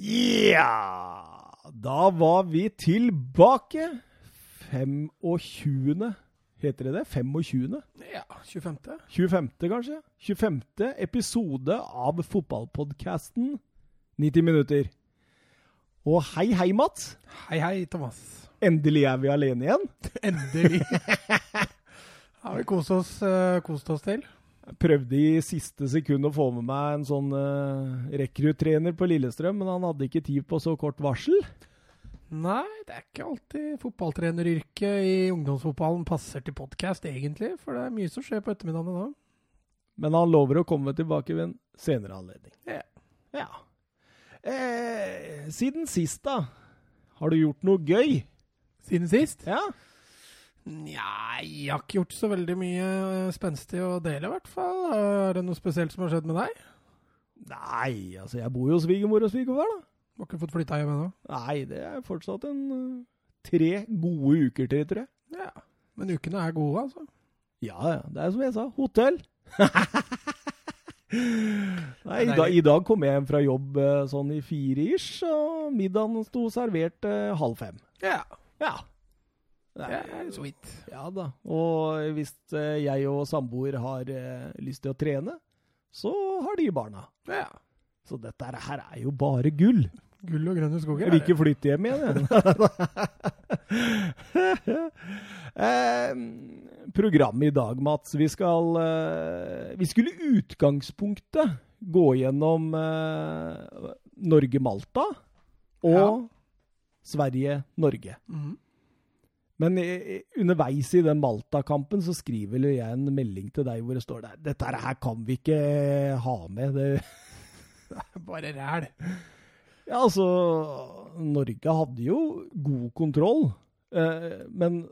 Ja Da var vi tilbake. 25. Heter det det? 25.? Ja, 25. 25., kanskje? 25. episode av fotballpodkasten 90 minutter. Og hei, hei, Mats. Hei, hei, Thomas. Endelig er vi alene igjen. Endelig. har vi kost oss, uh, kost oss til. Jeg prøvde i siste sekund å få med meg en sånn uh, rekruttrener på Lillestrøm, men han hadde ikke tid på så kort varsel. Nei, det er ikke alltid fotballtreneryrket i ungdomsfotballen passer til podkast, egentlig. For det er mye som skjer på ettermiddagen da. Men han lover å komme tilbake ved en senere anledning. Ja. ja. Eh, siden sist, da? Har du gjort noe gøy? Siden sist? Ja. Nja, jeg har ikke gjort så veldig mye spenstig å dele, i hvert fall. Er det noe spesielt som har skjedd med deg? Nei, altså jeg bor jo hos svigermor og svigerfar, da. Du har ikke fått flytta hjem ennå? Nei, det er fortsatt en uh, tre gode uker til, tror jeg. Ja, Men ukene er gode, altså? Ja, ja. Det er som jeg sa, hotell. Nei, i, dag, i dag kom jeg hjem fra jobb sånn i fire-ish, og middagen sto servert eh, halv fem. Ja. Ja. Det er sweet. Ja da. Og hvis jeg og samboer har lyst til å trene, så har de barna. Ja. Så dette her er jo bare gull. Gull og grønne skoger. Jeg vil ikke flytte hjem igjen, eh, programmet i dag, Mats. Vi skal eh, Vi skulle i utgangspunktet gå gjennom eh, Norge-Malta og ja. Sverige-Norge. Mm. Men underveis i den Malta-kampen så skriver jeg en melding til deg hvor det står der Dette her kan vi ikke ha med. Det, det er bare ræl. Ja, altså Norge hadde jo god kontroll, eh, men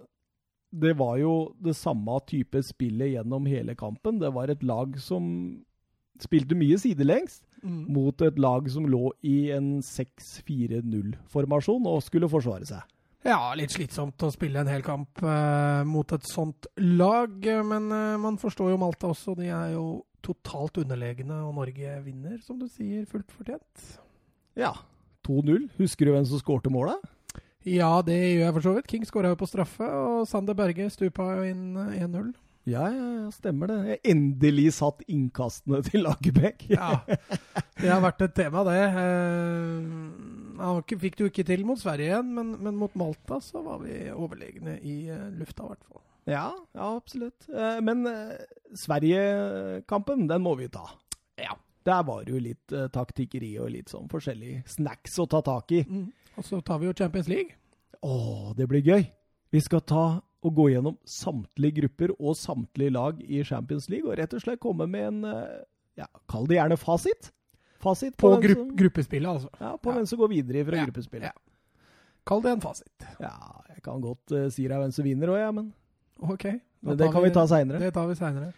det var jo det samme type spillet gjennom hele kampen. Det var et lag som spilte mye sidelengs mm. mot et lag som lå i en 6-4-0-formasjon og skulle forsvare seg. Ja, litt slitsomt å spille en hel kamp eh, mot et sånt lag. Men eh, man forstår jo Malta også. De er jo totalt underlegne, og Norge vinner, som du sier, fullt fortjent. Ja. 2-0. Husker du hvem som skårte målet? Ja, det gjør jeg for så vidt. King skåra jo på straffe, og Sander Berge stupa jo inn 1-0. Ja, ja, stemmer det. Jeg endelig satt innkastene til Lagerbäck. ja, det har vært et tema, det. Han eh, fikk det jo ikke til mot Sverige igjen, men, men, mot Malta så var vi overlegne i eh, lufta, i hvert fall. Ja, ja, absolutt. Eh, men Sverige-kampen, den må vi ta. Ja. Der var det jo litt taktikkeri og litt sånn forskjellige snacks å ta tak i. Mm. Og så tar vi jo Champions League. Å, det blir gøy. Vi skal ta og gå gjennom samtlige grupper og samtlige lag i Champions League, og rett og slett komme med en ja, Kall det gjerne fasit. Fasit på, på grupp, som, gruppespillet, altså. Ja, på ja. hvem som går videre fra ja, gruppespillet. Ja. Kall det en fasit. Ja, jeg kan godt uh, si deg hvem som vinner òg, ja, men Ok. Men det kan vi, vi ta seinere. Det tar vi seinere.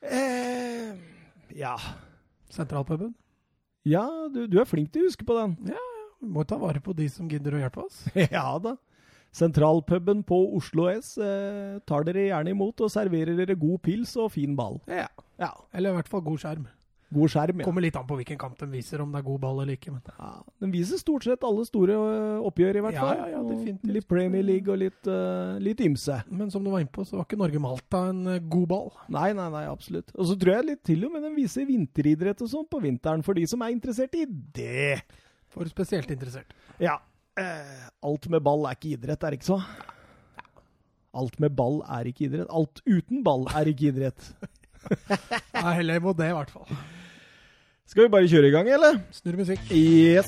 Eh, ja. Sentralpuben? Ja, du, du, er flink til å huske på den. Ja, vi må ta vare på de som gidder å hjelpe oss. ja da. Sentralpuben på Oslo S eh, tar dere gjerne imot og serverer dere god pils og fin ball. Ja. ja. Eller i hvert fall god skjerm. God skjerm, ja. Kommer litt an på hvilken kamp den viser, om det er god ball eller ikke. Men. Ja, Den viser stort sett alle store eh, oppgjør, i hvert fall. Ja, ja. Litt Premier League og litt, uh, litt ymse. Men som du var inne på, så var ikke Norge-Malta en uh, god ball. Nei, nei, nei, absolutt. Og så tror jeg litt til og med den viser vinteridrett og sånn på vinteren, for de som er interessert i det. For spesielt interessert. Ja. Eh, alt med ball er ikke idrett, er det ikke så? Alt med ball er ikke idrett. Alt uten ball er ikke idrett. Nei, heller må det, i hvert fall. Skal vi bare kjøre i gang, eller? Snurr musikk. Yes.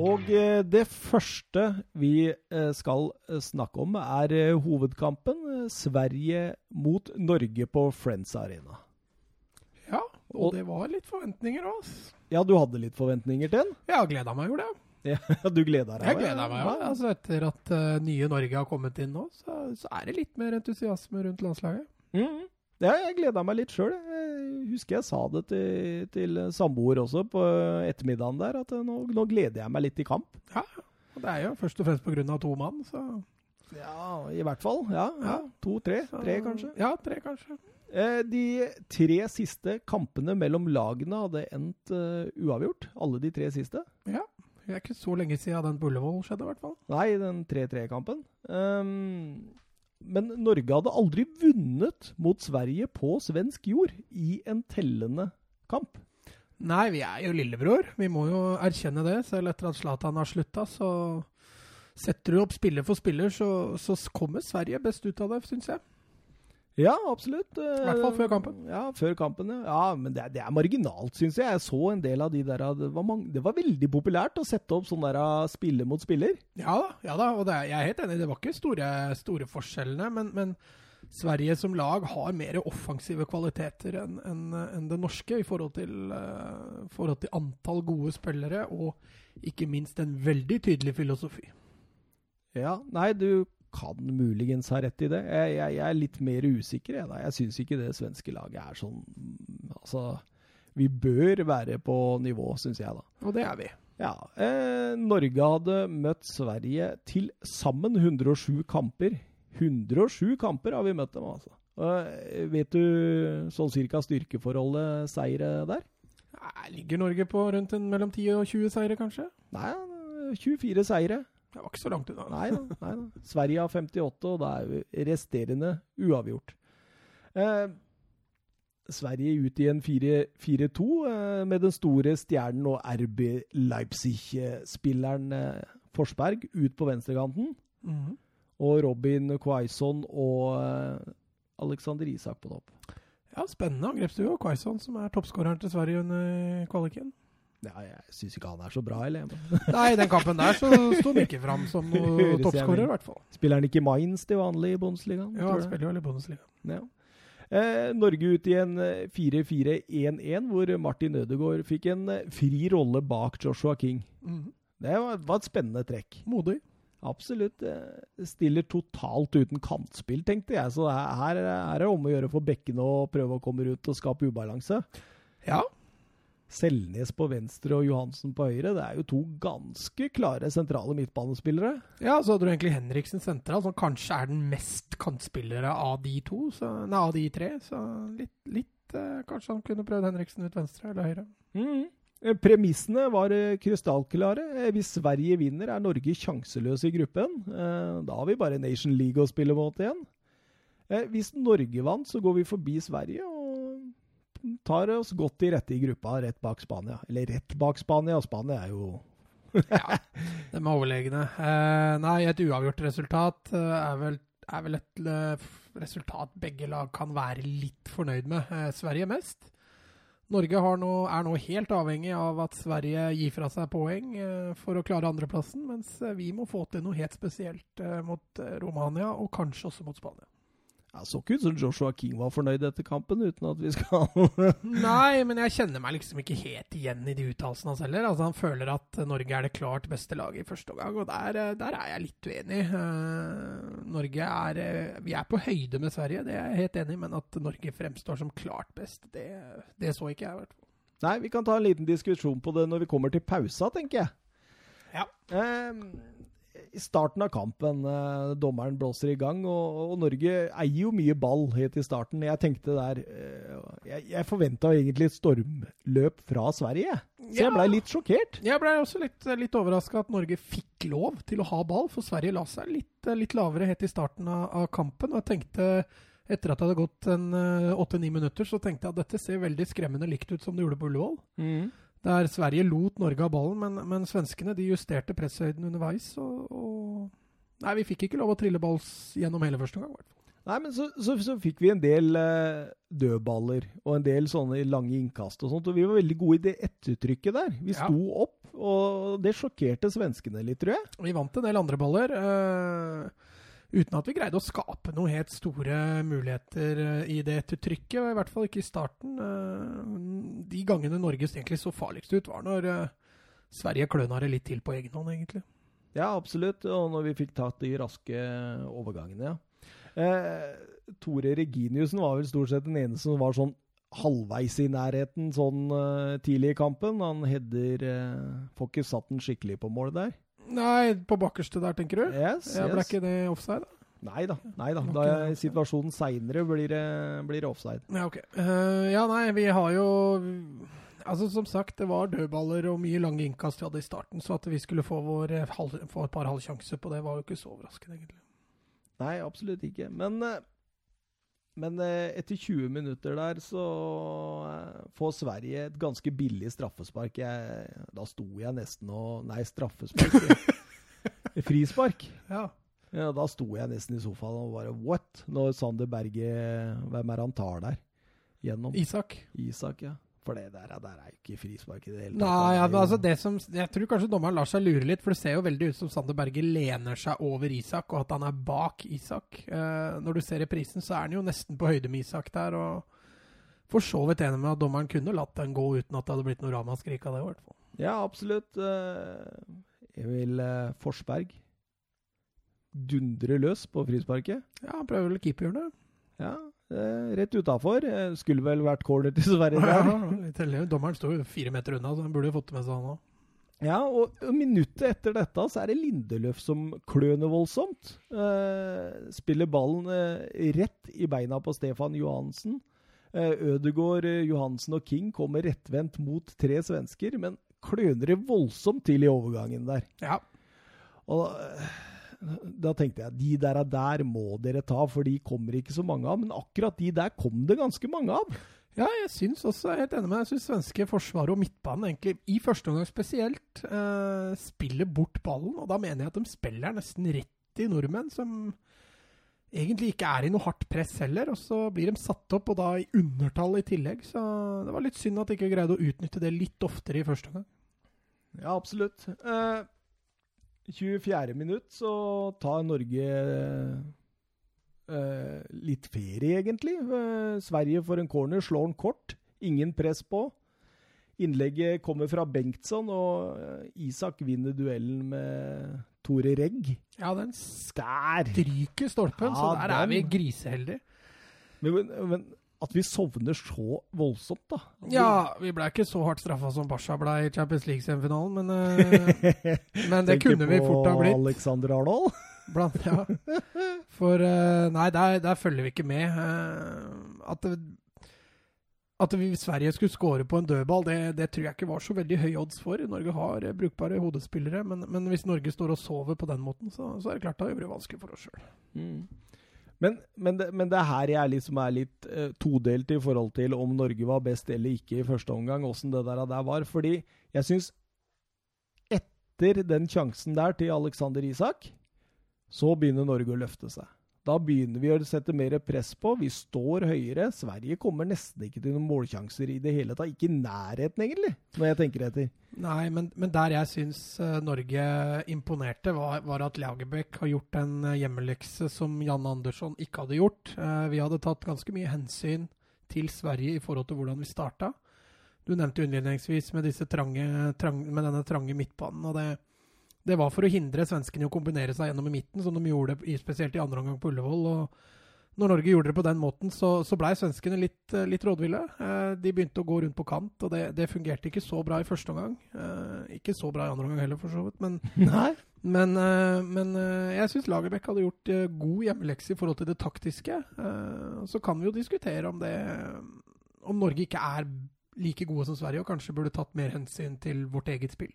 Og eh, det første vi eh, skal eh, snakke om, er hovedkampen. Sverige mot Norge på Friends Arena. Ja, Og, det var litt forventninger òg. Ja, du hadde litt forventninger til den? Har gleda meg, jo det. Ja, du gleda deg? Jeg gleda meg, ja. Altså, etter at uh, nye Norge har kommet inn nå, så, så er det litt mer entusiasme rundt landslaget. Mhm. Ja, jeg gleda meg litt sjøl. Jeg husker jeg sa det til, til samboer også på ettermiddagen der, at nå, nå gleder jeg meg litt til kamp. Ja, Og det er jo først og fremst pga. to mann, så, Ja, i hvert fall. Ja, ja. To-tre. Tre, kanskje. Ja, tre kanskje. Eh, de tre siste kampene mellom lagene hadde endt uh, uavgjort. Alle de tre siste. Ja. Det er ikke så lenge siden den på Ullevål skjedde, i hvert fall. Nei, den 3-3-kampen. Um, men Norge hadde aldri vunnet mot Sverige på svensk jord i en tellende kamp. Nei, vi er jo lillebror. Vi må jo erkjenne det. Selv etter at Zlatan har slutta, så setter du opp spiller for spiller, så, så kommer Sverige best ut av det, syns jeg. Ja, absolutt. I hvert fall før kampen. Ja, før kampen, ja. men det det er marginalt, syns jeg. Jeg så en del av de der det var, mange, det var veldig populært å sette opp sånn der spiller mot spiller. Ja da, ja da og det er, jeg er helt enig. Det var ikke store, store forskjellene, men, men Sverige som lag har mer offensive kvaliteter enn en, en det norske i forhold til, uh, forhold til antall gode spillere, og ikke minst en veldig tydelig filosofi. Ja, nei, du kan muligens ha rett i det. Jeg, jeg, jeg er litt mer usikker, jeg da. Jeg syns ikke det svenske laget er sånn mm, Altså, vi bør være på nivå, syns jeg, da. Og det er vi. Ja. Eh, Norge hadde møtt Sverige til sammen 107 kamper. 107 kamper har vi møtt dem, altså. Eh, vet du sånn cirka styrkeforholdet seire der? Ligger Norge på rundt en, mellom 10 og 20 seire, kanskje? Nei, 24 seire. Det var ikke så langt unna. Nei da. Nei da. Sverige har 58, og da er resterende uavgjort. Eh, Sverige ut i en 4-4-2 eh, med den store stjernen og RB Leipzig-spilleren eh, Forsberg ut på venstrekanten. Mhm. Og Robin Quaison og eh, Alexander Isak på topp. Ja, spennende angrepsduo. Quaison, som er toppskåreren til Sverige under kvaliken. Ja, jeg syns ikke han er så bra, eller? Nei, i den kampen der så sto han ikke fram som noen toppskårer, i hvert fall. Spiller han ikke Mainz til vanlig i Bundesligaen? Ja, han spiller vel i Bundesligaen. Ja. Eh, Norge ut i en eh, 4-4-1-1, hvor Martin Ødegaard fikk en eh, fri rolle bak Joshua King. Mm. Det var, var et spennende trekk. Modig. Absolutt. eh, Stiller totalt uten kantspill, tenkte jeg. Så her, her er det om å gjøre for bekkene å prøve å komme ut og skape ubalanse. Ja. Selnes på venstre og Johansen på høyre. Det er jo to ganske klare sentrale midtbanespillere. ja, så hadde du egentlig Henriksen sentral, som kanskje er den mest kantspillere av de to. Så, nei, av de tre. Så litt, litt eh, Kanskje han kunne prøvd Henriksen ut venstre eller høyre. Mm. Premissene var eh, krystallklare. Eh, Hvis Sverige vinner, er Norge sjanseløs i gruppen. Eh, Da har vi bare Nation League å spille mot igjen. Eh, Hvis Norge vant, så går vi forbi Sverige og tar oss godt i rette i gruppa, rett bak Spania. Eller rett bak Spania. og Spania er jo Ja, de er overlegne. Eh, nei, et uavgjort resultat eh, er, vel, er vel et eh, resultat begge lag kan være litt fornøyd med. Eh, Sverige mest. Norge nå, er nå helt avhengig av at Sverige gir fra seg poeng eh, for å klare andreplassen, mens eh, vi må få til noe helt spesielt mot Romania, og kanskje også mot Spania. Ja, Så ikke ut som Joshua King var fornøyd etter kampen, uten at vi skal Nei, men jeg kjenner meg liksom ikke helt igjen i de uttalelsene hans heller. Altså, han føler at Norge er det klart beste laget i første omgang, og der, eh, der er jeg litt uenig. Eh, Norge er eh, Vi er på høyde med Sverige, det er jeg helt enig i, men at Norge fremstår som klart best, det, det så ikke jeg, i hvert fall. Nei, vi kan ta en liten diskusjon på det når vi kommer til pausa, tenker jeg. Ja. Eh, I starten av kampen, eh, dommeren blåser i gang, og, og Norge eier jo mye ball helt i starten. Jeg tenkte der eh, Jeg, jeg forventa egentlig et stormløp fra Sverige, så jeg blei litt sjokkert. Jeg ble også litt, litt overraska at Norge fikk lov til å ha ball, for Sverige la seg litt, litt lavere helt i starten av, av kampen. Og jeg tenkte, etter at det hadde gått en åtte-ni minutter, så tenkte jeg at dette ser veldig skremmende likt ut som det gjorde på Ullevål. Der Sverige lot Norge ha ballen, men, men svenskene de justerte presshøyden underveis. Og, og Nei, vi fikk ikke lov å trille ball gjennom hele første omgang. fall. Nei, men så, så, så fikk vi en del eh, dødballer og en del sånne lange innkast og sånt, og vi var veldig gode i det ettertrykket der. Vi Ja. sto opp, og det sjokkerte svenskene litt, tror jeg. Vi vant en del andre baller. Eh, uten at vi greide å skape noen helt store muligheter eh, i det ettertrykket. I hvert fall ikke i starten. Eh, De gangene Norge egentlig så farligst ut, var når eh, Sverige kløna det litt til på egen hånd, egentlig. Ja, absolutt. Og når vi fikk tatt de raske overgangene, ja. Eh, Tore Reginiussen var vel stort sett den eneste som var sånn halvveis i nærheten sånn tidlig i kampen. Han header eh, Får ikke satt den skikkelig på mål der. Nei, på bakerste der, tenker du? Yes, Ja, ble yes. ikke det offside? da? Nei da. Nei da. Da er situasjonen seinere blir, det- blir det offside. Ja, ok. Eh, ja, nei, vi har jo Altså, Som sagt, det var dødballer og mye lange innkast vi hadde i starten, så at vi skulle få, vår, eh, halv, få et par halvsjanser på det, var jo ikke så overraskende, egentlig. Nei, absolutt ikke. Men, eh, men eh, etter 20 minutter der så eh, får Sverige et ganske billig straffespark. Jeg, da sto jeg nesten og Nei, straffespark. Frispark. Ja. Ja, da sto jeg nesten i sofaen og bare What? Når Sander Berge Hvem er han tar der? Gjennom Isak. Isak, ja. For det der, der er jo ikke frispark i det hele Nei, ja, men altså det som, jeg tror kanskje dommeren lar seg lure litt, for det ser jo veldig ut som Sander Berge lener seg over Isak, og at han er bak Isak. Eh, når du ser reprisen, så er han jo nesten på høyde med Isak der, og for så vidt enig med at dommeren kunne latt den gå uten at det hadde blitt noe ramaskrik av det, i hvert fall. Ja, absolutt. Eh, Emil eh, Forsberg dundrer løs på frisparket. Ja, han prøver vel keeperhjørnet. Ja, eh, rett utafor. Eh, Skulle vel vært corner til Sverige Ja, der. Dommeren står jo fire meter unna, så han burde jo fått det med seg, han òg. Ja, og minuttet etter dette så er det Lindeløf som kløner voldsomt. Eh, spiller ballen eh, rett i beina på Stefan Johansen. Eh, Ødegaard, eh, Johansen og King kommer rettvendt mot tre svensker, men kløner det voldsomt til i overgangen der. Ja. Og da tenkte jeg de der, der må dere ta, for de kommer ikke så mange av. Men akkurat de der kom det ganske mange av. Ja, jeg syns også, jeg er helt enig med deg, jeg syns svenske forsvaret og midtbanen egentlig, i første omgang spesielt, eh, spiller bort ballen. Og da mener jeg at de spiller nesten rett i nordmenn, som egentlig ikke er i noe hardt press heller. Og så blir de satt opp, og da i undertall i tillegg. Så det var litt synd at de ikke greide å utnytte det litt oftere i første omgang. Ja, absolutt. Eh, 24. minutt så tar Norge eh, litt ferie, egentlig. Eh, Sverige får en corner, slår den kort. Ingen press på. Innlegget kommer fra Bengtsson, og eh, Isak vinner duellen med Tore Regg. Ja, den Der! stryker stolpen, så der der er vi griseheldige. Men, men at vi sovner så voldsomt, da. Ja, vi ble ikke så hardt straffa som Barca ble i Champions League-semifinalen, men, eh, men det kunne vi fort ha på blitt. Alexander Arnold. Blant, ja. For eh, Nei, der, der følger vi ikke med. Eh, at at vi, Sverige skulle score på en dødball, det, det tror jeg ikke var så veldig høy odds for. Norge har brukbare hodespillere, men, men hvis Norge står og sover på den måten, så, så er det klart da gjør det vanskelig for oss sjøl. Mm. Men, men, det, men det er her jeg liksom er litt eh, todelt i forhold til om Norge var best eller ikke i første omgang, åssen det der, der var. Fordi jeg syns etter den sjansen der til Alexander Isak, så begynner Norge å løfte seg. Da begynner vi å sette mer press på. Vi står høyere. Sverige kommer nesten ikke til noen målsjanser i det hele tatt. Ikke i nærheten, egentlig, når jeg tenker etter. Nei, men, men der jeg syns eh, Norge imponerte, var, var at Lagerbäck har gjort en eh, hjemmelekse som Jan Andersson ikke hadde gjort. Eh, vi hadde tatt ganske mye hensyn til Sverige i forhold til hvordan vi starta. Du nevnte innledningsvis med, trange, trang, med denne trange midtbanen. og det, det var for å hindre svenskene i å kombinere seg gjennom i midten, som de gjorde i, spesielt i andre omgang på Ullevål. og når Norge gjorde det på den måten, så, så blei svenskene litt, eh, litt rådville. Eh, de begynte å gå rundt på kant, og det, det fungerte ikke så bra i første omgang. Eh, ikke så bra i andre omgang heller, for så vidt. Men, men, eh, men eh, jeg syns Lagerbäck hadde gjort eh, god hjemmelekse i forhold til det taktiske. Eh, så kan vi jo diskutere om det om Norge ikke er like gode som Sverige, og kanskje burde tatt mer hensyn til vårt eget spill.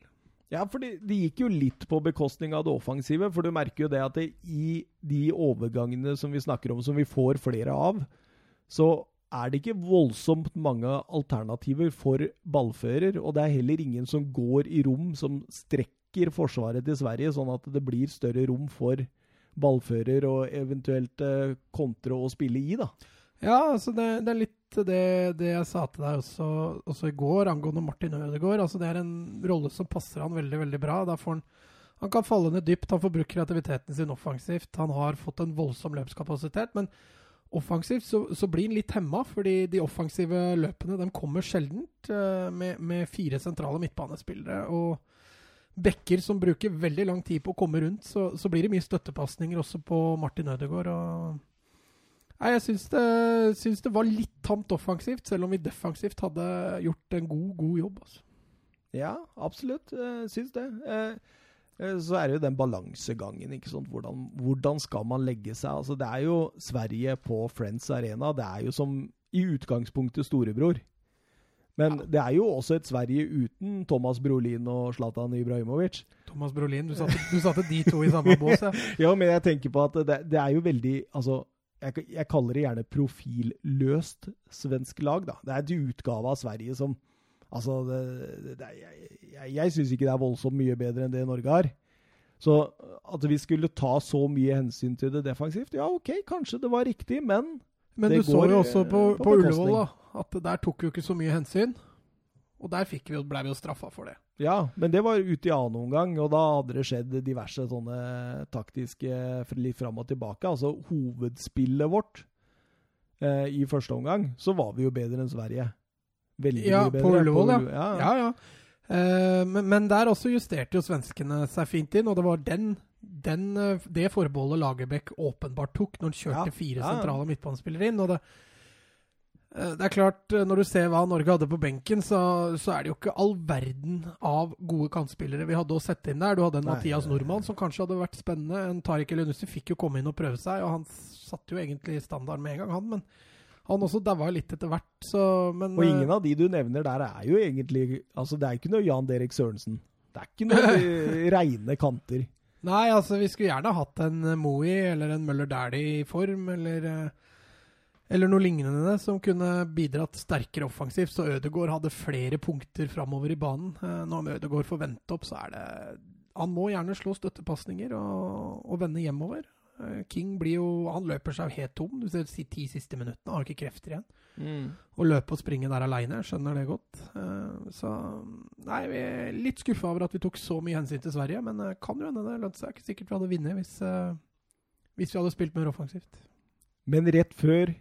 Ja, for det, det gikk jo litt på bekostning av det offensive. For du merker jo det at det, i de overgangene som vi snakker om, som vi får flere av, så er det ikke voldsomt mange alternativer for ballfører. Og det er heller ingen som går i rom som strekker forsvaret til Sverige, sånn at det blir større rom for ballfører og eventuelt eh, kontre å spille i, da. Ja, altså det, det er litt det, det jeg sa til deg også, også i går angående Martin Ødegaard. Altså det er en rolle som passer han veldig veldig bra. Da får han Han kan falle ned dypt, han får brukt kreativiteten sin offensivt. Han har fått en voldsom løpskapasitet, men offensivt så, så blir han litt hemma, fordi de offensive løpene de kommer sjeldent uh, med, med, fire sentrale midtbanespillere. og Bekker som bruker veldig lang tid på å komme rundt, så, så blir det mye støttepasninger også på Martin Ødegaard. og Nei, Jeg syns det, syns det, var litt tamt offensivt, selv om vi defensivt hadde gjort en god, god jobb. Altså. Ja, absolutt. Jeg syns det. Eh, eh, så er det jo den balansegangen. ikke sant? Hvordan, hvordan, skal man legge seg? Altså, Det er jo Sverige på Friends Arena. Det er jo som i utgangspunktet storebror. Men ja. det er jo også et Sverige uten Thomas Brolin og Zlatan Ibrahimovic. Thomas Brolin, du satte, du satte de to i samme bås, ja. ja, men jeg tenker på at det, det er jo veldig Altså, jeg, jeg, kaller det gjerne profilløst svensk lag. da. Det er et utgave av Sverige som Altså, det, det, jeg, jeg, jeg syns ikke det er voldsomt mye bedre enn det Norge har. Så at vi skulle ta så mye hensyn til det defensivt, ja OK, kanskje det var riktig, men Men du så jo også på, på, på Ullevål da, at der tok vi jo ikke så mye hensyn. Og der fikk vi, ble vi jo straffa for det. Ja, men det var ute i annen omgang, og da hadde det skjedd diverse sånne taktiske litt fram og tilbake. Altså hovedspillet vårt eh, i første omgang, så var vi jo bedre enn Sverige. Veldig ja, bedre. På Ullevål, ja. ja. ja, ja. Eh, men, men, der også justerte jo svenskene seg fint inn, og det var den, den eh, det forbeholdet Lagerbäck åpenbart tok når han kjørte ja, fire sentrale midtbanespillere inn. og det det er klart, eh, Når du ser hva Norge hadde på benken, så, så er det jo ikke all verden av gode kantspillere vi hadde å sette inn der. Du hadde en Nei, Mathias Nordmann som kanskje hadde vært spennende. En Tariq Elunussi fikk jo komme inn og prøve seg, og han satte jo egentlig standard med en gang, han. Men han også daua litt etter hvert. Så, men, og ingen eh, av de du nevner der, er jo egentlig altså Det er ikke noe Jan Derek Sørensen. Det er ikke noe reine kanter. Nei, altså vi skulle gjerne hatt en Moey eller en Møller Dæhlie i form, eller eller noe lignende som kunne bidratt sterkere offensivt, så Ødegaard hadde flere punkter framover i banen. Eh, når Ødegaard får vente opp, så er det Han må gjerne slå støttepasninger og, og, vende hjemover. Eh, King blir jo Han løper seg helt tom. Du ser de ti siste minuttene, har ikke krefter igjen. Mm. Å løpe og springe der aleine, skjønner det godt. Eh, så Nei, vi er litt skuffa over at vi tok så mye hensyn til Sverige, men kan jo hende det lønte seg. Ikke sikkert vi hadde vunnet hvis, hvis vi hadde spilt mer offensivt. Men rett før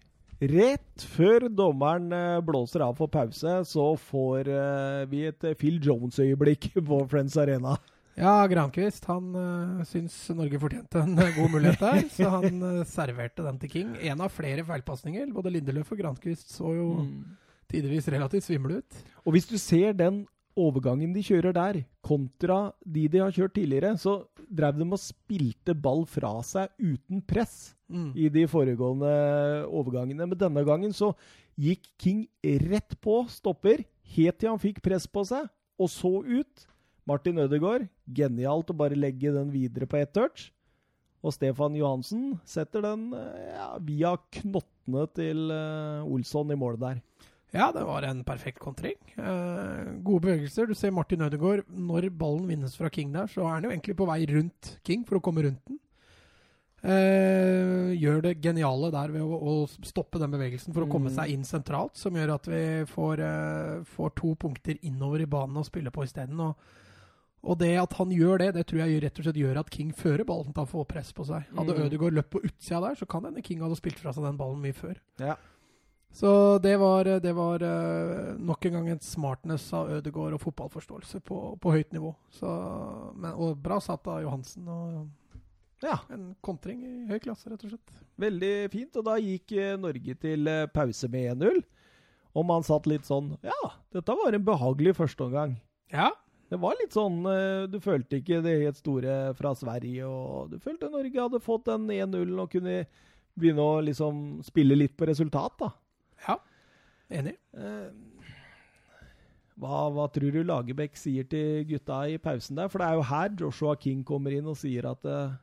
Rett før dommeren eh, blåser av for pause, så får eh, vi et eh, Phil Jones-øyeblikk på Friends Arena. Ja, Grankvist han uh, syns Norge fortjente en god mulighet der, så han uh, serverte den til King. En av flere feilpasninger. Både Lindeløf og Grankvist så jo mm. tidvis relativt svimle ut. Og hvis du ser den overgangen de kjører der, kontra de de har kjørt tidligere, så drev de og spilte ball fra seg uten press mm. i de foregående overgangene. Men denne gangen så gikk King rett på stopper, helt til han fikk press på seg, og så ut. Martin Ødegaard, genialt å bare legge den videre på ett touch. Og Stefan Johansen setter den ja, via knottene til uh, Olsson i målet der. Ja, det var en perfekt kontring. Eh, gode bevegelser. Du ser Martin Ødegaard. Når ballen vinnes fra King der, så er han jo egentlig på vei rundt King for å komme rundt den. Eh, gjør det geniale der ved å, å, stoppe den bevegelsen for å komme mm. seg inn sentralt, som gjør at vi får, eh, får to punkter innover i banen å spille på isteden. Og, og det at han gjør det, det tror jeg rett og slett gjør at King fører ballen til å få press på seg. Hadde mm. Ødegaard løpt på utsida der, så kan hende King hadde spilt fra seg den ballen mye før. Ja. Så det var, det var uh, nok en gang en smartness av Ødegaard og fotballforståelse på, på høyt nivå. Så, men, og bra satt av Johansen. og ja. En kontring i høy klasse, rett og slett. Veldig fint. Og da gikk uh, Norge til uh, pause med 1-0. Og man satt litt sånn Ja, dette var en behagelig førsteomgang. Ja. Det var litt sånn Du følte ikke det helt store fra Sverige, og du følte Norge hadde fått den 1-0 og kunne begynne å liksom spille litt på resultat, da. Ja, enig. Eh, hva, hva, tror du Lagerbäck sier til gutta i pausen der? For det er jo her Joshua King kommer inn og sier at uh,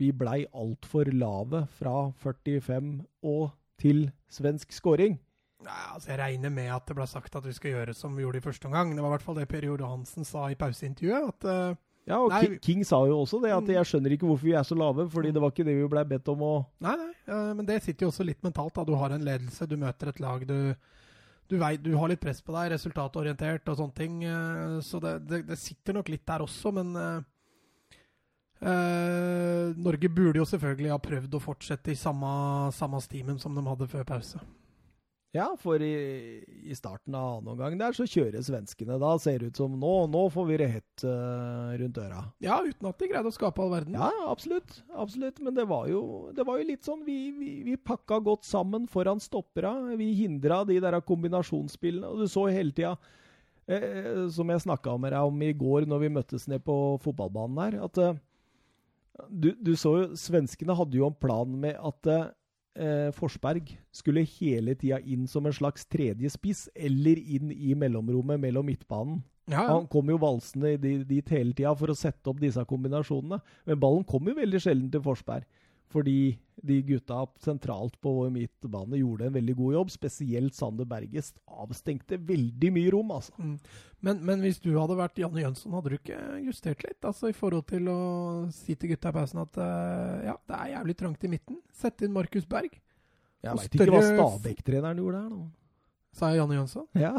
vi blei altfor lave fra 45 og til svensk scoring. Nei, altså Jeg regner med at det ble sagt at vi skal gjøre som vi gjorde i første omgang. Det var i hvert fall det Per Johansen Hansen sa i pauseintervjuet. at uh, ja, og King, King, sa jo også det, at mm. jeg skjønner ikke hvorfor vi er så lave, fordi det var ikke det vi ble bedt om å Nei, nei, men det sitter jo også litt mentalt. da. Du har en ledelse, du møter et lag, du, du, vei, du har litt press på deg, resultatorientert og sånne ting. Uh, så det, det, det, sitter nok litt der også, men uh, Eh, Norge burde jo selvfølgelig ha prøvd å fortsette i samme, samme stimen som de hadde før pause. Ja, for i, i starten av annen omgang der så kjører svenskene. Da ser det ut som nå, nå får vi det hett uh, rundt øra. Ja, uten at de greide å skape all verden. Ja, absolutt. absolutt. Men det var jo, det var jo litt sånn vi, vi, vi, pakka godt sammen foran stoppera. Vi hindra de der kombinasjonsspillene. Og du så hele tida, eh, som jeg snakka med deg om i går når vi møttes ned på fotballbanen her, at eh, du, du, så jo Svenskene hadde jo en plan med at eh, Forsberg skulle hele tida inn som en slags tredje spiss, eller inn i mellomrommet mellom midtbanen. Ja, ja. Han kom jo valsende dit hele tida for å sette opp disse kombinasjonene. Men ballen kom jo veldig sjelden til Forsberg. Fordi de gutta sentralt på vår midtbane gjorde en veldig god jobb. Spesielt Sander Bergest avstengte veldig mye rom, altså. Mm. Men, men, hvis du hadde vært Janne Jønsson, hadde du ikke justert litt? Altså I forhold til å si til gutta i pausen at uh, ja, det er jævlig trangt i midten. Sette inn Markus Berg. Jeg veit ikke hva Stabæk-treneren gjorde her nå. Sa jeg Janne Jønsson? Ja.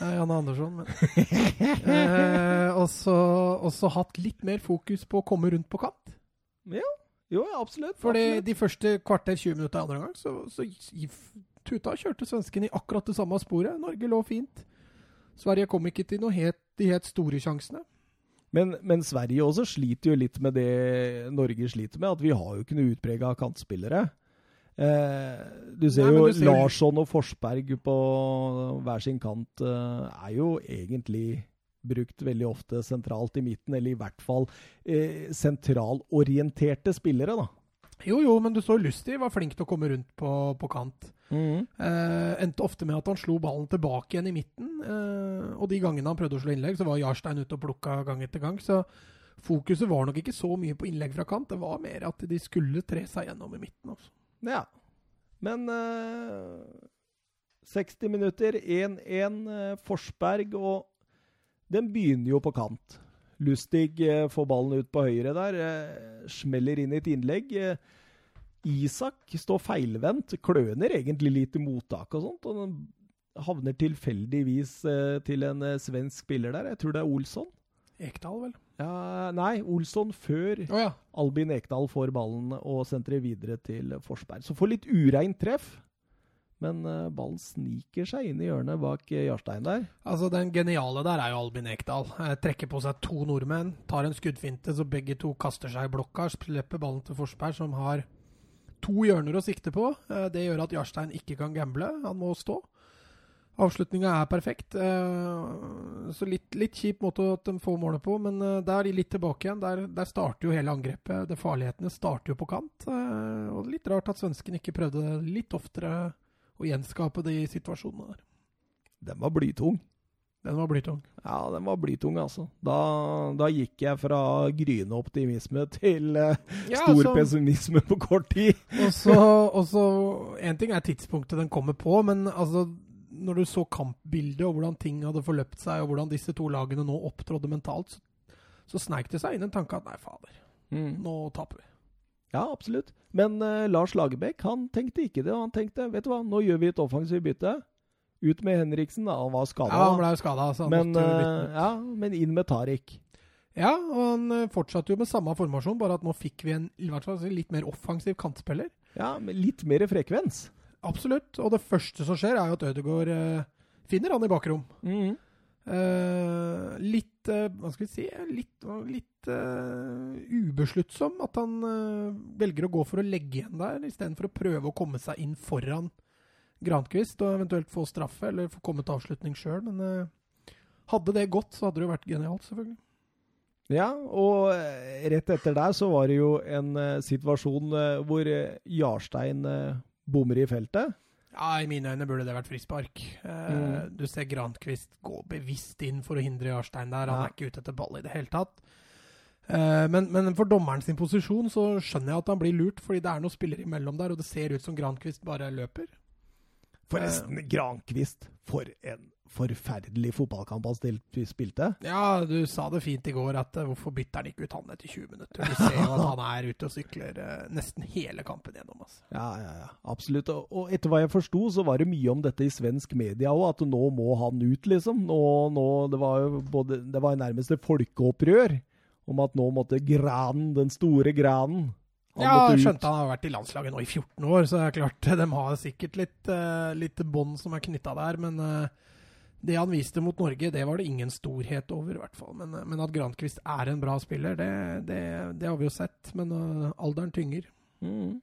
ja Janne Andersson, men eh, Og så hatt litt mer fokus på å komme rundt på kant. Ja. Jo, absolutt. For de første kvarter 20 minutter andre gang, så, så tuta kjørte svenskene i akkurat det samme sporet. Norge lå fint. Sverige kom ikke til noe helt, de helt store sjansene. Men, men, Sverige også sliter jo litt med det Norge sliter med, at vi har jo ikke noe utprega kantspillere. Eh, du ser Nei, jo du ser Larsson og Forsberg på hver sin kant eh, er jo egentlig brukt veldig ofte sentralt i midten, eller i hvert fall eh, sentralorienterte spillere, da. Jo, jo, men du så Lustig var flink til å komme rundt på, på kant. Mm. Eh, endte ofte med at han slo ballen tilbake igjen i midten. Eh, og de gangene han prøvde å slå innlegg, så var Jarstein ute og plukka gang etter gang. Så fokuset var nok ikke så mye på innlegg fra kant. Det var mer at de skulle tre seg gjennom i midten. Også. Ja, men eh, 60 minutter, 1-1. Eh, Forsberg og den begynner jo på kant. Lustig eh, får ballen ut på høyre der. Eh, smeller inn i et innlegg. Eh, Isak står feilvendt. Kløner egentlig litt i mottak og sånt. og den havner tilfeldigvis til en svensk spiller der. Jeg tror det er Olsson. Ekdal, vel? Ja, nei, Olsson før oh, ja. Albin Ekdal får ballen og sentrer videre til Forsberg. Så får litt ureint treff. Men uh, ballen sniker seg inn i hjørnet bak uh, Jarstein der. Altså Den geniale der er jo Albin Ekdal. Uh, trekker på seg to nordmenn, tar en skuddfinte så begge to kaster seg i blokka, slipper ballen til Forsberg, som har to hjørner å sikte på. det gjør at Jarstein ikke kan gamble, han må stå. Avslutninga er perfekt. så litt, litt, kjip måte at de får målet på, men der er de litt tilbake igjen. Der, der, starter jo hele angrepet. Det Farlighetene starter jo på kant. og Litt rart at svensken ikke prøvde det litt oftere å gjenskape de situasjonene der. Den var blytung. Den var blytung. Ja, den var blytung, altså. Da, da gikk jeg fra gryende optimisme til uh, ja, stor altså, pessimisme på kort tid. og så En ting er tidspunktet den kommer på, men altså når du så kampbildet og hvordan ting hadde forløpt seg, og hvordan disse to lagene nå opptrådde mentalt, så, så sneik det seg inn en tanke at nei, fader, mm. nå taper vi. Ja, absolutt. Men uh, Lars Lagerbäck han tenkte ikke det. Han tenkte vet du hva, nå gjør vi et offensivt bytte. Ut med Henriksen. Han var skada. Ja, han ble skada. Men, uh, ja, men inn med Tariq. Ja, og han uh, fortsatte jo med samme formasjon, bare at nå fikk vi en i hvert fall litt mer offensiv kantspiller. Ja, med litt mer frekvens. Absolutt. Og det første som skjer, er jo at Ødegaard finner han i bakrom. Mm. Uh, litt uh, Hva skal vi si Litt, litt uh, ubesluttsom at han velger å gå for å legge igjen der, istedenfor å prøve å komme seg inn foran Grankvist og eventuelt få straffe eller få komme til avslutning sjøl. Men hadde det gått, så hadde det jo vært genialt, selvfølgelig. Ja, og rett etter der så var det jo en situasjon hvor Jarstein bommer i feltet. Ja, I mine øyne burde det vært frispark. Uh, mm. Du ser Grankvist gå bevisst inn for å hindre Jarstein der. Han ja. er ikke ute etter ball i det hele tatt. Uh, men, men, for dommeren sin posisjon så skjønner jeg at han blir lurt, fordi det er noen spillere imellom der, og det ser ut som Grankvist bare løper. Forresten, uh, Grankvist, for en forferdelig fotballkamp han spilte. Ja, du sa det fint i går, at uh, hvorfor bytter han ikke ut han etter 20 minutter? Du ser jo at han er ute og sykler uh, nesten hele kampen gjennom. Altså. Ja, ja, ja, absolutt. Og, etter hva jeg forsto, så var det mye om dette i svensk media òg, at nå må han ut, liksom. Nå, nå, det var jo både, det var nærmest et folkeopprør om at nå måtte Granen, den store Granen han Ja, ut. skjønte han har vært i landslaget nå i 14 år, så det er klart de har sikkert litt, uh, litt bånd som er knytta der. Men eh, det han viste mot Norge, det var det ingen storhet over, i hvert fall. Men, eh, men at Grankvist er en bra spiller, det, det, det har vi jo sett. Men uh, alderen tynger. Mm.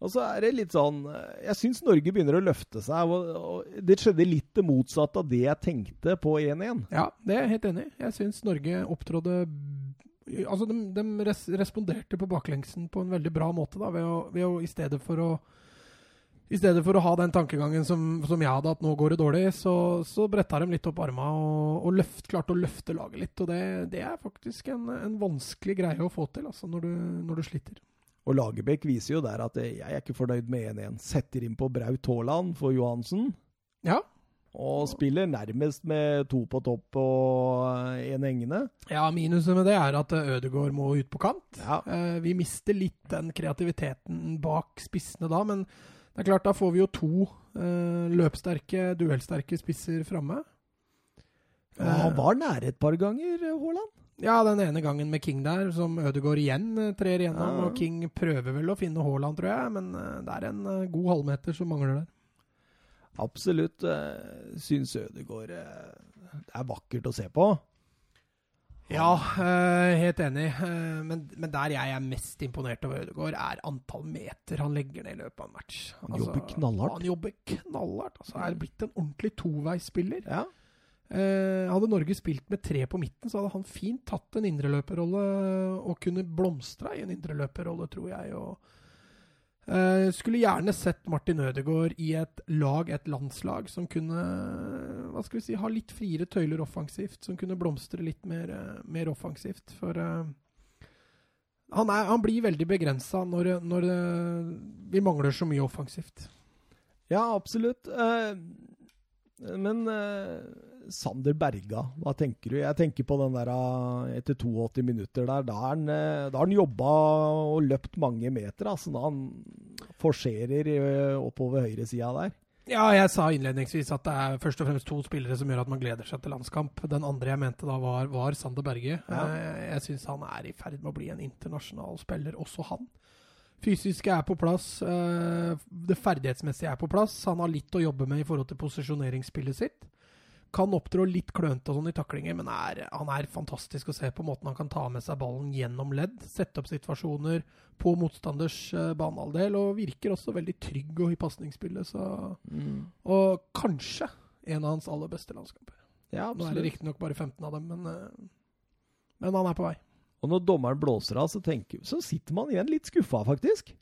Og så er det litt sånn eh, Jeg syns Norge begynner å løfte seg. Og, og det skjedde litt det motsatte av det jeg tenkte på 1-1. Ja, det er jeg helt enig i. Jeg syns Norge opptrådde Altså, de, de res responderte på baklengsen på en veldig bra måte, da, ved å, ved å i stedet for å i stedet for å ha den tankegangen som, som jeg hadde, at nå går det dårlig, så, så bretta de litt opp arma og, og løft, klarte å løfte laget litt. Og det, det er faktisk en, en, vanskelig greie å få til altså, når, du, når du sliter. Og Lagerbäck viser jo der at jeg er ikke fornøyd med 1-1. Setter inn på Braut Haaland for Johansen. Ja. Og spiller nærmest med to på topp og én hengende. Ja, minuset med det er at Ødegaard må ut på kant. Ja. Eh, vi mister litt den kreativiteten bak spissene da, men det er klart, da får vi jo to uh, løpssterke, duellsterke spisser framme. Ja, han var nære et par ganger, Haaland. Ja, den ene gangen med King der, som Ødegaard igjen eh, trer igjennom. Ja. Og King prøver vel å finne Haaland, tror jeg, men eh, det er en eh, god halvmeter som mangler der. Absolutt. Syns Ødegaard det er vakkert å se på. Ja, eh, helt enig. Eh, men, men der jeg er mest imponert over Ødegaard, er antall meter han legger ned i løpet av en match. Han jobber knallhardt. Han jobber knallhardt. Altså, er blitt en ordentlig toveisspiller. Ja. Eh, hadde Norge spilt med tre på midten, så hadde han fint tatt en indreløperrolle og kunne blomstra i en indreløperrolle, tror jeg. og eh, skulle gjerne sett Martin Ødegaard i et lag, et landslag, som kunne hva skal vi si, ha litt friere tøyler offensivt. Som kunne blomstre litt mer, eh, mer offensivt. For uh, han, er, han blir veldig begrensa når, når uh, vi mangler så mye offensivt. Ja, absolutt. Men Sander Berga, hva tenker du? Jeg tenker på den der eh, etter 82 minutter der. Da har han, eh, da han jobba og løpt mange meter. Altså, da han forserer eh, oppover høyresida der. Ja, jeg sa innledningsvis at det er først og fremst to spillere som gjør at man gleder seg til landskamp. Den andre jeg mente da var, var Sander Berge. Ja. Jeg syns han er i ferd med å bli en internasjonal spiller, også han. Fysisk er på plass, det ferdighetsmessige er på plass. Han har litt å jobbe med i forhold til posisjoneringsspillet sitt. Kan opptrå litt klønete og sånn i taklinger, men er, han er fantastisk å se på måten han kan ta med seg ballen gjennom ledd. Sette opp situasjoner på motstanders uh, banehalvdel, og virker også veldig trygg og i pasningsspillet. Mm. Og kanskje en av hans aller beste landskamper. Ja, Nå er det riktignok bare 15 av dem, men, eh, men han er på vei. Og når dommeren blåser av, så, tenker, så sitter man igjen litt skuffa, faktisk.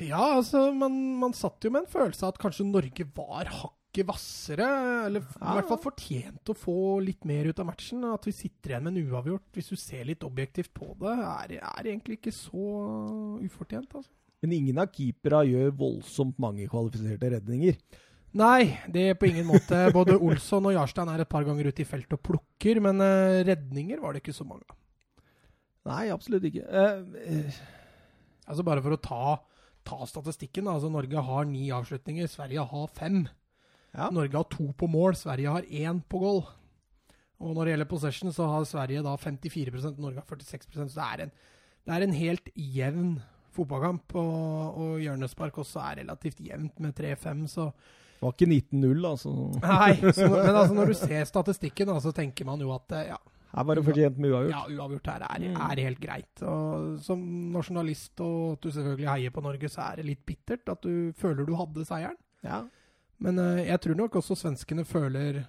Ja, altså, man, man satt jo med en følelse av at kanskje Norge var hakket hvassere, eller ja. i hvert fall fortjent å få litt mer ut av matchen. At vi sitter igjen med en uavgjort, hvis du ser litt objektivt på det, er, er egentlig ikke så ufortjent, altså. Men ingen av keepera gjør voldsomt mange kvalifiserte redninger. Nei, det er på ingen måte. Både Olsson og Jarstein er et par ganger ute i felt og plukker, men eh, redninger var det ikke så mange av. Nei, absolutt ikke. Uh, uh. Altså Bare for å ta, ta statistikken. da. altså Norge har ni avslutninger, Sverige har fem. Ja. Norge har to på mål, Sverige har én på goal. Og når det gjelder possession, så har Sverige da 54% Norge har 46% så det er en, det er en helt jevn fotballkamp. Og, og hjørnespark også er relativt jevnt med 3-5, så Det var ikke 19-0, altså. Nei. Så, men altså når du ser statistikken, så tenker man jo at eh, ja, Her var det fortjent med uavgjort. ja uavgjort her er, Mm. er helt greit. Og som nasjonalist, og at du selvfølgelig heier på Norge, så er det litt bittert at du føler du hadde seieren. Ja. Men eh, jeg tror nok også svenskene føler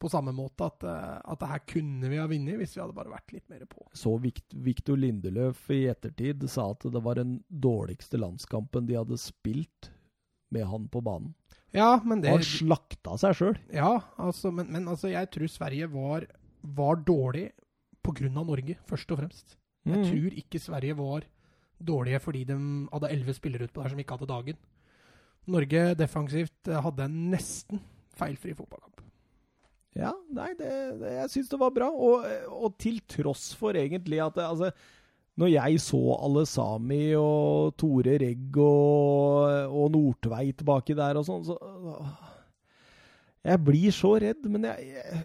på samme måte at, eh, at det her kunne vi ha vunnet hvis vi hadde bare vært litt mer på. Så Viktor Lindeløf i ettertid sa at det var den dårligste landskampen de hadde spilt med han på banen. Ja, men det Han slakta seg sjøl. Ja, altså, men, men altså, jeg tror Sverige var, var dårlig pga. Norge, først og fremst. Jeg Mm. tror ikke Sverige var dårlige fordi de hadde elleve spillere utpå der som ikke hadde dagen. Norge defensivt eh, hadde en nesten feilfri fotballkamp. Ja, nei, det, det, jeg syns det var bra. Og, og til tross for egentlig at det, altså, Når jeg så alle Sami og Tore Regg og, og Nordtveit baki der og sånn, så Jeg blir så redd, men jeg, jeg,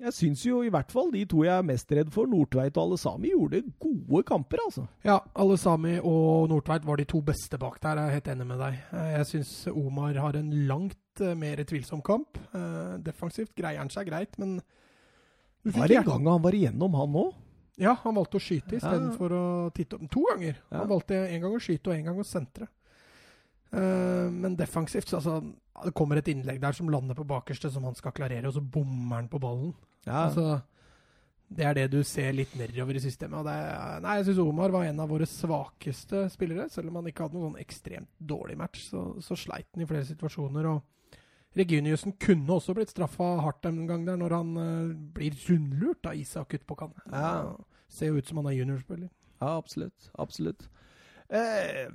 Jeg syns jo i hvert fall de to jeg er mest redd for, Nordtveit og Alesami, gjorde gode kamper, altså. Ja, Alesami og Nordtveit var de to beste bak der. Jeg er helt enig med deg. Eh, Jeg syns Omar har en langt eh, mer tvilsom kamp. Eh, Defensivt greier han seg greit, men du Var det en gang han var igjennom, han òg? Ja, han valgte å skyte Ja. istedenfor å titte opp. To ganger. Ja. Han valgte en gang å skyte og en gang å sentre. Uh, men defensivt så altså, Det kommer et innlegg der som lander på bakerste, som han skal klarere, og så bommer han på ballen. Ja. Altså, det er det du ser litt nedover i systemet. Er, nei, jeg syns Omar var en av våre svakeste spillere. Selv om han ikke hadde noen sånn ekstremt dårlig match, så, så sleit han i flere situasjoner. og Reginiussen kunne også blitt straffa hardt en gang der, når han uh, blir rundlurt av Isak ut på kanten. Ja. Ser jo ut som han er juniorspiller. Ja, absolutt. Absolutt. Eh,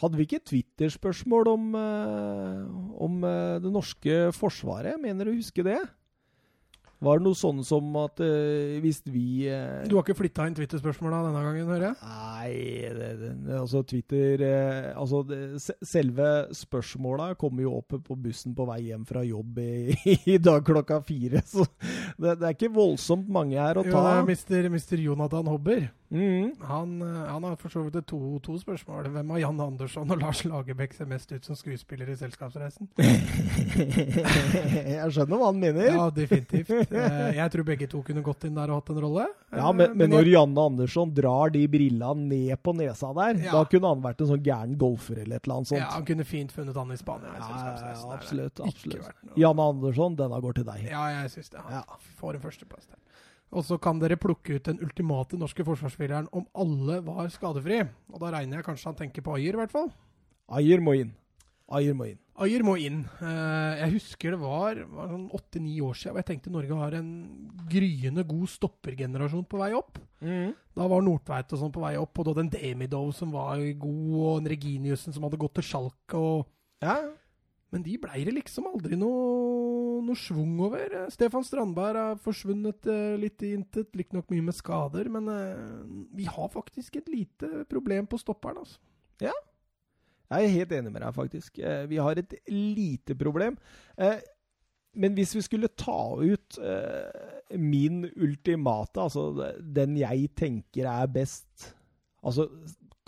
hadde vi ikke Twitter-spørsmål om, eh, om eh, det norske forsvaret? Mener mener å huske det. Var det noe sånn som at eh, hvis vi eh, Du har ikke flytta inn Twitter-spørsmåla denne gangen, hører jeg? Nei, det, det, altså Twitter eh, Altså, det, selve spørsmåla kommer jo opp på bussen på vei hjem fra jobb i, i dag klokka fire. Så det, er ikke voldsomt mange her å Jo, ta. det er mister, Mr. Jonathan Hobber. Mhm. Han, eh, han har for så vidt to, to spørsmål. Hvem av Jan Andersson og Lars Lagerbäck ser mest ut som skuespiller i Selskapsreisen? Jeg skjønner hva han mener. Ja, definitivt. Eh, Jeg tror begge to kunne gått inn der og hatt en rolle. Ja, Eh, men, men når Janne Andersson drar de brillene ned på nesa der, Ja. da kunne han vært en sånn gæren golfer eller et eller annet sånt. ja, Han kunne fint funnet han i Spania. i Ja, er absolutt, absolutt. Janne Andersson, denne går til deg. Ja, jeg syns det. Han Ja. får en førsteplass der. Og så kan dere plukke ut den ultimate norske forsvarsspilleren om alle var skadefri. Og da regner jeg kanskje han tenker på Ayer, i hvert fall. Ayer må inn. Ayer må inn. Ayer må inn. Eh, jeg husker det var, sånn åtte-ni år siden, og jeg tenkte Norge har en gryende god stoppergenerasjon på vei opp. Da var Nordtveit og sånn på vei opp, og du hadde en Demidov som var god, og en Reginiussen som hadde gått til Schalke. og Ja, Men de blei det liksom aldri noe, noe schwung over. Stefan Strandberg har forsvunnet eh, litt i intet, riktignok mye med skader, men eh, vi har faktisk et lite problem på stopperen, altså. jeg er helt enig med deg, faktisk. Eh, Vi har et lite problem. Men hvis vi skulle ta ut min ultimate, altså den jeg tenker er best Altså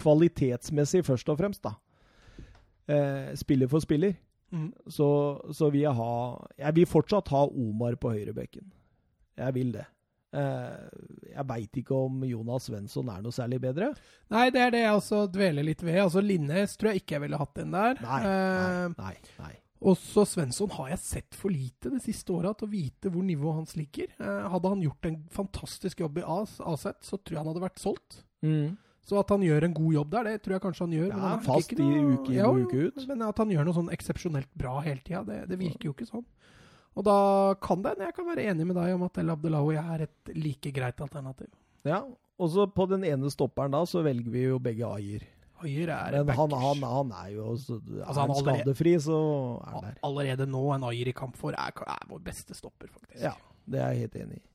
kvalitetsmessig, først og fremst, da. Spiller for spiller. Så, så vil jeg ha Jeg vil fortsatt ha Omar på høyrebekken. Jeg vil det. Eh, jeg veit ikke om Jonas Svensson er noe særlig bedre. Nei, det er det jeg også dveler litt ved. Altså, Linnes tror jeg ikke jeg ville hatt den der. Nei, Eh, nei, nei. nei. Også Svensson har jeg sett for lite det siste året til å vite hvor nivået hans ligger. Eh, hadde han gjort en fantastisk jobb i AZ, så tror jeg han hadde vært solgt. Mm. Så at han gjør en god jobb der, det tror jeg kanskje han gjør. Ja, men han fast i uke inn og uke ut. Men at han gjør noe sånn eksepsjonelt bra hele tida, det, det virker jo ikke sånn. Og da kan det Jeg kan være enig med deg om at El Abdelawi er et like greit alternativ. Ja, og så på den ene stopperen da, så velger vi jo begge Ayer. Ayer er Men han, han, han er jo så, Er Altså, han allerede- skadefri, så er han der. Allerede nå en Ayer i kamp for er, er vår beste stopper, faktisk. Ja, det er jeg helt enig i.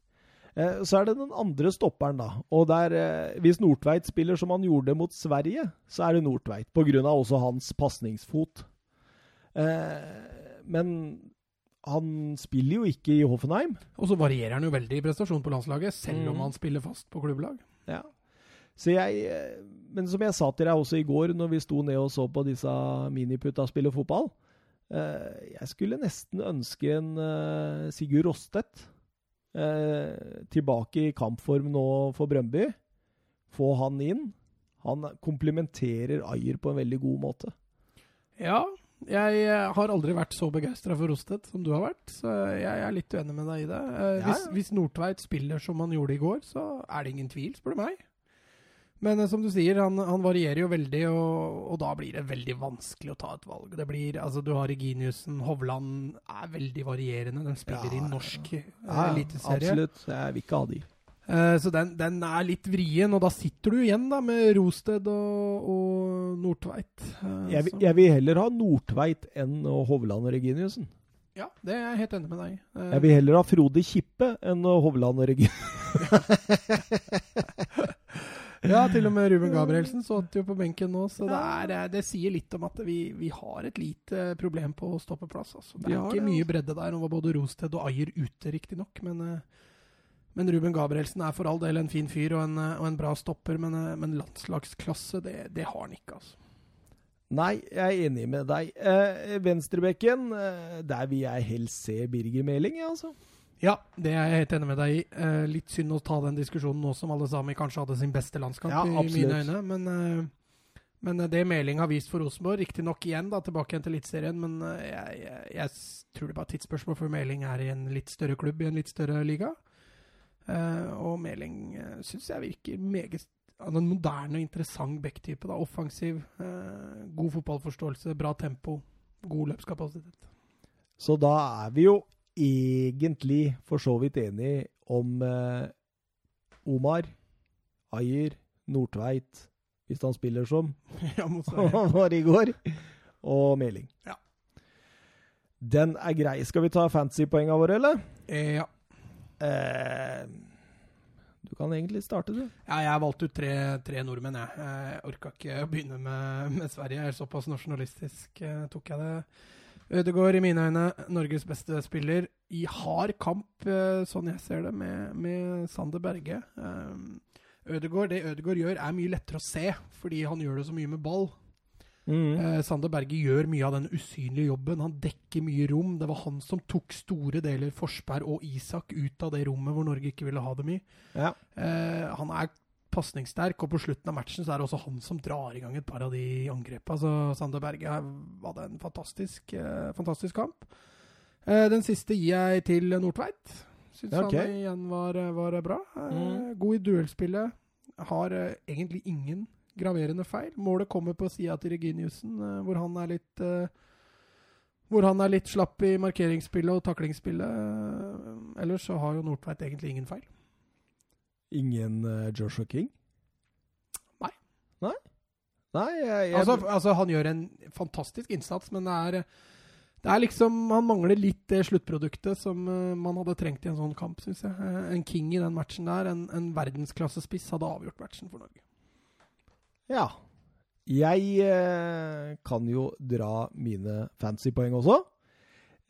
Eh, Så er det den andre stopperen, da. Og der, eh, Hvis Nordtveit spiller som han gjorde mot Sverige, så er det Nordtveit. Pga. også hans pasningsfot. Eh, Men han spiller jo ikke i Hoffenheim. Og så varierer han jo veldig i prestasjon på landslaget, selv om Mm. han spiller fast på klubblag. Ja. Så jeg, men som jeg sa til deg også i går, når vi sto ned og så på disse miniputta spille fotball Jeg skulle nesten ønske en Sigurd Rostedt eh, tilbake i kampform nå for Brøndby. Få han inn. Han komplementerer Ayer på en veldig god måte. Ja, jeg eh, har aldri vært så begeistra for Rosted som du har vært, så jeg er litt uenig med deg i det. Eh, Ja, ja. hvis Nordtveit spiller som han gjorde i går, så er det ingen tvil, spør du meg. Men eh, som du sier, han, han varierer jo veldig, og, og da blir det veldig vanskelig å ta et valg. Det blir, altså Du har Reginiussen, Hovland er veldig varierende. De spiller Ja, i norsk ja, Ja, eliteserie. absolutt. Jeg vil ikke ha de. Eh, Så den, den er litt vrien, og da sitter du igjen da med Rosted og, og Nordtveit. Eh, Jeg, vil- jeg vil heller ha Nordtveit enn Hovland og Reginiussen. Ja, det er jeg helt enig med deg i. Eh, Jeg vil heller ha Frode Kippe enn Hovland og Reginiussen. Ja, til og med Ruben Gabrielsen satt jo på benken nå, så det, er, det, det sier litt om at vi, vi, har et lite problem på stoppeplass. Altså. Det er ikke mye altså. bredde der. Nå var både Rosted og Ayer ute, riktignok, men, eh, men Ruben Gabrielsen er for all del en fin fyr og en, og en bra stopper, men, eh, men landslagsklasse, det, det, har han ikke, altså. Nei, jeg er enig med deg. Eh, venstrebekken, eh, der vil jeg helst se Birger Meling, ja, altså. Ja, det er jeg helt enig med deg i. Eh, litt synd å ta den diskusjonen nå som alle sammen kanskje hadde sin beste landskamp, ja, i mine øyne. Men, eh, men det Meling har vist for Rosenborg, riktignok igjen da, tilbake igjen til Eliteserien, men eh, jeg, jeg, tror det bare er tidsspørsmål før Meling er i en litt større klubb, i en litt større liga. Eh, og Meling uh, syns jeg virker meget altså, En moderne og interessant backtype. Offensiv, eh, god fotballforståelse, bra tempo, god løpskapasitet. Så da er vi jo egentlig for så vidt enig om eh, Omar, Ayer, Nordtveit, hvis han spiller som han var i går, og Meling. Ja. Den er grei. Skal vi ta fantasypoengene våre, eller? Eh, ja. Eh, du kan egentlig starte, du. Ja, jeg valgte ut tre, tre nordmenn, jeg. Jeg orka ikke å begynne med, med Sverige. Jeg er såpass nasjonalistisk, eh, tok jeg det. Ødegaard i mine øyne Norges beste spiller. I hard kamp, eh, sånn jeg ser det, med, med Sander Berge. Ødegård Ødegaard, det Ødegaard gjør, er mye lettere å se, fordi han gjør det så mye med ball. Mm. Eh, Sander Berge gjør mye av den usynlige jobben. Han dekker mye rom. Det var han som tok store deler Forsberg og Isak ut av det rommet hvor Norge ikke ville ha dem i. Ja. Eh, han er pasningssterk, og på slutten av matchen så er det også han som drar i gang et par av de angrepene. Så Sander Berge hadde en fantastisk, eh, fantastisk kamp. Eh, den siste gir jeg til Nordtveit. Syns okay. han igjen var, var bra. Eh, mm. God i duellspillet. Har eh, egentlig ingen graverende feil. Målet kommer på sida til Reginiussen, eh, hvor han er litt eh, hvor han er litt slapp i markeringsspillet og taklingsspillet. Ellers så har jo Nordtveit egentlig ingen feil. Ingen uh, Joshua King? Nei. Nei? Nei jeg, jeg... Altså, altså, han gjør en fantastisk innsats, men det er, det er liksom Han mangler litt det sluttproduktet som uh, man hadde trengt i en sånn kamp, syns jeg. Uh, en King i den matchen der, en, en verdensklassespiss, hadde avgjort matchen for Norge. Ja. Jeg kan jo dra mine fancy poeng også.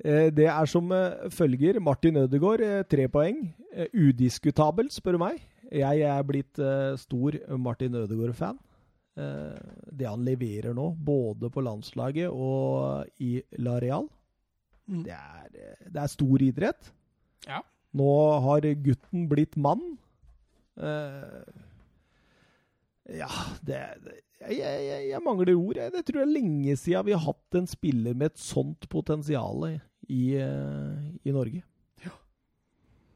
Eh, det er som eh, følger. Martin Ødegaard, eh, tre poeng. Udiskutabelt, spør du meg. Jeg er blitt stor Martin Ødegaard-fan. Det han leverer nå, både på landslaget og i La Real, mm. det, er, det, er, stor idrett. Ja. Nå har gutten blitt mann. Ja, det, jeg, jeg, jeg, mangler ord. Det tror jeg er lenge siden vi har hatt en spiller med et sånt potensial i, eh, i Norge. Ja.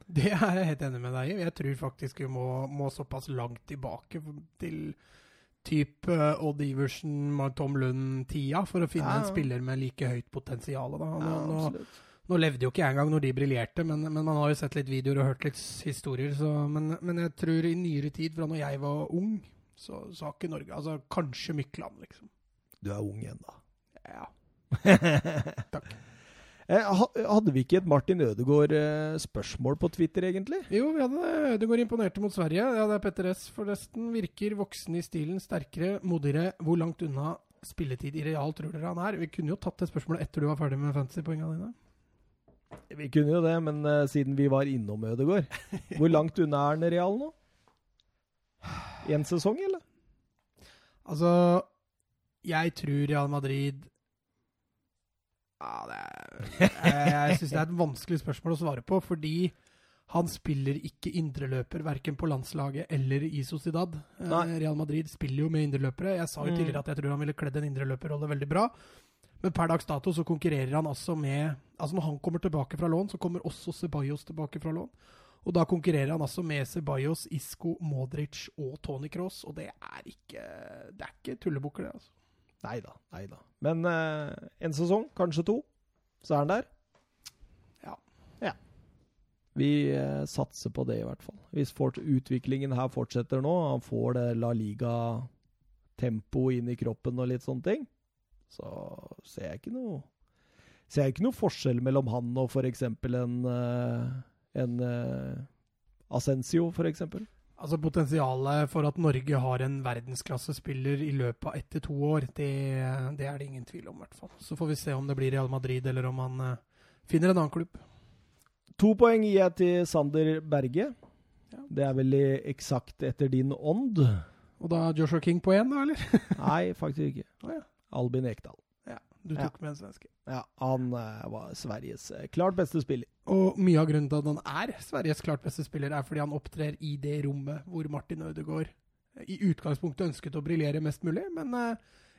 Det er jeg helt enig med deg i. Jeg tror faktisk vi må, må såpass langt tilbake til type uh, Odd Iversen, Tom Lund-tida for å finne ja. en spiller med like høyt potensial. Da. Nå, ja, nå, nå, levde jo ikke jeg engang når de briljerte, men, men, man har jo sett litt videoer og hørt litt historier. Så, men, men, jeg tror i nyere tid, fra når jeg var ung, så, så har ikke Norge Altså kanskje Mykland, liksom. Du er ung ennå. Ja. Takk. Eh, hadde vi ikke et Martin Ødegaard-spørsmål på Twitter, egentlig? Jo, vi hadde det. Ødegaard imponerte mot Sverige. Ja, det er Petter S. forresten. Virker voksen i stilen, sterkere, modigere. Hvor langt unna spilletid i real tror dere han er? Vi kunne jo tatt det spørsmålet etter du var ferdig med fantasypoengene dine. Vi kunne jo det, men uh, siden vi var innom Ødegaard Hvor langt unna er han real nå? Én sesong, eller? Altså Jeg tror Real Madrid ja, er, Jeg, jeg syns det er et vanskelig spørsmål å svare på, fordi han spiller ikke indreløper verken på landslaget eller i Sociedad. Eh, Nei. Real Madrid spiller jo med indreløpere. Jeg sa jo mm. tidligere at jeg tror han ville kledd en indreløperrolle veldig bra. Men per dags dato så konkurrerer han altså med Altså Når han kommer tilbake fra lån, så kommer også Ceballos tilbake fra lån. Og da konkurrerer han altså med Ceballos, Isco, Modric og Tony Cross, og det er ikke Det er ikke tullebukker, det, altså. Nei da, nei da. Men uh, en sesong, kanskje to, så er han der. Ja. ja. Vi uh, satser på det, i hvert fall. Hvis fort, utviklingen her fortsetter nå, han får det La Liga-tempoet inn i kroppen og litt sånne ting, så ser jeg ikke noe Ser jeg ikke noe forskjell mellom han og f.eks. en uh, en uh, Ascencio, f.eks.? Altså Potensialet for at Norge har en verdensklassespiller i løpet av ett til to år, det, det, er det ingen tvil om, i hvert fall. Så får vi se om det blir Real Madrid, eller om han uh, finner en annen klubb. To poeng gir jeg til Sander Berge. Ja. Det er veldig eksakt etter din ånd. Og da Joshua King på én, da, eller? Nei, faktisk ikke. Oh, ja. Albin Ekdal. Du tok ja. med en svenske. Ja, han uh, var Sveriges uh, klart beste spiller. Og mye av grunnen til at han er Sveriges klart beste spiller, er fordi han opptrer i det rommet hvor Martin Ødegaard uh, i utgangspunktet ønsket å briljere mest mulig, men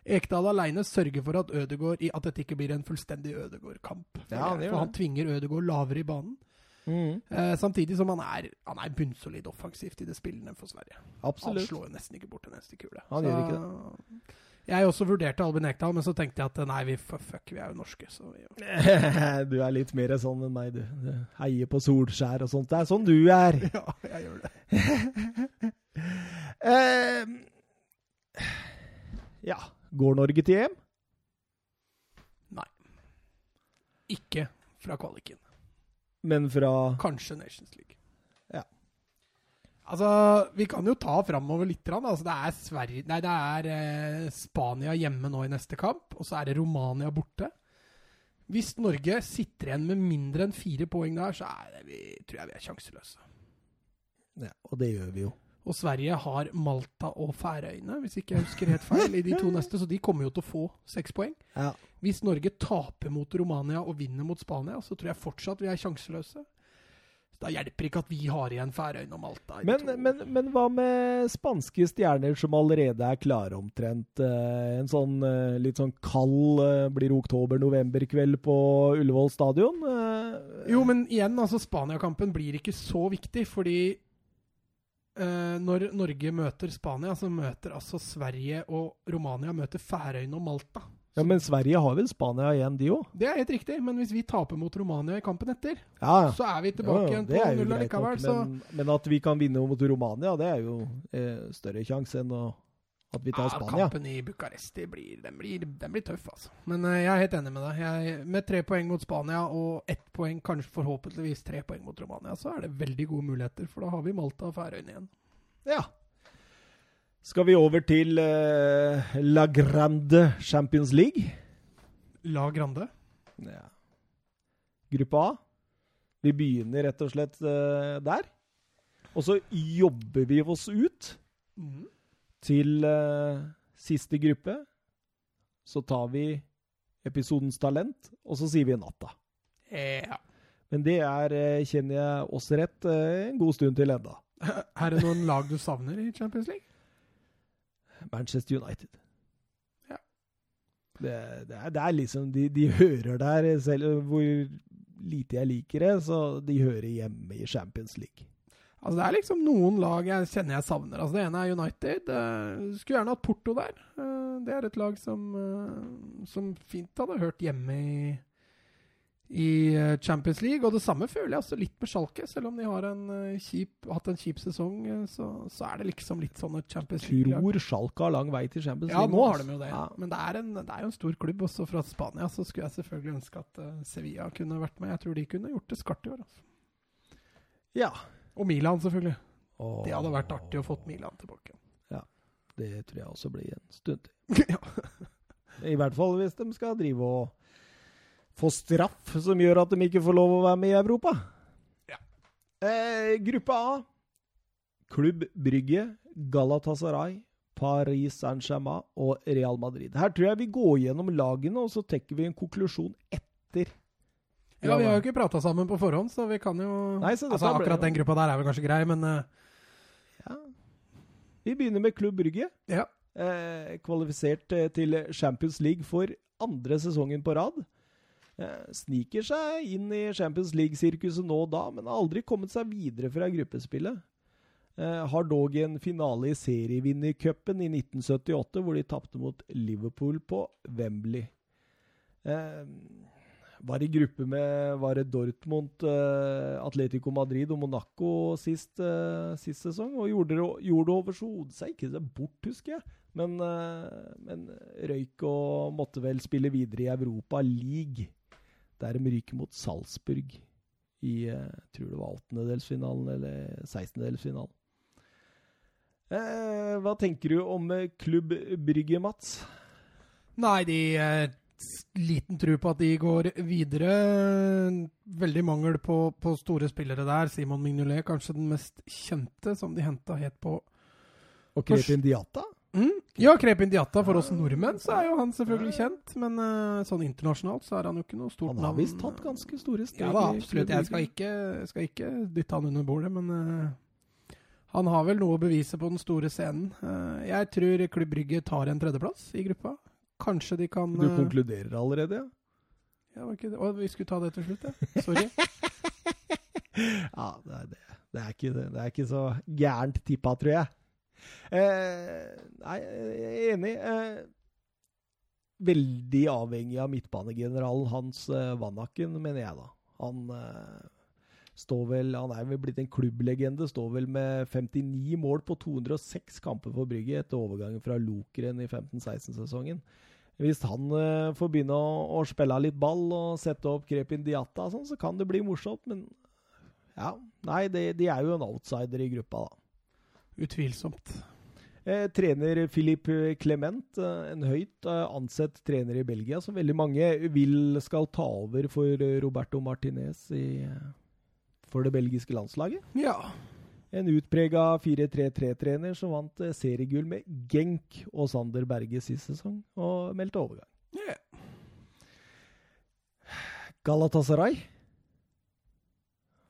Ekdal aleine sørger for at, Ødegård, at dette ikke blir en fullstendig Ødegaard-kamp. For, ja, for han tvinger Ødegaard lavere i banen. Mm. samtidig som han er, han er bunnsolid offensivt i det spillene for Sverige. Absolutt. Han slår jo nesten ikke bort en eneste kule. Han Så, gjør ikke det. Jeg også vurderte Albin Ekdal, men så tenkte jeg at nei, vi, fuck, vi er jo norske. Så vi, du er litt mer sånn enn meg, du. du. Heier på Solskjær og sånt. Det er sånn du er. Ja, jeg gjør det. uh, ja. Går Norge til EM? Nei. Ikke fra kvaliken. Men fra Kanskje Nations League. Altså, Vi kan jo ta framover litt. Altså, det er, Sverige, nei, det er eh, Spania hjemme nå i neste kamp, og så er det Romania borte. Hvis Norge sitter igjen med mindre enn fire poeng der, så det, vi, tror jeg vi er sjanseløse. Ja, og det gjør vi jo. Og Sverige har Malta og Færøyene, hvis ikke jeg husker helt feil, i de to neste. Så de kommer jo til å få seks poeng. Ja. Hvis Norge taper mot Romania og vinner mot Spania, så tror jeg fortsatt vi er sjanseløse. Da hjelper ikke at vi har igjen Færøyene og Malta. Men, men, men, hva med spanske stjerner som allerede er klare omtrent? Eh, en sånn eh, litt sånn kald eh, blir oktober-november-kveld på Ullevål stadion? Jo, men igjen, altså Spania-kampen blir ikke så viktig, fordi Uh, når Norge møter Spania, så møter altså Sverige og Romania møter Færøyene og Malta. Ja, Men Sverige har vel Spania igjen, de òg? Det er helt riktig, men hvis vi taper mot Romania i kampen etter, ja. så er vi tilbake igjen på null likevel. Men, men, at vi kan vinne mot Romania, det er jo eh, større sjanse enn å, at vi tar ja, Spania. Kampen i Bucuresti blir, den blir, den blir tøff, altså. Men eh, jeg er helt enig med deg. Jeg, med tre poeng mot Spania og ett poeng, kanskje forhåpentligvis tre poeng mot Romania, så er det veldig gode muligheter, for da har vi Malta og Færøyene igjen. Ja skal vi over til uh, La Grande Champions League. La Grande? Ja. Gruppe A. Vi begynner rett og slett uh, der. Og så jobber vi oss ut mm. til uh, siste gruppe. Så tar vi episodens talent, og så sier vi natta. Ja. Men det er, kjenner jeg oss rett, en god stund til enda. Er det noen lag du savner i Champions League? Manchester United. Ja. Det, det, er, det er, liksom de, de, hører der, selv hvor lite jeg liker det, så de hører hjemme i Champions League. Altså Det er liksom noen lag jeg kjenner jeg savner. Altså Det ene er United. Uh, skulle gjerne hatt Porto der. Uh, det er et lag som, uh, som fint hadde hørt hjemme i i eh, Champions League. Og det samme føler jeg også litt med Schalke. Selv om de har en, uh, kjip, hatt en kjip sesong, uh, så, så, er det liksom litt sånn Champions League. Tror Schalke har lang vei til Champions League. Ja, nå har de jo det. Ja. Men det er, en, det er, jo en stor klubb også fra Spania. Så skulle jeg selvfølgelig ønske at Sevilla kunne vært med. Jeg tror de kunne gjort det skarpt i år. Altså. Ja. Og Milan, selvfølgelig. Oh. Det hadde vært artig å fått Milan tilbake. Ja. Det tror jeg også blir en stund til. ja. I hvert fall hvis de skal drive og få straff som gjør at de ikke får lov å være med i Europa. Ja. Eh, gruppe A. Klubb Brygge, Galatasaray, Paris Saint-Germain og Real Madrid. Her tror jeg vi går gjennom lagene, og så trekker vi en konklusjon etter. Ja, vi har jo ikke prata sammen på forhånd, så vi kan jo Nei, Altså, Akkurat den gruppa der er vel kanskje grei, men uh... Ja. Vi begynner med Klubb Brygge. Ja. Eh, kvalifisert eh, til Champions League for andre sesongen på rad. Eh, sniker seg inn i Champions League-sirkuset nå og da, men har aldri kommet seg videre fra gruppespillet. Eh, har dog en finale i serievinnercupen i 1978, hvor de tapte mot Liverpool på Wembley. Eh, var i gruppe med var det Dortmund, Atletico Madrid og Monaco sist, sist sesong, og gjorde det, gjorde det overhodet seg ikke det bort, husker jeg. Men, men røyk og måtte vel spille videre i Europa League der de ryker mot Salzburg i jeg tror det var åttendedelsfinalen eller sekstendedelsfinalen. Eh, hva tenker du om eh, Klubb Brygge, Mats? Nei, de eh, Liten tro på at de går videre. Veldig mangel på, på store spillere der. Simon Mignolet, kanskje den mest kjente, som de henta helt på Og Kretin Diata? Mm. Ja, Krepin Diatta, For oss nordmenn så er jo han selvfølgelig kjent. Men uh, sånn internasjonalt så er han jo ikke noe stort navn. Han har visst tatt ganske store steg. Ja da, absolutt. Jeg skal ikke, skal ikke dytte han under bordet, men uh, han har vel noe å bevise på den store scenen. Uh, jeg tror Klubb Brygge tar en tredjeplass i gruppa. Kanskje de kan Du konkluderer allerede, ja? Ja, var ikke det? Å, vi skulle ta det til slutt, ja. Sorry. ja, det er, det. Det, er ikke, det er ikke så gærent tippa, tror jeg. Eh, nei, jeg er enig. Eh, veldig avhengig av midtbanegeneralen Hans eh, Vannaken, mener jeg, da. Han eh, står vel Han er vel blitt en klubblegende. Står vel med 59 mål på 206 kamper for Brygge etter overgangen fra Lokeren i 15-16-sesongen. Hvis han uh, får begynne å, å, spille litt ball og sette opp Krepin Diata, sånn, så kan det bli morsomt. Men ja, nei, de, de er jo en outsider i gruppa, da. Utvilsomt. Eh, trener Philip Clement, eh, en høyt eh, ansett trener i Belgia, som veldig mange vil skal ta over for Roberto Martinez i, for det belgiske landslaget. Ja. En utprega 4-3-3-trener som vant eh, seriegull med Genk og Sander Berge sist sesong, og meldte overgang. Yeah. Galatasaray?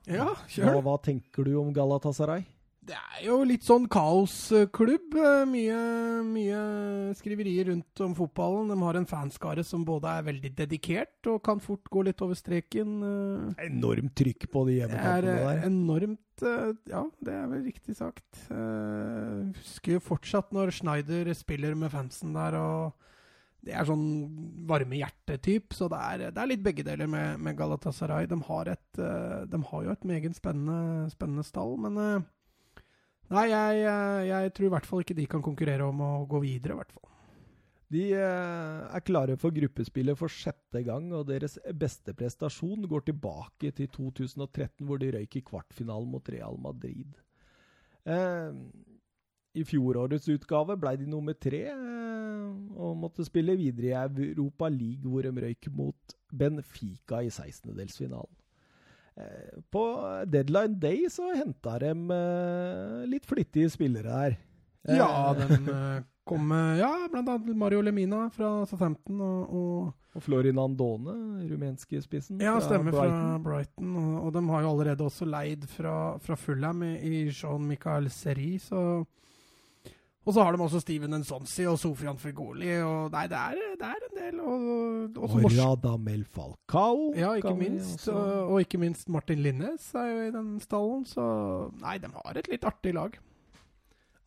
Ja, kjør. Hva, hva tenker du om Galatasaray? Det er jo litt sånn kaosklubb. Eh, mye, mye skriverier rundt om fotballen. De har en fanskare som både er veldig dedikert og kan fort gå litt over streken. Eh. Enormt trykk på de hjemmekampene der. Det er enormt Ja, det er vel riktig sagt. Jeg husker fortsatt når Schneider spiller med fansen der. og det er sånn varme hjerte-typ, så det er, det er, litt begge deler med, med Galatasaray. De har, et, de har, jo et meget spennende, spennende stall, men Nei, jeg, jeg, tror i hvert fall ikke de kan konkurrere om å gå videre, i hvert fall. De eh, er klare for gruppespillet for sjette gang, og deres beste prestasjon går tilbake til 2013, hvor de røyk i kvartfinalen mot Real Madrid. Eh, I fjorårets utgave ble de nummer tre eh, og måtte spille videre i Europa League, hvor de røyk mot Benfica i 16-delsfinalen. Eh, på deadline day så henta de uh, litt flittige spillere her. Ja, den de kom med ja, annet Mario Lemina fra Southampton og, og, og Florin Andone, rumenske spissen. Ja, stemmer fra Brighton. Fra Brighton og, og, de har jo allerede også leid fra, fra Fulham i, i Jean-Michael Seri, så og så har de også Steven Nsonsi og Sofian Fegoli. Og nei, det er, det er en del. Og, og, og Radamel Falcao. Ja, ikke minst. Og, og, ikke minst Martin Linnes er jo i den stallen. Så nei, de har et litt artig lag.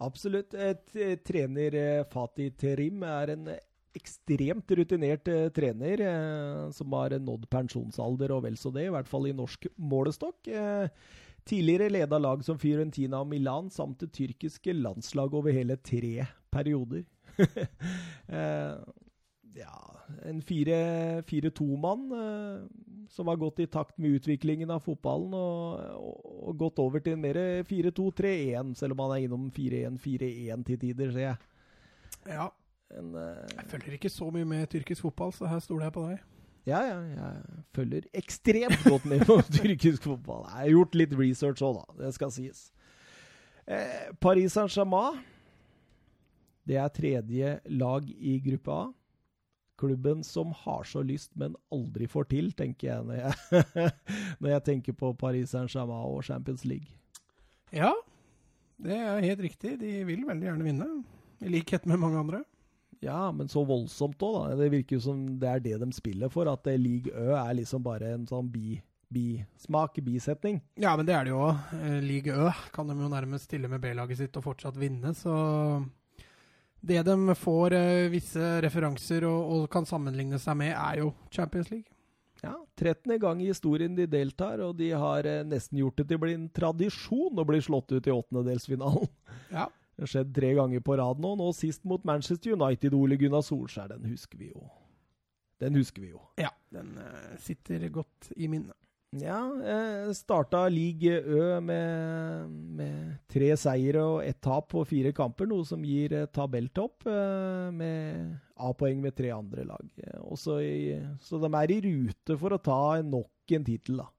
Absolutt. Et, et, trener eh, Fatih Terim er en ekstremt rutinert uh, trener som har nådd pensjonsalder og vel så det, i hvert fall i norsk målestokk. Tidligere leda lag som Fiorentina og Milan samt det tyrkiske landslaget over hele tre perioder. eh, ja En 4-2-mann eh, som har gått i takt med utviklingen av fotballen og, og, og gått over til en mer 4-2-3-1, selv om han er innom 4-1-4-1 til tider, ser jeg. Ja. En, eh, jeg følger ikke så mye med tyrkisk fotball, så her stoler jeg på deg. Ja, ja. Jeg følger ekstremt godt med på tyrkisk fotball. Jeg har gjort litt research òg, da. Det skal sies. Eh, Paris Saint-Germain. Det er tredje lag i gruppe A. Klubben som har så lyst, men aldri får til, tenker jeg når jeg, når jeg tenker på Paris Saint-Germain og Champions League. Ja, det er helt riktig. De vil veldig gjerne vinne, i likhet med mange andre. Ja, men så voldsomt òg, da. Det virker jo som det er det de spiller for. At League Ø er liksom bare en sånn bi, bismak, bisetning. Ja, men det er det jo òg. Eh, League Ø kan de jo nærmest stille med B-laget sitt og fortsatt vinne, så Det de får uh, visse referanser og, og, kan sammenligne seg med, er jo Champions League. Ja, 13. gang i historien de deltar, og de har nesten gjort det til å bli en tradisjon å bli slått ut i åttendedelsfinalen. Ja. Det har skjedd tre ganger på rad nå. Nå sist mot Manchester United, Ole Gunnar Solskjær. Den husker vi jo. Den husker vi jo. Ja, den uh, sitter godt i minnet. Ja, eh, starta Ligue Ø med, med tre seire og ett tap på fire kamper, noe som gir eh, tabelltopp eh, med A-poeng med tre andre lag. Eh, i, så de er i rute for å ta nok en tittel, da.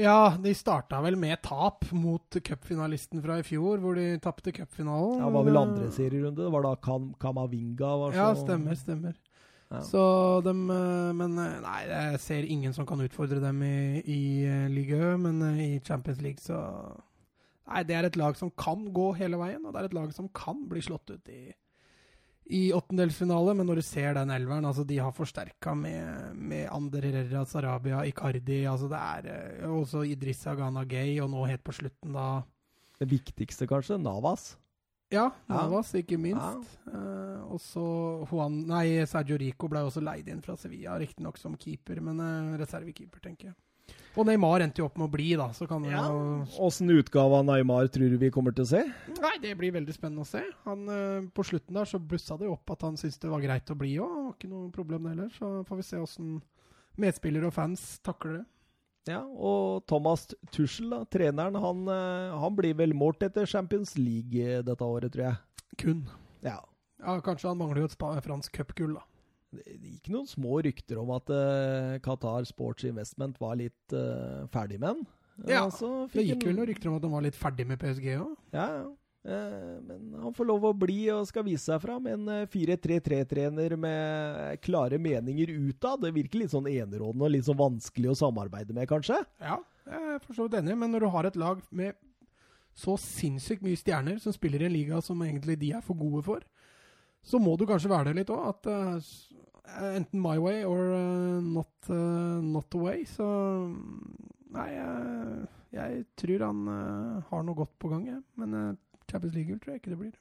Ja, de starta vel med tap mot cupfinalisten fra i fjor, hvor de tapte cupfinalen. Ja, det var vel andre serierunde. Det var da Kam Kamavinga var så Ja, stemmer, stemmer. Ja. Så dem eh, Men eh, nei, jeg ser ingen som kan utfordre dem i, i eh, men eh, i Champions League så Nei, det er et lag som kan gå hele veien, og det er et lag som kan bli slått ut i i åttendelsfinale, men når du ser den elveren altså De har forsterka med, med Ander Herrera, Sarabia, Icardi altså Det er eh, også Idrissa Ghana Gay, og nå helt på slutten, da Det viktigste, kanskje, Navas. Ja, Ja. Navas, ikke minst. Eh, og så Juan Nei, Sergio Rico ble også leid inn fra Sevilla, riktignok som keeper, men uh, reservekeeper, tenker jeg. Og Neymar endte jo opp med å bli, da, så kan Ja. jo Åssen utgave av Neymar tror du vi kommer til å se? Nei, det blir veldig spennende å se. Han, eh, på slutten der så blussa det jo opp at han syntes det var greit å bli òg. Ikke noe problem det heller. Så får vi se åssen medspillere og fans takler det. Ja, og Thomas Tuschel, da, treneren, han, eh, han blir vel målt etter Champions League eh, dette året, tror jeg. Kun. Ja. Ja, kanskje han mangler jo et spa fransk cupgull, da. Det gikk noen små rykter om at uh, Qatar Sports Investment var litt uh, ferdig med den. Ja, Det gikk vel noen rykter om at han var litt ferdig med PSG òg. Ja, ja. Eh, men han får lov å bli og skal vise seg fram. En eh, 4-3-3-trener med klare meninger utad. Det virker litt sånn enerådende og litt sånn vanskelig å samarbeide med, kanskje? Ja, jeg er for så vidt enig, men når du har et lag med så sinnssykt mye stjerner som spiller i en liga som egentlig de er for gode for, så må du kanskje være det litt òg. At eh, enten my way or uh, not, uh, not the way. Så Nei, jeg, jeg tror han uh, har noe godt på gang, jeg. Men Champions League tror jeg ikke det blir.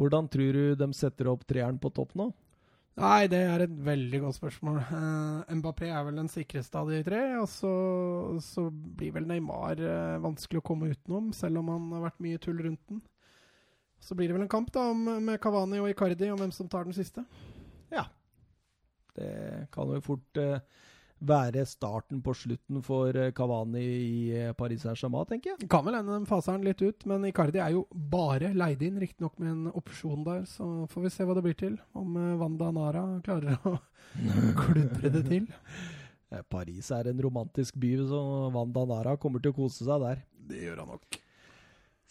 Hvordan tror du de setter opp treeren på topp nå? Nei, det er et veldig godt spørsmål. Mbappé er vel den sikreste av de tre. Og så, så blir vel Neymar eh, vanskelig å komme utenom, selv om han har vært mye tull rundt den. Så blir det vel en kamp da, med Kavani og Icardi om hvem som tar den siste. Det kan jo fort eh, være starten på slutten for Kavani Cavani i eh, Paris Saint-Germain, tenker jeg. Kan vel hende de faser den litt ut, men Icardi er jo bare leid inn, riktignok med en opsjon der. Så får vi se hva det blir til. Om eh, Wanda Nara klarer å kludre det til. Eh, Paris er en romantisk by, så Wanda Nara kommer til å kose seg der. Det gjør han nok.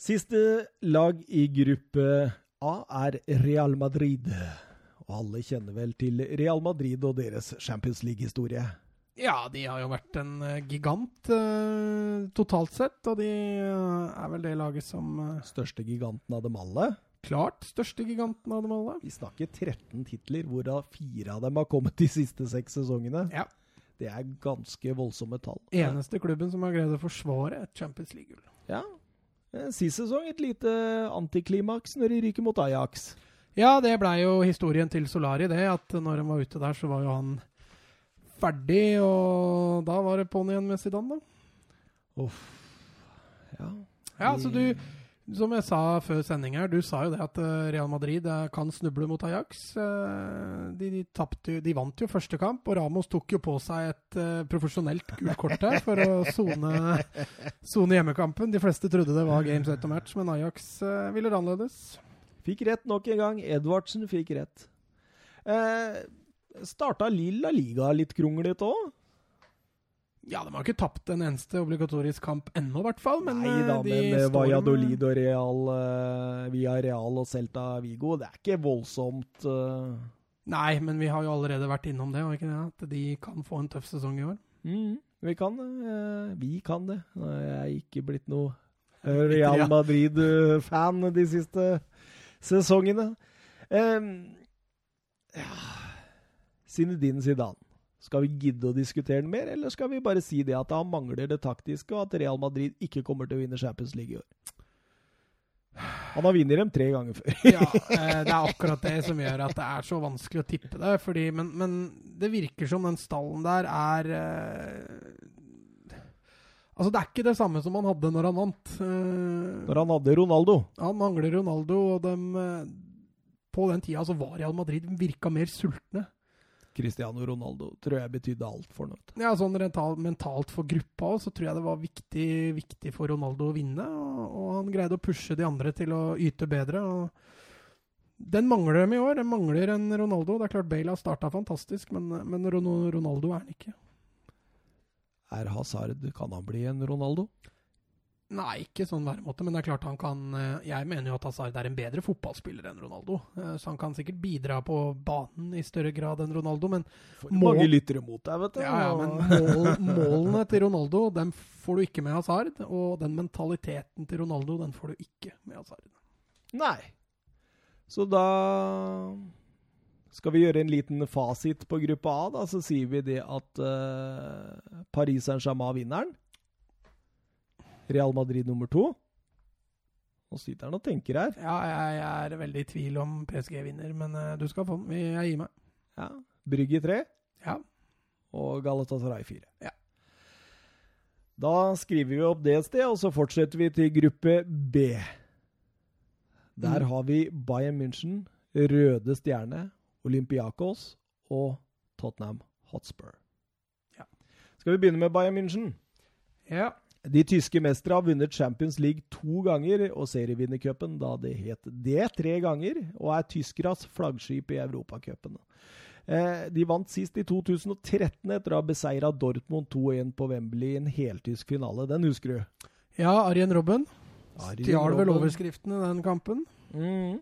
Siste lag i gruppe A er Real Madrid. Alle kjenner vel til Real Madrid og deres Champions League-historie. Ja, de har jo vært en eh, gigant eh, totalt sett, og de eh, er vel det laget som eh, Største giganten av dem alle. klart største giganten av dem alle. Vi snakker 13 titler, hvorav fire av dem har kommet de siste seks sesongene. Ja. Det er ganske voldsomme tall. Eneste klubben som har greid å forsvare et Champions League-gull. Ja. Sist sesong et lite antiklimaks når de ryker mot Ajax. Ja, det blei jo historien til Solari, det. At når han var ute der, så var jo han ferdig, og da var det på'n igjen med Zidane, da. Ja. Ja, så du Som jeg sa før sending her, du sa jo det at eh, Real Madrid eh, kan snuble mot Ajax. Eh, De, de, tapte, de vant jo første kamp, og Ramos tok jo på seg et profesjonelt gult kort der for å sone hjemmekampen. De fleste trodde det var games etter match, men Ajax ville det annerledes. Fikk rett nok en gang. Edvardsen fikk rett. Eh, starta Lilla Liga litt kronglete òg. Ja, de har ikke tapt en eneste obligatorisk kamp ennå, i hvert fall. Men Nei eh, da, de men eh, Valladolid og Real uh, via Real og Celta Vigo, det er ikke voldsomt uh... Nei, men vi har jo allerede vært innom det, ikke det? At de kan få en tøff sesong i år. mm, Vi kan det. Uh, vi kan det. Nå er jeg ikke blitt noe eh, Real Madrid-fan de siste sesongene. Um, ja Zinedine Zidane. Skal vi gidde å diskutere den mer, eller skal vi bare si det at han mangler det taktiske, og at Real Madrid ikke kommer til å vinne Champions League i år? Han har vunnet dem tre ganger før. Ja, eh, det er akkurat det som gjør at det er så vanskelig å tippe det. Fordi, men, men det virker som den stallen der er eh, Altså, det er ikke det samme som han hadde når han vant. Eh, Når han hadde Ronaldo. han mangler Ronaldo, og dem, eh, På den tida så var Real Madrid virka mer sultne. Cristiano Ronaldo tror jeg betydde alt for noe. Ja, sånn rental, mentalt for gruppa også, så tror jeg det var viktig, viktig for Ronaldo å vinne. Og, og, han greide å pushe de andre til å yte bedre. Den mangler dem i år. Den mangler en Ronaldo. Det er klart Bale har starta fantastisk, men, men Ronaldo er han ikke. Er Hazard Kan han bli en Ronaldo? Nei, ikke sånn væremåte, men det er klart han kan eh, Jeg mener jo at Hazard er en bedre fotballspiller enn Ronaldo. Eh, så han kan sikkert bidra på banen i større grad enn Ronaldo, men mål, mange lyttere mot deg, vet du. Ja, ja, men mål, målene til Ronaldo dem får du ikke med Hazard. Og den mentaliteten til Ronaldo den får du ikke med Hazard. Nei. Så da skal vi gjøre en liten fasit på gruppe A, da, så sier vi det at uh, Paris Saint-Germain vinneren. Real Madrid nummer to. Nå sitter han og tenker her. Ja, jeg, jeg er veldig i tvil om PSG vinner, men uh, du skal få den. Jeg gir meg. Ja. Brygge tre. Ja. Og Galatasaray fire. Ja. Da skriver vi opp det et sted, og så fortsetter vi til gruppe B. Der mm. har vi Bayern München, Røde Stjerne, Olympiakos og Tottenham Hotspur. Ja. Skal vi begynne med Bayern München? Ja. De tyske mestere har vunnet Champions League to ganger og serievinnercupen da det het det tre ganger, og er tyskeras flaggskip i Europacupen. Eh, de vant sist i 2013 etter å ha beseira Dortmund 2-1 på Wembley i en heltysk finale. Den husker du? Ja, Arjen Robben. Stjal vel overskriftene i den kampen. Mm.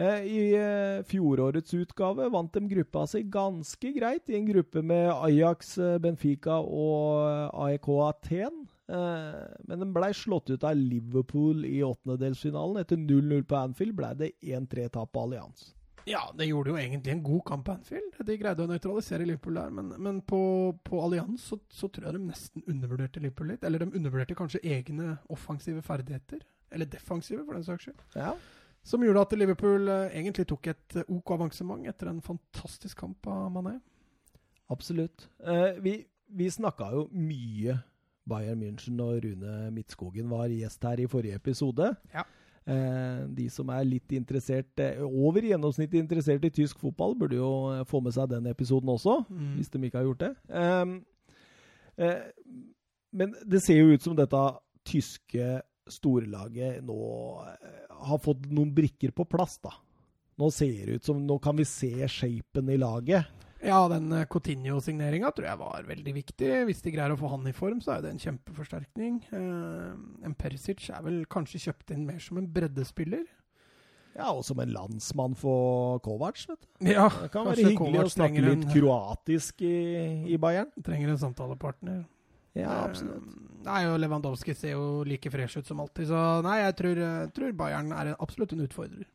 Eh, I eh, fjorårets utgave vant de gruppa si ganske greit, i en gruppe med Ajax, eh, Benfica og AEK Aten. Men de blei slått ut av Liverpool i åttendedelsfinalen. Etter 0-0 på Anfield ble det 1-3-tap på Allianz. Ja, det gjorde jo egentlig en god kamp på Anfield. De greide å nøytralisere Liverpool der. Men, men på, på Allianz så, så, tror jeg de nesten undervurderte Liverpool litt. Eller de undervurderte kanskje egne offensive ferdigheter. Eller defensive, for den saks skyld. Ja. Som gjorde at Liverpool eh, egentlig tok et eh, OK avansement etter en fantastisk kamp av Mané. Absolutt. Eh, vi vi snakka jo mye Bayern München og Rune Midtskogen var gjest her i forrige episode. Ja. Eh, de som er litt interessert, eh, over gjennomsnittet interessert i tysk fotball, burde jo få med seg den episoden også, mm. hvis de ikke har gjort det. Eh, men det ser jo ut som dette tyske storlaget nå eh, har fått noen brikker på plass, da. Nå ser det ut som Nå kan vi se shapen i laget. Ja, den eh, Coutinho-signeringa tror jeg var veldig viktig. Hvis de greier å få han i form, så er det en kjempeforsterkning. Uh, en Persic er vel kanskje kjøpt inn mer som en breddespiller. Ja, og som en landsmann for Kovac, vet du. Ja, det kan være hyggelig Kovac å snakke litt en, kroatisk i, i, Bayern. Trenger en samtalepartner. Ja, absolutt. Uh, nei, og Lewandowski ser jo like fresh ut som alltid, så nei, jeg tror, tror Bayern er absolutt en utfordrer.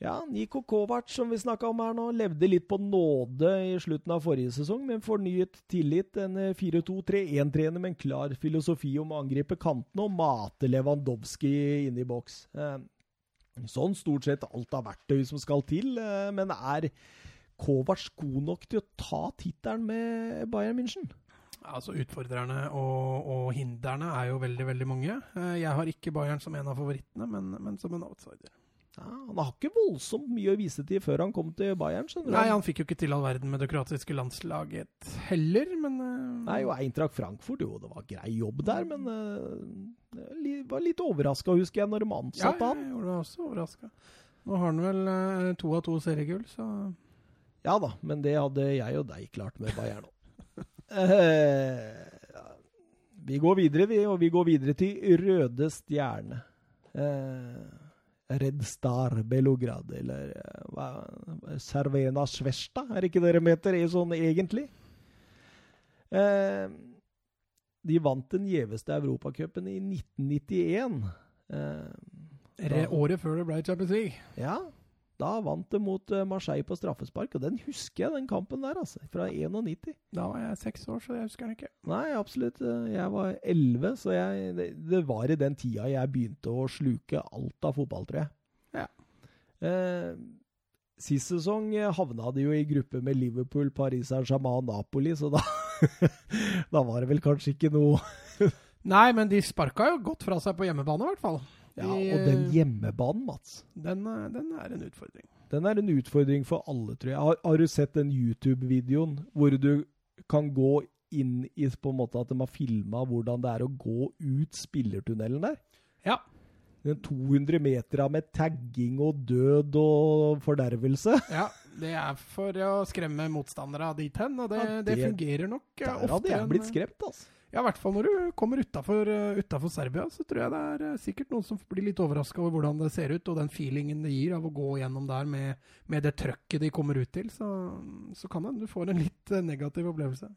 Ja, Niko Kovac, som vi snakka om her nå, levde litt på nåde i slutten av forrige sesong, men fornyet tillit. En 4-2-3-1-trener med en klar filosofi om å angripe kantene og mate Lewandowski inn i boks. Eh, sånn stort sett alt av verktøy som skal til, eh, men er Kovac god nok til å ta tittelen med Bayern München? Altså Utfordrerne og, og, hindrene er jo veldig veldig mange. Eh, jeg har ikke Bayern som en av favorittene, men, men som en outsider. Ja, han har ikke voldsomt mye å vise til før han kom til Bayern. skjønner du? Nei, Han fikk jo ikke til all verden med det kroatiske landslaget heller, men uh... Nei, og Eintracht Frankfurt, jo, det var grei jobb der, men uh, jeg var litt overraska, husker jeg, når de ansatte han. Ja, jeg var også overraska. Nå har han vel to av to seriegull, så Ja da, men det hadde jeg og deg klart med Bayern òg. Vi går videre, vi, og vi går videre til Røde Stjerne. Eh, Red Star Belograd, eller eh, hva, Servena Svesta, er ikke det de heter sånn egentlig? Eh, de vant den gjeveste europacupen i 1991. Eh, da, året før det ble Champions League. Ja, da vant det mot uh, Marseille på straffespark, og den husker jeg, den kampen der, altså. Fra 91. Da var jeg seks år, så jeg husker den ikke. Nei, absolutt. Jeg var elleve, så jeg, det, det, var i den tida jeg begynte å sluke alt av fotball, tror jeg. Ja. Eh, Sist sesong havna de jo i gruppe med Liverpool, Paris Saint-Germain Napoli, så da, da var det vel kanskje ikke noe Nei, men de sparka jo godt fra seg på hjemmebane, i hvert fall. Ja, og den hjemmebanen, Mats. Den, den er en utfordring. Den er en utfordring for alle, tror jeg. Har, har du sett den YouTube-videoen hvor du kan gå inn i på en måte at de har filma hvordan det er å gå ut spillertunnelen der? Ja. Den 200 metera med tagging og død og fordervelse. Ja, det er for å skremme motstandere dit hen, og det, Ja, det, det- fungerer nok Der ofte hadde jeg blitt skremt, altså. Ja, i hvert fall når du kommer utafor Serbia, så tror jeg det er eh, sikkert noen som blir litt overraska over hvordan det ser ut, og den feelingen det gir av å gå gjennom der med, med det trøkket de kommer ut til. Så, så kan hende du får en litt eh, negativ opplevelse.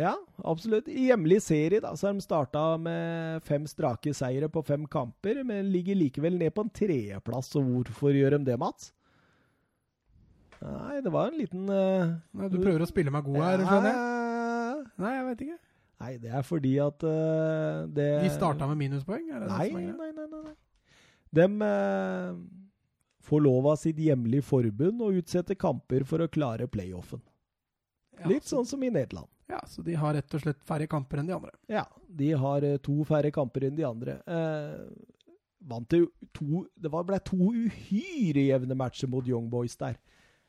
Ja, absolutt. I hjemlig serie da, så har de starta med fem strake seire på fem kamper, men ligger likevel ned på en tredjeplass. Og hvorfor gjør de det, Mats? Nei, det var en liten uh... Nei, Du prøver å spille meg god her, skjønner jeg. eh, Nei, jeg vet ikke. Nei, det er fordi at uh, det De starta med minuspoeng? Er det Nei, det nei, nei. nei, nei. De uh, får lov av sitt hjemlige forbund å utsette kamper for å klare playoffen. Ja, Litt sånn som i Nederland. Ja, så de har rett og slett færre kamper enn de andre. Ja, de har eh, to færre kamper enn de andre. Eh, vant til to Det ble to uhyre jevne matcher mot Young Boys der.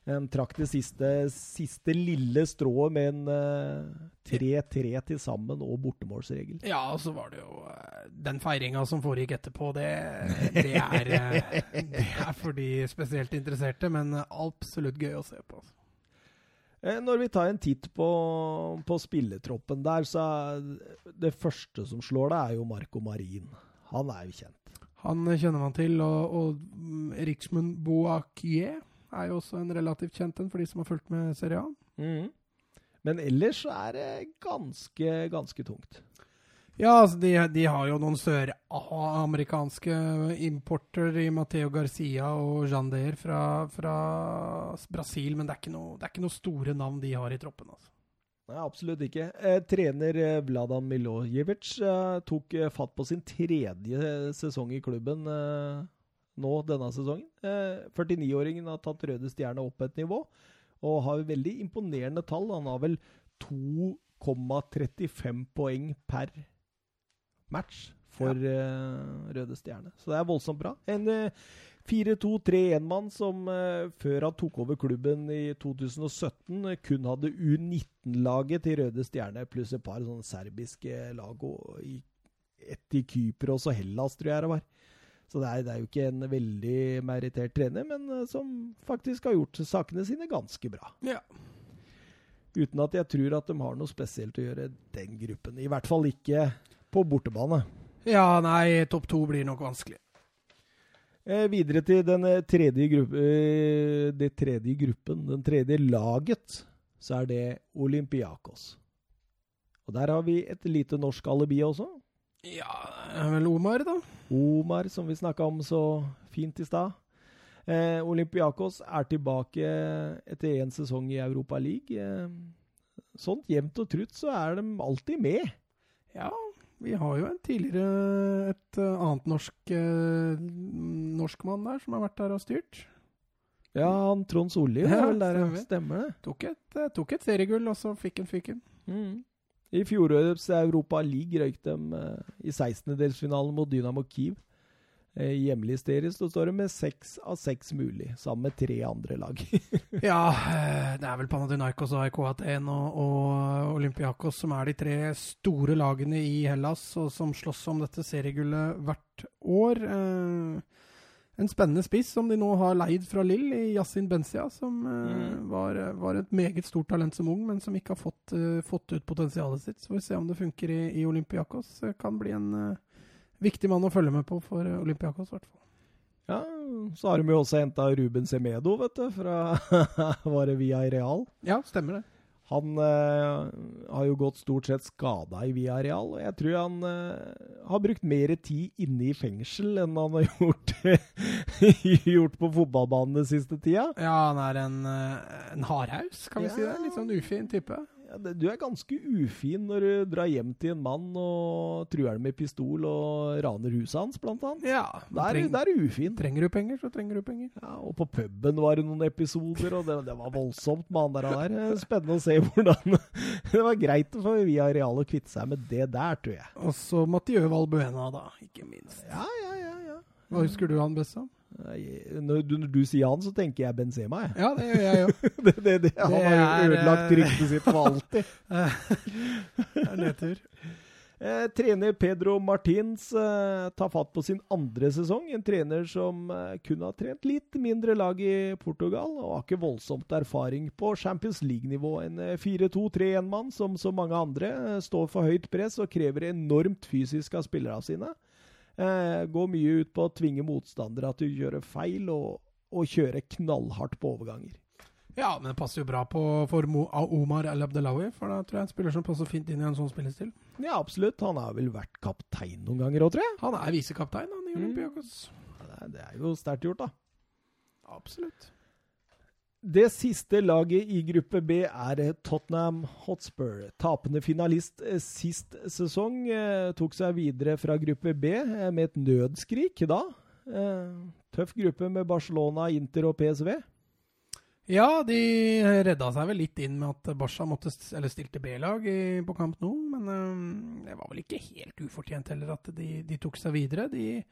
De trakk det siste, siste lille strået med en eh, 3-3 til sammen og bortemålsregel. Ja, og så var det jo eh, Den feiringa som foregikk etterpå, det, det, er, eh, det er for de spesielt interesserte, men absolutt gøy å se på. altså. Eh, Når vi tar en titt på, på spilletroppen der, så er det første som slår deg, er jo Marco Marin. Han er jo kjent. Han kjenner man til, og, og Riksmund Richmond Boakie er jo også en relativt kjent en for de som har fulgt med Serie A. Mm. Men ellers så er det ganske, ganske tungt. Ja, altså de, de har jo noen søramerikanske importer i Mateo Garcia og Jean Deer fra, fra Brasil, men det er, noe, det er ikke noe store navn de har i troppen. altså. Nei, absolutt ikke. Eh, trener eh, Vladan Milojevic eh, tok eh, fatt på sin tredje sesong i klubben eh, nå denne sesongen. Eh, 49-åringen har tatt Røde Stjerne opp et nivå, og har veldig imponerende tall. Han har vel 2,35 poeng per match for eh, Røde Stjerne. Så det er voldsomt bra. En eh, 4-2-3-1-mann som eh, før han tok over klubben i 2017, eh, kun hadde U19-laget til Røde Stjerne, pluss et par sånne serbiske lag. Og i, ett i Kypros og Hellas, tror jeg det var. Så det er, det er jo ikke en veldig merittert trener, men eh, som faktisk har gjort sakene sine ganske bra. Ja. Uten at jeg tror at de har noe spesielt å gjøre, den gruppen. I hvert fall ikke på bortebane. Ja, nei, topp to blir nok vanskelig. Eh, videre til den eh, tredje, gruppe, eh, det tredje gruppen, den tredje laget, så er det Olympiakos. Og der har vi et lite norsk alibi også. Ja, det er vel Omar, da. Omar, som vi snakka om så fint i stad. Eh, Olympiakos er tilbake etter én sesong i Europa League. Eh, sånt jevnt og trutt så er de alltid med. Ja, vi har jo en tidligere et eh, annet norsk eh, norskmann der som har vært der og styrt. Ja, han Trond Solli Ja, var vel der, stemmer. stemmer det? Tok et, eh, tok et seriegull, og så fikk han fyken. Mm. I fjorårets Europa League røyk de eh, i 16-delsfinalen mot Dynamo Kiev. Eh, hjemlig serie så står det med seks av seks mulig, sammen med tre andre lag. Ja, eh, det er vel Panathinaikos og AIK Aten og, og Olympiakos som er de tre store lagene i Hellas, og som slåss om dette seriegullet hvert år. Eh, en spennende spiss som de nå har leid fra Lill, i Yasin Benzia, som eh, Mm. var, var et meget stort talent som ung, men som ikke har fått, eh, fått ut potensialet sitt. Så får vi se om det funker i, i Olympiakos. Kan bli en eh, viktig mann å følge med på for eh, Olympiakos, i hvert fall. Ja, Så har de jo også henta Ruben Semedo, vet du, fra Var det via Real? Ja, stemmer det. Han eh, har jo gått stort sett skada i Villarreal, og jeg tror han eh, har brukt mer tid inne i fengsel enn han har gjort, gjort på fotballbanen den siste tida. Ja, han er en, eh, en hardhaus, kan vi si det. Litt sånn ufin type. Ja, det, du er ganske ufin når du drar hjem til en mann og truer ham med pistol og raner huset hans, blant annet. Ja, Der, treng, der er ufin. trenger du penger, så trenger du penger. Ja, og på puben var det noen episoder, og det, det var voldsomt med han der. der. Spennende å se hvordan Det var greit for Via Real å kvitte seg med det der, tror jeg. Og så Mathieu Valbuena, da, ikke minst. Ja, ja, ja. ja. Hva husker du han best som? Når du, når du sier han, så tenker jeg Benzema, jeg. Ja, det gjør jeg jo. det, det, det, han har jo ødelagt eh, ryktet sitt for alltid. det er nedtur. Eh, trener Pedro Martins eh, tar fatt på sin andre sesong. En trener som eh, kun har trent litt mindre lag i Portugal, og har ikke voldsomt erfaring på Champions League-nivå. En eh, 4-2-3-1-mann som så mange andre eh, står for høyt press og krever enormt fysisk av spillerne sine. Eh, går mye ut på å tvinge motstandere til å gjøre feil, og, og kjøre knallhardt på overganger. Ja, men det passer jo bra på, for Mo, Omar El Abdelawi, for da tror jeg en spiller som passer fint inn i en sånn spillestil. Ja, absolutt. Han har vel vært kaptein noen ganger òg, tror jeg. Han er visekaptein han, i Mm. Olympiakos. Det er- Det er jo sterkt gjort, da. Absolutt. Det siste laget i gruppe B er Tottenham Hotspur. Tapende finalist eh, sist sesong eh, tok seg videre fra gruppe B eh, med et nødskrik da. Eh, tøff gruppe med Barcelona, Inter og PSV. Ja, de redda seg vel litt inn med at Barca måtte, stilte B-lag på kamp nå, men det var vel ikke helt ufortjent heller at de, de tok seg videre. De,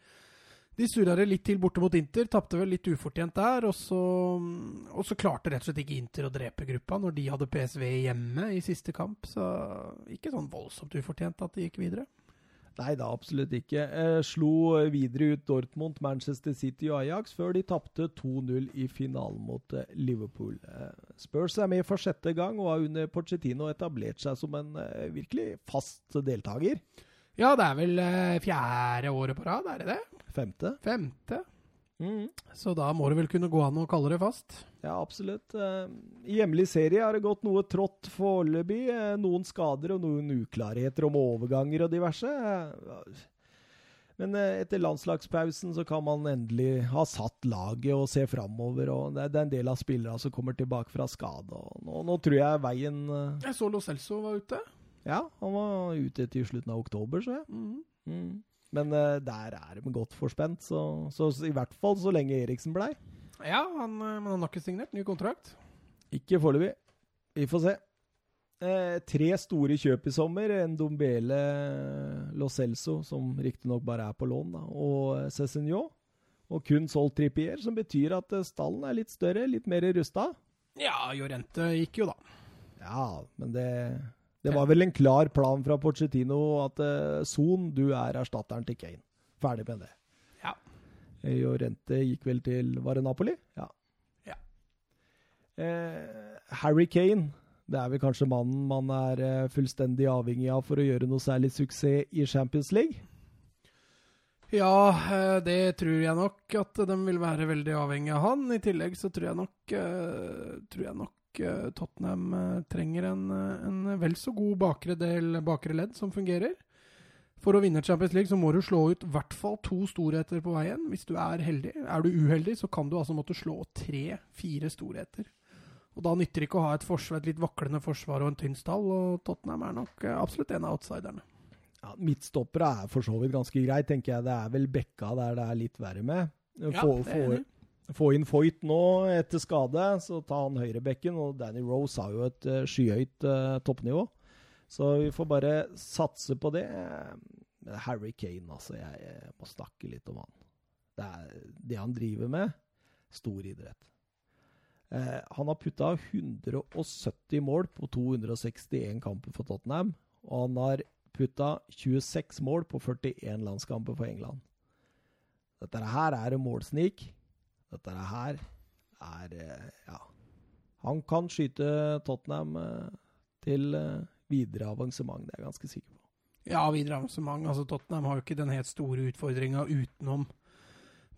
de surra det litt til borte mot Inter, tapte vel litt ufortjent der. Og så, og så klarte rett og slett ikke Inter å drepe gruppa når de hadde PSV hjemme i siste kamp. Så ikke sånn voldsomt ufortjent at de gikk videre. Nei da, absolutt ikke. Eh, slo videre ut Dortmund, Manchester City og Ajax før de tapte 2-0 i finalen mot eh, Liverpool. Eh, Spurs er med for sjette gang og har under Pochettino etablert seg som en eh, virkelig fast deltaker. Ja, det er vel eh, fjerde året på rad, er det det? Femte. Femte. Mm. Så da må det vel kunne gå an å kalle det fast. Ja, absolutt. Eh, I hjemlig serie har det gått noe trått foreløpig. Eh, Noen skader og noen uklarheter om overganger og diverse. Eh, Men etter landslagspausen så kan man endelig ha satt laget og se framover. Og det er- en del av spillerne som kommer tilbake fra skade. Og nå, nå tror jeg veien Jeg så Lo Celso var ute. Ja, han var ute til slutten av oktober, så jeg. Mm. Men uh, der er de godt forspent, så, så i hvert fall så lenge Eriksen blei. Ja, han, eh, men han har ikke signert ny kontrakt. Ikke foreløpig. Vi får se. Eh, tre store kjøp i sommer. En Dombele Lo Celso, som riktignok bare er på lån, da, og Cézinho. Og kun solgt Trippier, som betyr at eh, stallen er litt større, litt mer rusta. Ja, Jorente gikk jo, da. Ja, men det, det var vel en klar plan fra Pochettino at eh, Son, du er erstatteren til Kane. Ferdig med det. Ja. Jorente gikk vel til Var det Napoli? Ja. Ja. Eh, Harry Kane, det er vel kanskje mannen man er eh, fullstendig avhengig av for å gjøre noe særlig suksess i Champions League? Ja, eh, det tror jeg nok at de vil være veldig avhengig av han. I tillegg så tror jeg nok, tror jeg nok eh, Tottenham eh, trenger en, eh, en vel så god bakre del, bakre ledd som fungerer. For å vinne Champions League så må du slå ut i hvert fall to storheter på veien. Hvis du er heldig. Er du uheldig, så kan du altså måtte slå tre-fire storheter. Og Da nytter det ikke å ha et, forsvar, et litt vaklende forsvar og en tynn stall, og Tottenham er nok absolutt en av outsiderne. Ja, Midtstoppere er for så vidt ganske greit, tenker jeg. Det er vel Bekka der det er litt verre med. Få, det er enig. Få inn Foyt nå etter skade, så ta han høyrebekken. Og Danny Rose har jo et eh, skyhøyt uh, toppnivå. Så vi får bare satse på det. Men Harry Kane, altså. Jeg, jeg må snakke litt om han. Det, det han driver med, stor idrett. Eh, han har putta 170 mål på 261 kamper for Tottenham. Og han har putta 26 mål på 41 landskamper for England. Dette her er en målsnik. Dette her er eh, Ja. Han kan skyte Tottenham eh, til eh, videre avansement, det er jeg ganske sikker på. Ja, videre avansement. Altså, Tottenham har jo ikke den helt store utfordringa utenom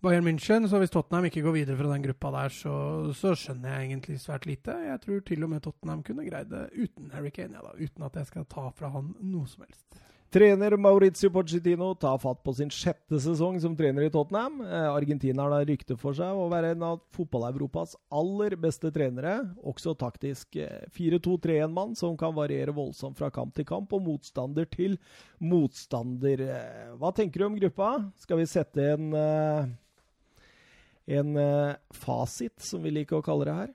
Bayern München. Så hvis Tottenham ikke går videre fra den gruppa der, så, så skjønner jeg egentlig svært lite. Jeg tror til og med Tottenham kunne greid det uten Harry Kane, ja, da, uten at jeg skal ta fra han noe som helst. Trener Maurizio Pochettino tar fatt på sin sjette sesong som trener i Tottenham. Eh, Argentina har da rykte for seg å være en av fotball-Europas aller beste trenere, også taktisk. Eh, 4-2-3-1-mann som kan variere voldsomt fra kamp til kamp, og motstander til motstander. Eh, Hva tenker du om gruppa? Skal vi sette en eh, en eh, fasit, som vi liker å kalle det her?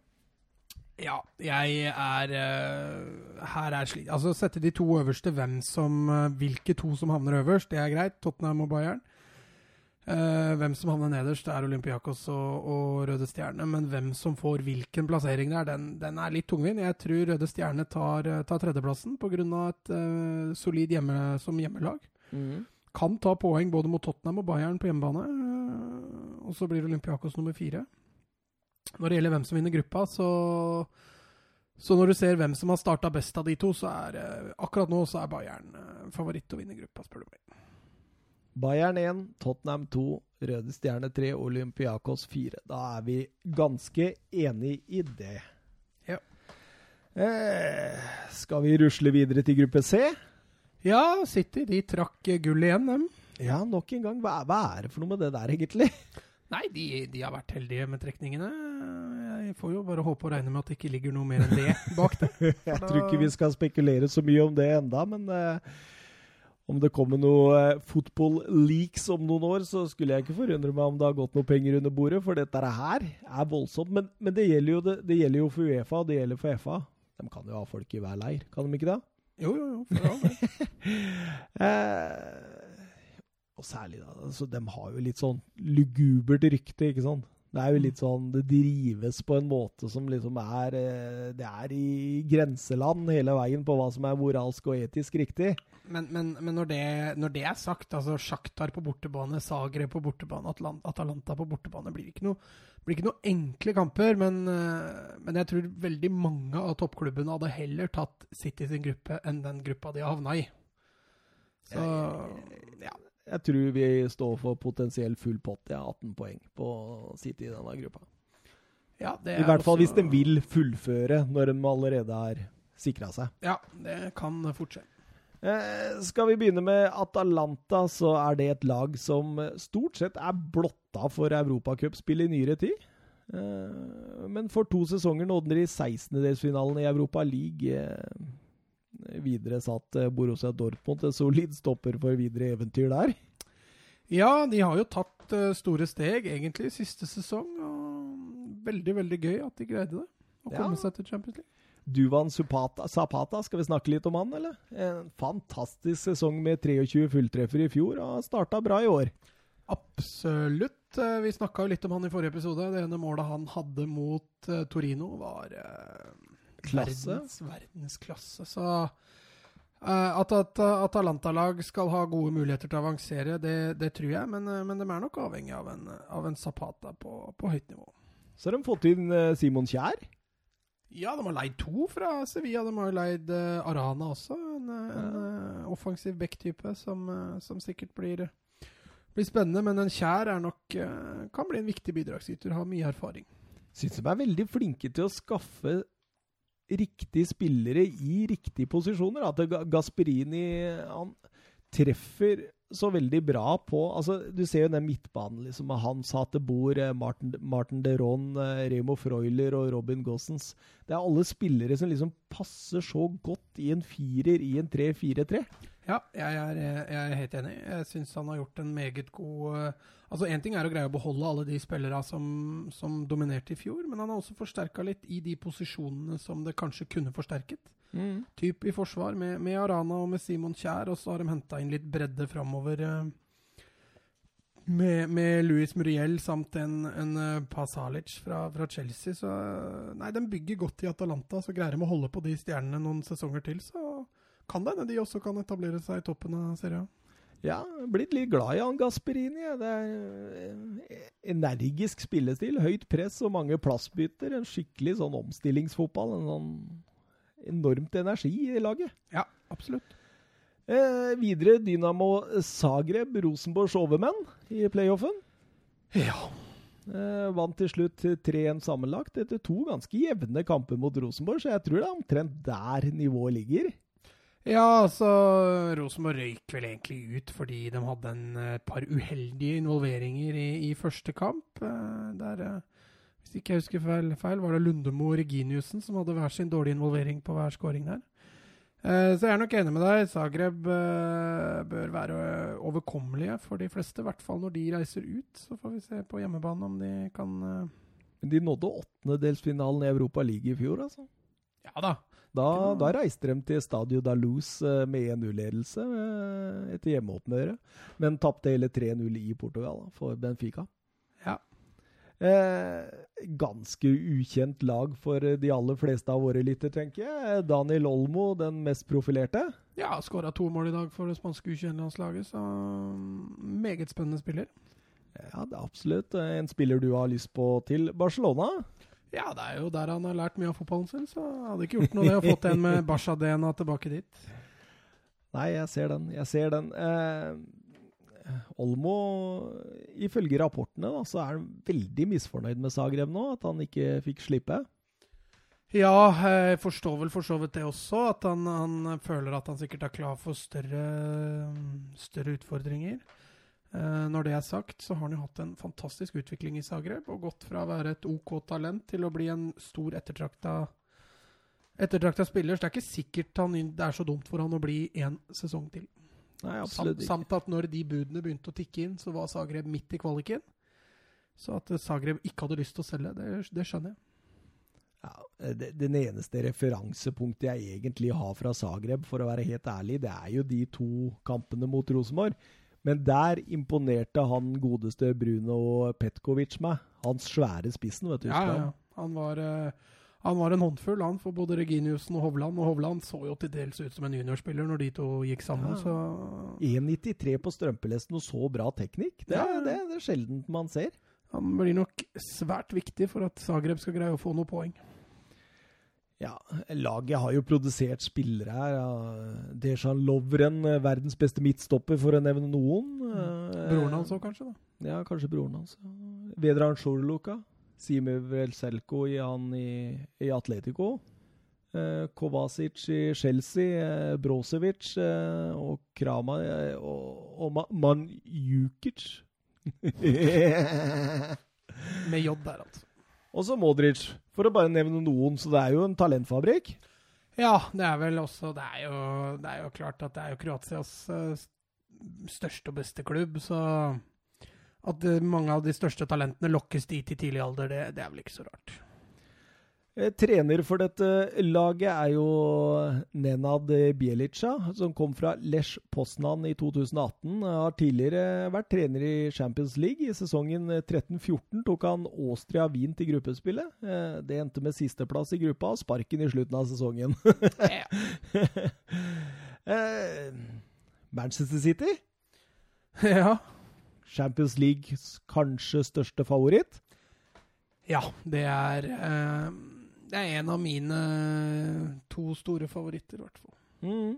Ja, jeg er eh, Her er slik Altså, sette de to øverste hvem som eh, Hvilke to som havner øverst, det er greit. Tottenham og Bayern. Uh, hvem som havner nederst, er Olympiakos og, og Røde Stjerne. Men hvem som får hvilken plassering der, den, den er litt tungvint. Jeg tror Røde Stjerne tar, tar tredjeplassen pga. et uh, solid hjemme som hjemmelag. Mm. Kan ta poeng både mot Tottenham og Bayern på hjemmebane. Uh, og så blir Olympiakos nummer fire. Når det gjelder hvem som vinner gruppa, så så når du ser hvem som har starta best av de to, så er uh, akkurat nå så er Bayern favoritt til å vinne gruppa, spør du meg. Bayern 1, Tottenham 2, Røde Stjerne 3, Olympiakos 4. Da er vi ganske enig i det. Ja. Eh, skal vi rusle videre til gruppe C? Ja, City de trakk gull igjen, dem. Ja, nok en gang. Hva, hva er det for noe med det der, egentlig? Nei, de, de, har vært heldige med trekningene. Jeg får jo bare håpe og regne med at det ikke ligger noe mer enn det bak det. Jeg tror ikke vi skal spekulere så mye om det enda, men uh, om det kommer noe uh, football leaks om noen år, så skulle jeg ikke forundre meg om det har gått noe penger under bordet, for dette her er voldsomt. Men, men det, gjelder jo, det, det, gjelder jo for Uefa, og det gjelder for FA. De kan jo ha folk i hver leir, kan de ikke det? Jo, jo, jo. For all del. eh, og særlig da, altså, de har jo litt sånn lugubert rykte, ikke sant? Det er jo litt sånn Det drives på en måte som liksom er eh, Det er i grenseland hele veien på hva som er moralsk og etisk riktig. Men, men, men når, det, når, det, er sagt, altså Sjaktar på bortebane, Zagreb på bortebane, Atalanta på bortebane blir ikke noe, blir ikke noe enkle kamper. Men, eh, men, jeg tror veldig mange av toppklubbene hadde heller tatt City sin gruppe enn den gruppa de havna i. Så ja jeg tror vi står for potensiell full pott. Ja, 18 poeng på City i denne gruppa. Ja, I hvert fall hvis de vil fullføre når de allerede har sikra seg. Ja, det kan fortsette. Eh, skal vi begynne med Atalanta, så er det et lag som stort sett er blotta for europacupspill i nyere tid. Eh, men for to sesonger nådde de 16.-delsfinalen i Europa League. Eh, videre satt eh, Borussia Dortmund en solid stopper for videre eventyr der. Ja, de har jo tatt uh, store steg egentlig siste sesong. og Veldig, veldig gøy at de greide det. Å ja. komme seg til Champions League. Duvan Zapata, Zapata, skal vi snakke litt om han, eller? En fantastisk sesong med 23 fulltreffer i fjor, og starta bra i år. Absolutt. Eh, vi snakka jo litt om han i forrige episode. Det ene målet han hadde mot Torino, var Klasse. Verdens, verdensklasse. Så uh, at et Atalanta-lag skal ha gode muligheter til å avansere, det, det tror jeg. Men, uh, men, de er nok avhengig av en, av en Zapata på, på, høyt nivå. Så har de fått inn uh, Simon Kjær? Ja, de har leid to fra Sevilla. De har leid Arana også. En, en offensiv back-type som, som, sikkert blir, blir, spennende. Men en Kjær er nok, kan bli en viktig bidragsyter. Har mye erfaring. Syns de er veldig flinke til å skaffe riktige spillere i riktige posisjoner. At Gasperini han treffer så veldig bra på altså Du ser jo den midtbanen liksom, med Hans Hatebor, eh, Martin, Martin Deron, eh, Remo Freuler og Robin Gossens. Det er alle spillere som liksom passer så godt i en firer i en 3-4-3. Ja, jeg er, jeg er, helt enig. Jeg syns han har gjort en meget god Altså, Én ting er å greie å beholde alle de spillerne som, som, dominerte i fjor, men han har også forsterka litt i de posisjonene som det kanskje kunne forsterket. Typ i forsvar med, med, Arana og med Simon Kjær, og så har de henta inn litt bredde framover. Uh, med, med Louis Muriel samt en, en uh, Pasalic fra, fra, Chelsea. Så nei, de bygger godt i Atalanta. Så greier de å holde på de stjernene noen sesonger til, så kan det hende de også kan etablere seg i toppen av serien. Ja, blitt litt glad i han Gasperini. Det er eh, energisk spillestil, høyt press og mange plassbytter. En skikkelig sånn omstillingsfotball. En sånn enormt energi i laget. Ja, absolutt. Eh, videre Dynamo Zagreb, Rosenborgs overmenn i playoffen. Ja. Eh, vant til slutt 3-1 sammenlagt etter to ganske jevne kamper mot Rosenborg, så jeg tror det er omtrent der nivået ligger. Ja, altså Rosenborg røyk vel egentlig ut fordi de hadde en, par uheldige involveringer i, i første kamp. Eh, der, uh, hvis ikke jeg husker feil, feil, var det Lundemo og Reginiussen som hadde hver sin dårlige involvering på hver scoring der. Uh, så jeg er nok enig med deg. Zagreb bør være overkommelige for de fleste. I hvert fall når de reiser ut. Så får vi se på hjemmebane om de kan Men de nådde åttendedelsfinalen i Europa League i fjor, altså? Ja da. Da, da reiste de til Stadio da Luz eh, med 1-0-ledelse eh, etter hjemmeåpnere, men tapte hele 3-0 i Portugal da, for Benfica. Eh, ganske ukjent lag for de aller fleste av våre lytter, tenker jeg. Daniel Olmo, den mest profilerte. Ja, skåra to mål i dag for det spanske U21-landslaget, så mm, meget spennende spiller. Ja, det er absolutt en spiller du har lyst på til Barcelona. Ja, det er jo der han har lært mye av fotballen sin, så hadde ikke gjort noe det å fått en med Barca-DNA tilbake dit. Nei, jeg ser den. Jeg ser den. Eh, Olmo, ifølge rapportene, da, så er han veldig misfornøyd med Zagreb nå, at han ikke fikk slippe. Ja, jeg forstår vel for så vidt det også, at han, han føler at han sikkert er klar for større, større utfordringer. Eh, når det er sagt, så har han jo hatt en fantastisk utvikling i Zagreb, og gått fra å være et OK talent til å bli en stor ettertrakta ettertrakta spiller. Så det er ikke sikkert han, det er så dumt for han å bli én sesong til. Nei, absolutt ikke. samt at når de budene begynte å tikke inn, så var Zagreb midt i kvaliken. Så at Zagreb ikke hadde lyst til å selge, det, det skjønner jeg. Ja, det, den eneste referansepunktet jeg egentlig har fra Zagreb, for å være helt ærlig, det er jo de to kampene mot Rosenborg. Men der imponerte han godeste Bruno Petkovic meg. Hans svære spissen, vet du. Ja, ja, ja. Han var, eh, han var en håndfull, han, for både Reginiussen og Hovland. Og Hovland så jo til dels ut som en juniorspiller når de to gikk sammen, Ja. så 1,93 på strømpelesten og så bra teknikk. Det, Ja, er- det, det er sjelden man ser. han blir nok svært viktig for at Zagreb skal greie å få noen poeng. Ja, Laget har jo produsert spillere her. Ja. Dejan Lovren, eh, verdens beste midtstopper, for å nevne noen. Eh, Broren hans òg, kanskje? da. Ja, kanskje broren hans. Vedran Sjorluka. Sime Velselko i, i, i Atletico. Eh, Kovacic i Chelsea. Eh, Brosevic eh, og Krama og, og Ma Manjukic. Med J der, altså. og så Modric, for å bare nevne noen. Så det er jo en talentfabrikk. Ja, det er vel også Det er jo, det er jo klart at det er jo Kroatias største og beste klubb, så at eh, mange av de største talentene lokkes dit i tidlig alder, det, det er vel ikke så rart. Eh, Trener for dette laget er jo Nenad Bjelica, som kom fra Lesj Poznan i 2018. Har tidligere vært trener i Champions League. I sesongen 13-14 tok han Austria Wien til gruppespillet. Eh, Det endte med sisteplass i gruppa og sparken i slutten av sesongen. Manchester City, ja. Champions Leagues kanskje største favoritt. Ja, det er eh, Det er en av mine to store favoritter, i hvert fall. Mm.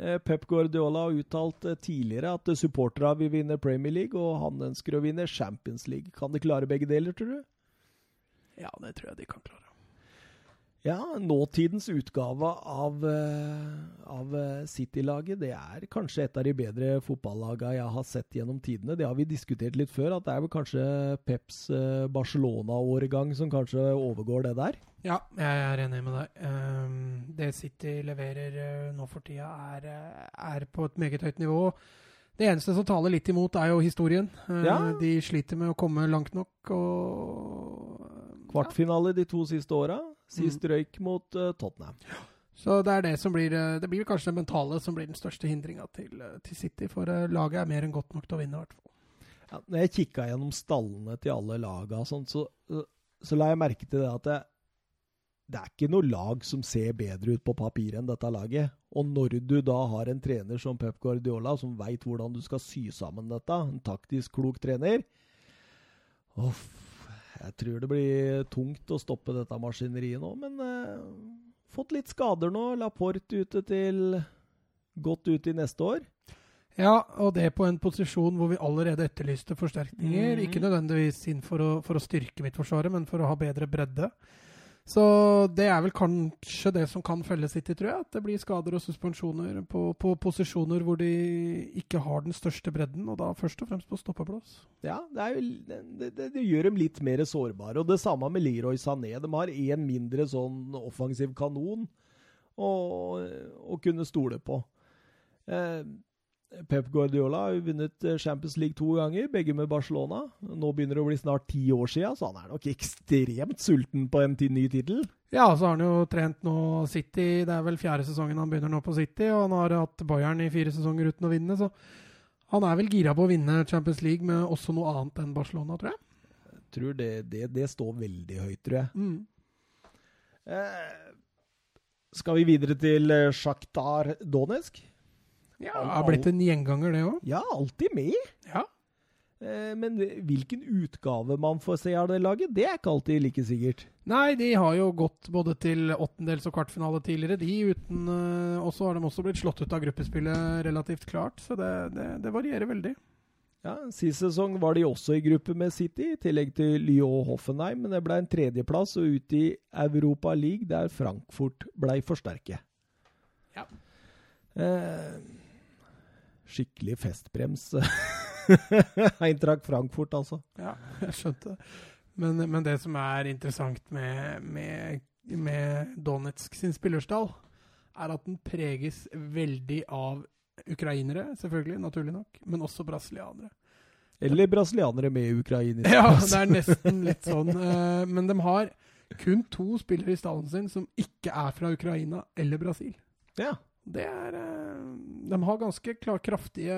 Eh, Pep Guardiola har uttalt eh, tidligere at eh, supporterne vil vinne Premier League, og han ønsker å vinne Champions League. Kan de klare begge deler, tror du? Ja, det tror jeg de kan klare. Ja, nåtidens utgave av, eh, av eh, City-laget, det er kanskje et av de bedre fotballagene jeg har sett gjennom tidene. Det har vi diskutert litt før, at det er vel kanskje Peps eh, Barcelona-åregang som kanskje overgår det der. Ja, jeg er enig med deg. Ehm, det City leverer nå for tida, er, er på et meget høyt nivå. Det eneste som taler litt imot, er jo historien. Ja. De sliter med å komme langt nok, og Kvartfinale de to siste åra. Sist Mm. røyk mot uh, Tottenham. Så det er det som blir eh, Det blir kanskje det mentale som blir den største hindringa til, eh, til City. For laget er mer enn godt nok til å vinne, i hvert fall. Ja, når jeg kikka gjennom stallene til alle laga, og sånt, så, så la jeg merke til det at det, det er ikke noe lag som ser bedre ut på papiret enn dette laget. Og når du da har en trener som Pep Guardiola, som veit hvordan du skal sy sammen dette, en taktisk klok trener Uff, jeg tror det blir tungt å stoppe dette maskineriet nå, men eh, fått litt skader nå. Laporte ute til godt ut i neste år. Ja, og det på en posisjon hvor vi allerede etterlyste forsterkninger. Mm. Ikke nødvendigvis inn for å, for å styrke Midtforsvaret, men for å ha bedre bredde. Så det er vel kanskje det som kan felle City, tror jeg. At det blir skader og suspensjoner på, på posisjoner hvor de ikke har den største bredden, og da først og fremst på stoppeplass. Ja, det, jo, det, det, det gjør dem litt mer sårbare. Og det samme med Leroy Sané. De har én mindre sånn offensiv kanon å, å kunne stole på. Eh, Pep Guardiola har jo vunnet eh, Champions League to ganger, begge med Barcelona. Nå begynner det å bli snart ti år siden, så han er nok ekstremt sulten på en ny tittel. Ja, så har han jo trent nå City. Det er vel fjerde sesongen han begynner nå på City, og han har hatt Bayern i fire sesonger uten å vinne, så han er vel gira på å vinne Champions League med også noe annet enn Barcelona, tror jeg. Jeg tror det, det, det står veldig høyt, tror jeg. Mm. Eh, skal vi videre til Sjaktar Donetsk? Ja, det har blitt en gjenganger, det òg. Ja, alltid med. Ja. Eh, men hvilken utgave man får se av det laget, det er ikke alltid like sikkert. Nei, de har jo gått både til åttendels- og kvartfinale tidligere, de uten uh, Og så har de også blitt slått ut av gruppespillet relativt klart, så det, det, det varierer veldig. Ja, Sist sesong var de også i gruppe med City, i tillegg til Lyon og Hoffenheim. Men det ble en tredjeplass og ut i Europa League, der Frankfurt ble forsterket. Ja. Eh, skikkelig festbrems. Eintracht Frankfurt, altså. Ja, jeg skjønte det. Men, men det som er interessant med, med, med Donetsk sin spillerstall, er at den preges veldig av ukrainere, selvfølgelig, naturlig nok, men også brasilianere. Eller brasilianere med ukrainere. Ja, det er nesten litt sånn. eh, Men de har kun to spillere i stallen sin som ikke er fra Ukraina eller Brasil. Ja. Det er eh, De har ganske klar, kraftige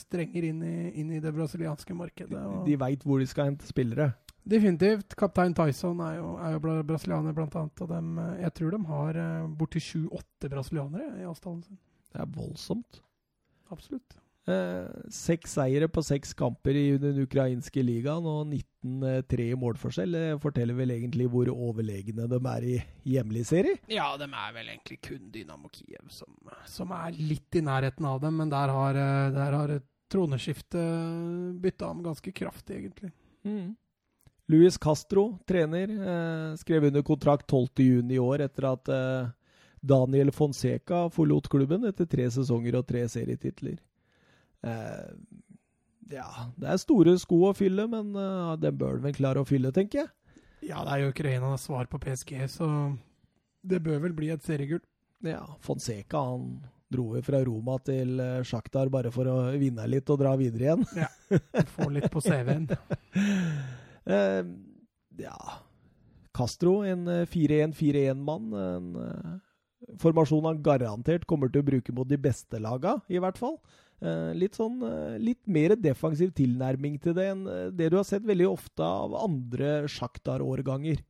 strenger inn i, inn i det brasilianske markedet. Og De veit hvor de skal hente spillere. definitivt. Kaptein Tyson er jo, er jo brasilianer, blant annet. Og dem, eh, jeg tror de har eh, borti sju-åtte brasilianere i avstanden sin. Det er voldsomt. Absolutt. Eh, seks seire på seks kamper i den ukrainske ligaen og 19-3 i målforskjell. Det forteller vel egentlig hvor overlegne de er i hjemlig serie. Ja, de er vel egentlig kun Dynamo Kiev som, som er litt i nærheten av dem, men der har, eh, der har troneskiftet bytta om ganske kraftig, egentlig. Luis Castro, trener, eh, skrev under kontrakt 12.6 i år etter at eh, Daniel Fonseca forlot klubben etter tre sesonger og tre serietitler. Eh, ja, det er store sko å fylle, men eh, det bør han vel klare å fylle, tenker jeg. Ja, det er jo Ukrainas svar på PSG, så det bør vel bli et seriegull. Ja, Fonseca han dro jo fra Roma til Sjaktar Shakhtar bare for å vinne litt og dra videre igjen. ja, Få litt på CV-en. Eh, ja Castro, en eh, 4-1-4-1-mann. En eh, formasjon han garantert kommer til å bruke mot de beste laga, i hvert fall. Eh, litt sånn eh, Litt mer defensiv tilnærming til det enn eh, det du har sett veldig ofte av andre Shakhtar-årganger.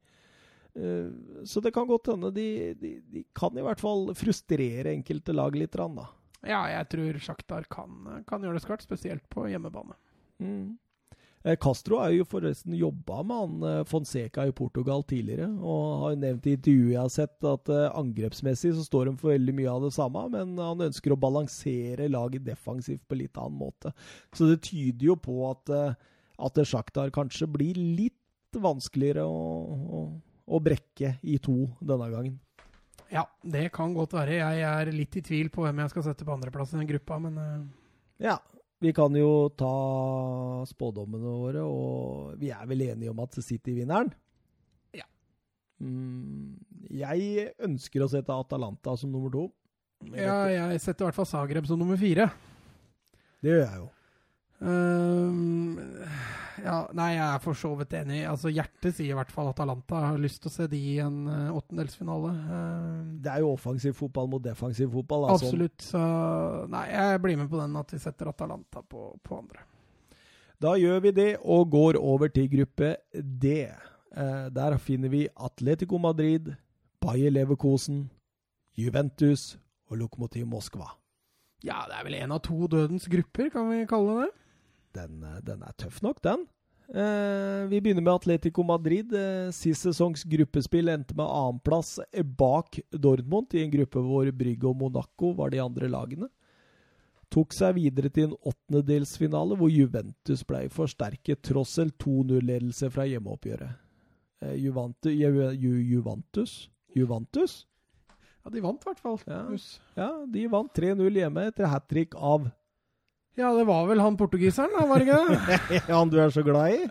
Eh, så det kan godt hende de, de, de kan i hvert fall frustrere enkelte lag litt, da. Ja, jeg tror Sjaktar kan, kan gjøre det skarpt, spesielt på hjemmebane. Mm. Eh, Castro har jo forresten jobba med han eh, Fonseca i Portugal tidligere, og har nevnt i intervjuet jeg har sett at eh, angrepsmessig så står de for veldig mye av det samme, men han ønsker å balansere laget defensivt på litt annen måte. Så det tyder jo på at, at Sjaktar kanskje blir litt vanskeligere å, å, å brekke i to denne gangen. Ja, det kan godt være. Jeg er litt i tvil på hvem jeg skal sette på andreplass i den gruppa, men Ja, vi kan jo ta spådommene våre, og vi er vel enige om at City vinner den? Ja. Mm, jeg ønsker å sette Atalanta som nummer to. ja, jeg setter i hvert fall Zagreb som nummer fire. Det gjør jeg jo. Ehm, ja, nei, jeg er for så vidt enig. Altså, Hjertet sier i hvert fall Atalanta. Jeg har lyst til å se de i en uh, åttendelsfinale. Ehm, Det er jo offensiv fotball mot defensiv fotball. Altså. absolutt. Så nei, jeg blir med på den at vi setter Atalanta på, på andre. Da gjør vi det, og går over til gruppe D. Eh, der finner vi Atletico Madrid, Bayer Leverkosen, Juventus og Lokomotiv Moskva. Ja, det er vel én av to dødens grupper, kan vi kalle det. Den, eh, den er tøff nok, den. Eh, vi begynner med Atletico Madrid. Eh, sist sesongs gruppespill endte med annenplass bak Dortmund, i en gruppe hvor Brygge og Monaco var de andre lagene. Tok seg videre til en åttendedelsfinale, hvor Juventus ble forsterket tross en 2-0-ledelse fra hjemmeoppgjøret. Eh, Juventus, Ju, Ju, Juventus? Juventus? Ja, de vant i hvert fall. Ja. Ja, de vant 3-0 hjemme etter hat trick av Ja, det var vel han portugiseren, da, var det ikke det? Han du er så glad i?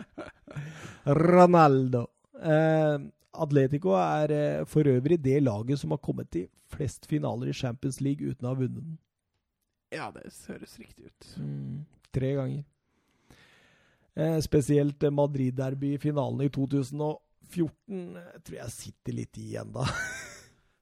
Ronaldo. Eh, Atletico er eh, for øvrig det laget som har kommet til flest finaler i Champions League uten å ha vunnet den. Ja, det høres riktig ut. Mm, tre ganger. Eh, spesielt eh, Madrid-derby i finalen i 2014 eh, tror jeg sitter litt i ennå.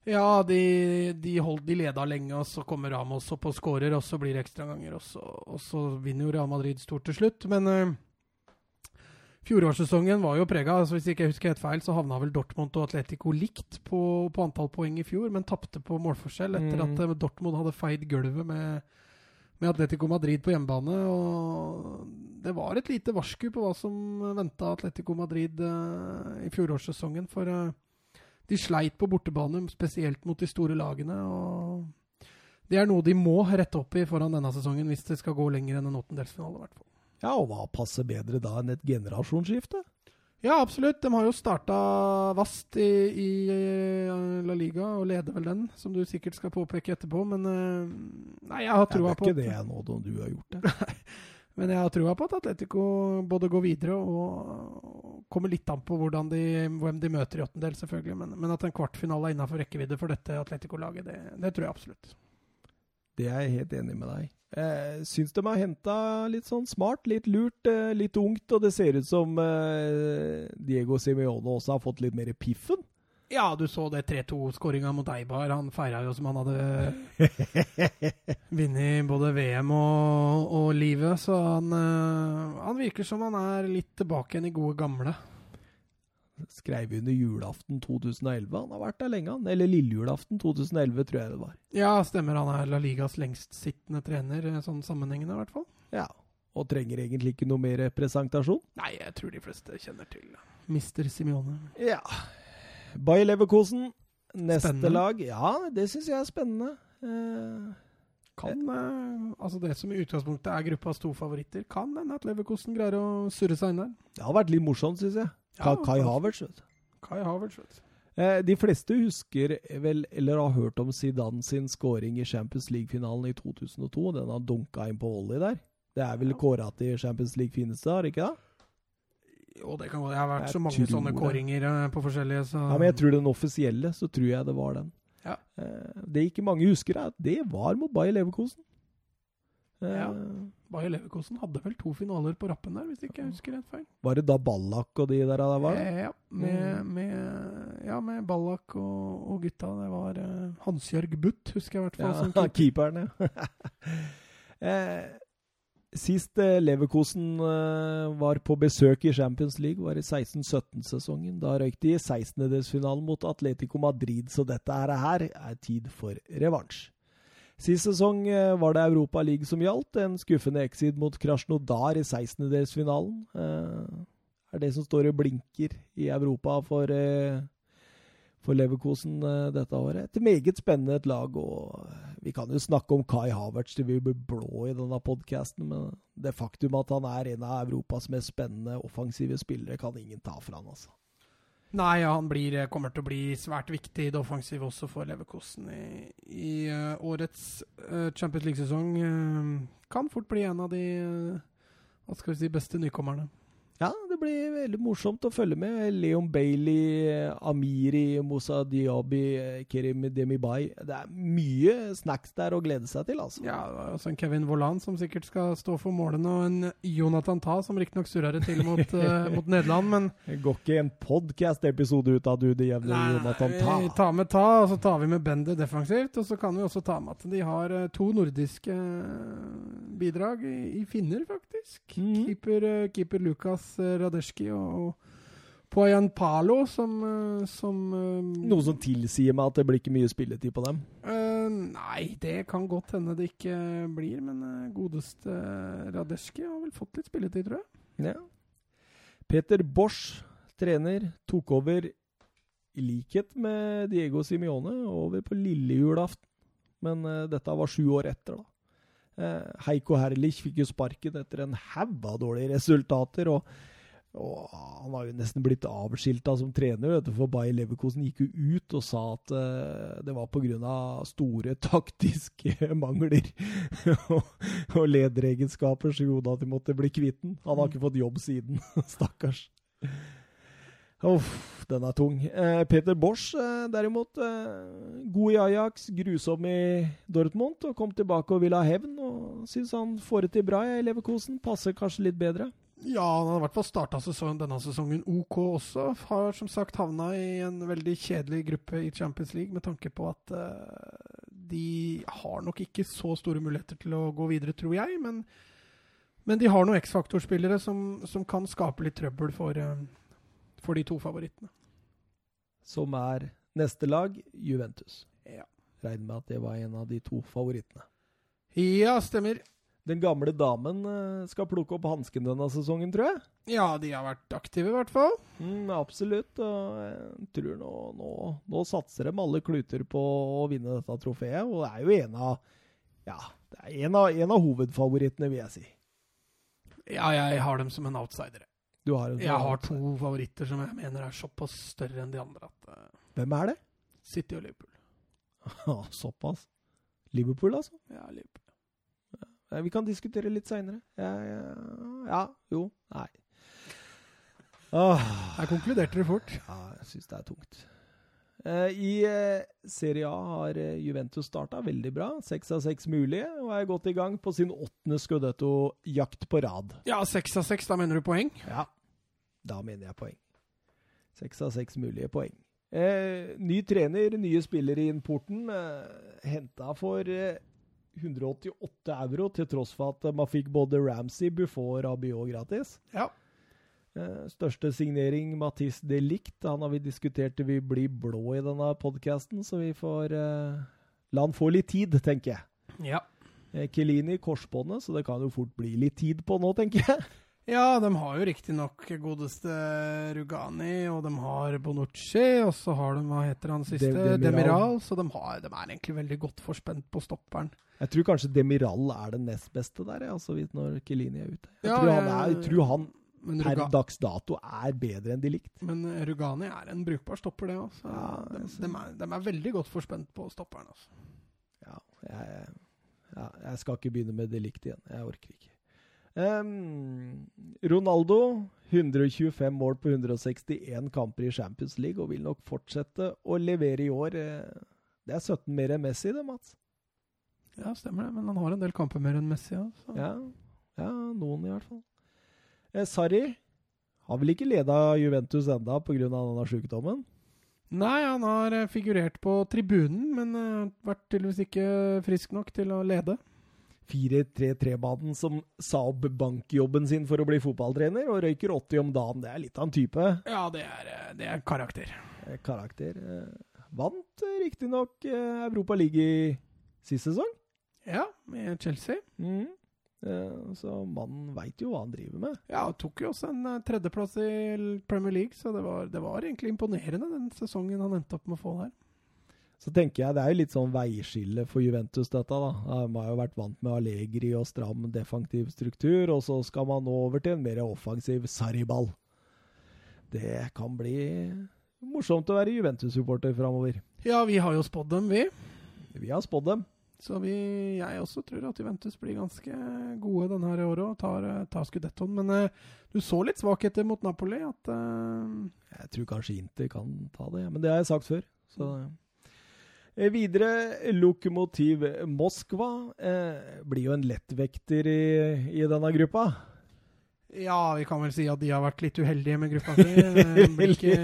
Ja, de, de, hold, de leda lenge, og så kommer Ramos opp og skårer, og så blir det ekstraganger, og, så, og så vinner jo Real Madrid stort til slutt. Men uh, fjorårssesongen var jo prega altså Hvis jeg ikke husker helt feil, så havna vel Dortmund og Atletico likt på, på antall poeng i fjor, men tapte på målforskjell etter mm. at uh, Dortmund hadde feid gulvet med, med Atletico Madrid på hjemmebane. og Det var et lite varsku på hva som venta Atletico Madrid uh, i fjorårssesongen. for de sleit på bortebane, spesielt mot de store lagene. og Det er noe de må rette opp i foran denne sesongen hvis det skal gå lenger enn en åttendelsfinale. Hvert fall. Ja, og hva passer bedre da enn et generasjonsskifte? Ja, absolutt. De har jo starta vast i, i, La Liga og leder vel den, som du sikkert skal påpeke etterpå. Men eh, nei, jeg har trua på Det er ikke det nå du har gjort det. Men jeg har trua på at Atletico både går videre og kommer litt an på de, hvem de møter i åttendel, selvfølgelig. Men, men, at en kvartfinale er innafor rekkevidde for dette Atletico-laget, det, det, tror jeg absolutt. Det er jeg helt enig med deg. Jeg syns de har henta litt sånn smart, litt lurt, eh, litt ungt. Og det ser ut som eh, Diego Simione også har fått litt mer piffen. Ja, du så det 3-2-skåringa mot Eibar. Han feira jo som han hadde vunnet både VM og, og, livet. Så han, uh, han, virker som han er litt tilbake igjen i gode gamle. Skrev under julaften 2011. Han har vært der lenge, han. Eller lillejulaften 2011, tror jeg det var. Ja, stemmer. Han er La Ligas lengstsittende trener, eh, sånn sammenhengende i hvert fall. Ja, og trenger egentlig ikke noe mer presentasjon? Nei, jeg tror de fleste kjenner til Mister Simione. Ja. Bayer Leverkosen, neste spennende. lag. Ja, det syns jeg er spennende. Eh, kan, eh, altså Det som i utgangspunktet er gruppas to favoritter, kan hende at Leverkosen greier å surre seg inn der. Det har vært litt morsomt, syns jeg. Ja, Kai Havertz. Kai Havertz, vet du. De fleste husker vel, eller har hørt om Zidane sin scoring i Champions League-finalen i 2002. Den har dunka inn på volley der. Det er vel ja. kåra til Champions League fineste, har ikke det? Jo, det kan godt Det har vært jeg så mange sånne kåringer uh, på forskjellige, så Ja, men jeg tror den offisielle, så tror jeg det var den. Ja. Uh, det ikke mange husker, er at det var mot Bayer Leverkosen. Uh, ja. Bayer Leverkosen hadde vel to finaler på rappen der, hvis ikke jeg husker rett feil. Var det da Ballak og de der der var? Ja, med, mm. med, ja, med Ballak og, og, gutta. Det var Hans-Jørg Butt, husker jeg i hvert fall. Ja, keeperen, ja. Sist eh, Leverkosen eh, var på besøk i Champions League, var i 16-17-sesongen. Da røyk de i 16-delsfinalen mot Atletico Madrid, så dette her er tid for revansj. Sist sesong eh, var det Europa League som gjaldt. En skuffende exit mot Krasjnodar i 16-delsfinalen. Er det som står og blinker i Europa for for Leverkosen uh, dette året. Et meget spennende et lag. og Vi kan jo snakke om Kai Havertz til vi blir blå i denne podkasten, men det faktum at han er en av Europas mest spennende offensive spillere, kan ingen ta fra han. altså. Nei, ja, han blir, eh, kommer til å bli svært viktig i det offensive også for Leverkosen i, i uh, årets uh, Champions League-sesong. Uh, kan fort bli en av de hva skal vi si, beste nykommerne. Ja, blir veldig morsomt å følge med. Leon Bailey, Amiri, Moussa Diaby, Kerim Demibai. Det er mye snacks der å glede seg til, altså. Ja, også en Kevin Volan som sikkert skal stå for målene, og en Jonathan Ta som riktignok surrer det til mot, uh, mot, Nederland, men Det går ikke en podcast-episode ut av du det jevne Jonathan Ta. Vi tar med Ta, og så tar vi med Bender defensivt, og så kan vi også ta med at de har uh, to nordiske bidrag i, i finner, faktisk. Mm. Keeper, keeper Lukas Eh, Radeski og, Poyan Palo, som, eh, som eh, Noe som tilsier meg at det blir ikke mye spilletid på dem? Uh, nei, det kan godt hende det ikke blir, men godeste Radeski har vel fått litt spilletid, tror jeg. Ja. Peter Bosch, trener, tok over i likhet med Diego Simione over på lille julaften. Men uh, dette var sju år etter, da. Heiko Herlich fikk jo sparken etter en haug av dårlige resultater. og og han har jo nesten blitt avskilta som trener, vet du, for Bayer Leverkosen gikk jo ut og sa at uh, det var pga. store taktiske mangler og, lederegenskaper som gjorde at de måtte bli kvitt den. Han har ikke fått jobb siden, stakkars. Uff, den er tung. Uh, Peter Bosch uh, derimot, god i Ajax, grusom i Dortmund, og kom tilbake og ville ha hevn. og Syns han får det til bra i Leverkosen. Passer kanskje litt bedre. Ja, han har i hvert fall starta denne sesongen OK også. Har som sagt havna i en veldig kjedelig gruppe i Champions League med tanke på at uh, de har nok ikke så store muligheter til å gå videre, tror jeg. Men, men de har noen X-faktor-spillere som, som, kan skape litt trøbbel for, uh, for de to favorittene. Som er neste lag, Juventus. Ja. Regner med at det var en av de to favorittene. Ja, stemmer. Den gamle damen eh, skal plukke opp hansken denne sesongen, tror jeg. Ja, de har vært aktive, i hvert fall. Mm, absolutt. Og jeg tror nå, nå, nå, satser de alle kluter på å vinne dette trofeet. Og det er jo en av Ja, det er en av, en av hovedfavorittene, vil jeg si. Ja, jeg har dem som en outsider. Du har en jeg har to favoritter som jeg mener er såpass større enn de andre at uh, Hvem er det? City og Liverpool. såpass? Liverpool, altså? Ja, Liverpool. Vi kan diskutere litt seinere. Ja, ja, ja, jo, nei. Åh. Her konkluderte dere fort. Ja, jeg syns det er tungt. Eh, I eh, Serie A har eh, Juventus starta veldig bra. Seks av seks mulige, og er godt i gang på sin åttende Scudetto-jakt på rad. Ja, seks av seks, da mener du poeng? Ja, da mener jeg poeng. Seks av seks mulige poeng. Eh, ny trener, nye spillere i importen. Eh, Henta for eh, 188 euro, til tross for at man fikk både Ramsey, Buffon og Rabiot gratis. Ja. Eh, største signering, Mathis de Licht. Han har vi diskutert til vi blir blå i denne podkasten, så vi får eh, la han få litt tid, tenker jeg. Ja. Eh, Kelini korsbåndet, så det kan jo fort bli litt tid på nå, tenker jeg. Ja, de har jo riktignok godeste Rugani, og de har Bonucci, og så har de, hva heter han siste, Demiral. Demiral så de, har, de, er egentlig veldig godt forspent på stopperen. Jeg tror kanskje Demiral er den nest beste der, altså, når Kelini er ute. Jeg ja, tror han, er, jeg tror han per dags dato er bedre enn de likt. Men Rugani er en brukbar stopper, det òg. Ja, de, de, de, er veldig godt forspent på stopperen. Altså. Ja, jeg, ja, jeg skal ikke begynne med de likt igjen. Jeg orker ikke. Um, Ronaldo 125 mål på 161 kamper i Champions League og vil nok fortsette å levere i år. Eh, det er 17 mer enn Messi, det, Mats. Ja, stemmer det. Men han har en del kamper mer enn Messi. Ja, ja, noen i hvert fall. Eh, Sarri har vel ikke leda Juventus enda pga. denne sykdommen? Nei, han har eh, figurert på tribunen, men uh, vært tydeligvis ikke frisk nok til å lede. 4-3-3-banen som sa opp bankjobben sin for å bli fotballtrener, og røyker 80 om dagen. Det er litt av en type. Ja, det er, eh, det er karakter. Eh, karakter. Eh, vant riktignok Europa League i sist sesong. Ja, med Chelsea. Mm. Så mannen veit jo hva han driver med. Ja, tok jo også en tredjeplass i Premier League, så det var, det var egentlig imponerende den sesongen han endte opp med å få der. Så tenker jeg det er jo litt sånn veiskille for Juventus, dette. da. De har jo vært vant med Allegri og stram defensiv struktur, og så skal man nå over til en mer offensiv Sarriball. Det kan bli morsomt å være Juventus-supporter framover. Ja, vi har jo spådd dem, vi. Vi har spådd dem. Så vi, jeg også tror at Juventus blir ganske gode denne her året og tar, tar skudettoen. Men uh, du så litt svakheter mot Napoli. At, uh... Jeg tror kanskje Inter kan ta det, men det har jeg sagt før. Så Eh, videre, Lokomotiv Moskva eh, blir jo en lettvekter i, i, denne gruppa. Ja, vi kan vel si at de har vært litt uheldige med gruppa si. Det, ikke,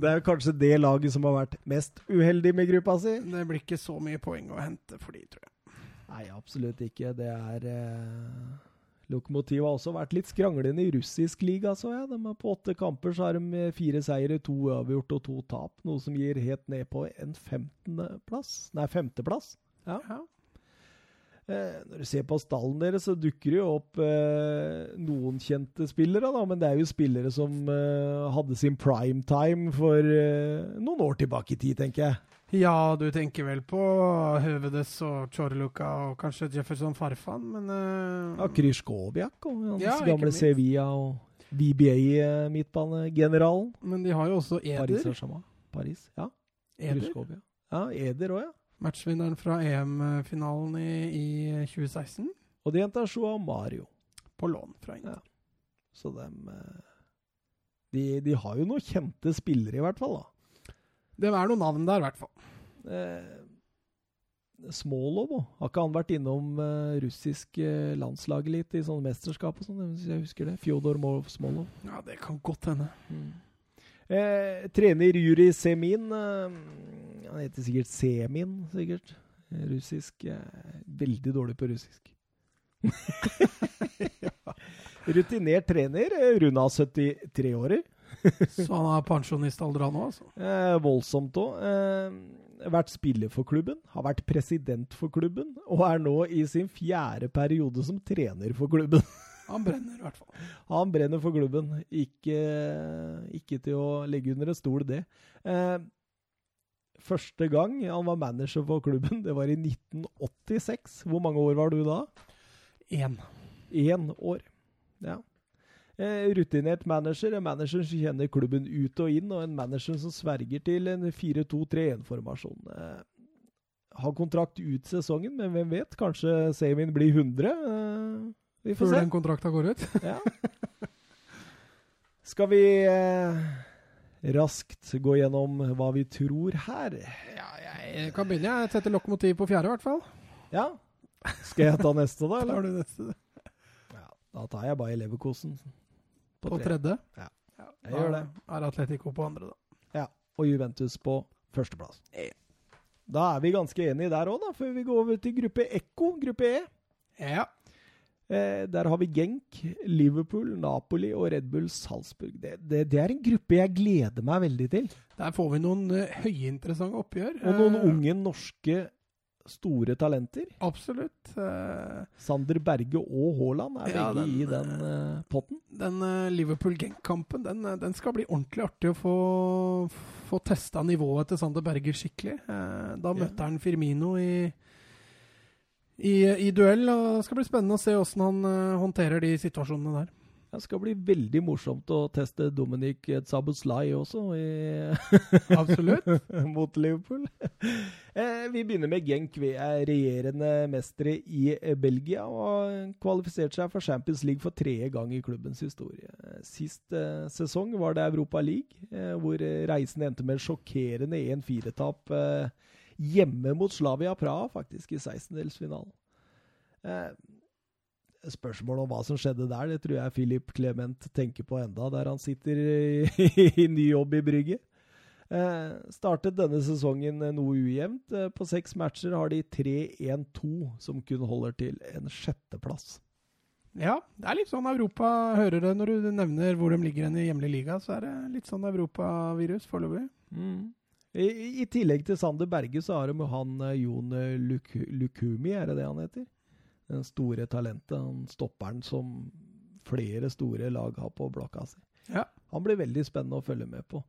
det er kanskje det laget som har vært mest uheldig med gruppa si? Det blir ikke så mye poeng å hente for de, tror jeg. Nei, absolutt ikke. Det er eh Lokomotiv har også vært litt skranglende i russisk liga, så jeg. De på åtte kamper så har de fire seire, to uavgjort og to tap. Noe som gir helt ned på en femtendeplass. Nei, femteplass. Ja. ja. Eh, når du ser på stallen deres, så dukker det jo opp eh, noen kjente spillere, da. Men det er jo spillere som eh, hadde sin primetime for eh, noen år tilbake i tid, tenker jeg. Ja, du tenker vel på Høvedes og Chorluka og kanskje Jefferson Farfan, men uh, Ja, Kryskowiak og hans ja, gamle Sevilla og VBA-midtbanegeneralen. Men de har jo også Eder. Paris Saint-Germain. Paris, ja. Eder. Ja, Eder òg, ja. Matchvinneren fra EM-finalen i, i, 2016. Og de henta Joa Mario. På lån fra Inter. Ja. Så dem uh, De, de har jo noen kjente spillere, i hvert fall. da. Det er noen navn der, i hvert fall. Eh, Smolov òg. Har ikke han vært innom eh, russisk eh, landslaget litt i sånne mesterskap og sånn? Jeg husker det. Fjodor Mo- Smolov. Ja, det kan godt hende. Eh, trener Juri Semin eh, Han heter sikkert Semin, sikkert. Eh, Russisk eh, Veldig dårlig på russisk. Rutinert trener. Runda 73 årer. Så han er pensjonistalder, han òg, altså. Eh, voldsomt òg. Eh, vært spiller for klubben, har vært president for klubben, og er nå i sin fjerde periode som trener for klubben. Han brenner, i hvert fall. Han brenner for klubben. Ikke, ikke til å legge under en stol, det. Eh, første gang han var manager for klubben, det var i 1986. Hvor mange år var du da? Én. Én år. Ja. Eh, rutinert manager. En manager som kjenner klubben ut og inn, og en manager som sverger til en 4-2-3-1-formasjon. Eh, har kontrakt ut sesongen, men hvem vet? Kanskje Samin blir 100? Eh, vi får Før se. den kontrakta går ut. Ja. Skal vi raskt gå gjennom hva vi tror her? Ja, jeg kan begynne. Jeg setter lokomotiv på fjerde, i hvert fall. Ja? Skal jeg ta neste, da? Eller? har du neste Ja, da tar jeg bare Leverkosen på tredje. Ja, Ja, jeg gjør det. er Atletico på andre, da. Ja. Og Juventus på førsteplass. Da er vi ganske enige der òg, da, før vi går over til gruppe Ekko, gruppe E. Ja. Eh, der har vi Genk, Liverpool, Napoli og Red Bull Salzburg. Det, det, det er en gruppe jeg gleder meg veldig til. Der får vi noen uh, høyinteressante oppgjør. Og noen Eh, unge norske store talenter. Absolutt. Uh, Sander Berge og Haaland er Ja, begge den- i den uh, potten. den uh, Liverpool-Genk-kampen den, eh, den skal bli ordentlig artig å få, få testa nivået til Sander Berge skikkelig. Eh, da møtte yeah. han Firmino i, i, i duell, og det skal bli spennende å se åssen han eh, håndterer de situasjonene der. Det skal bli veldig morsomt å teste Dominic Zabuzlai også i, Absolutt. mot Liverpool. Eh, vi begynner med Genk. Vi er regjerende mestere i eh, Belgia og kvalifiserte seg for Champions League for tredje gang i klubbens historie. Sist eh, sesong var det Europa League, eh, hvor reisen endte med en sjokkerende 1-4-tap eh, hjemme mot Slavia Praha, faktisk i 16-delsfinalen. Eh, Spørsmål om hva som skjedde der, det tror jeg Philip Clement tenker på enda, der han sitter i, i ny jobb i Brygge. Eh, startet denne sesongen noe ujevnt. Eh, på seks matcher har de 3-1-2, som kun holder til en sjetteplass. Ja, det er litt sånn Europa hører det når du nevner hvor de ligger i hjemlig liga. Så er det litt sånn europavirus foreløpig. I, I tillegg til Sander Berge, så har de han eh, Jon eh, Luk Lukumi, er det det han heter? Den store talentet. Han stopperen som flere store lag har på blokka si. Ja. Han blir veldig spennende å følge med på.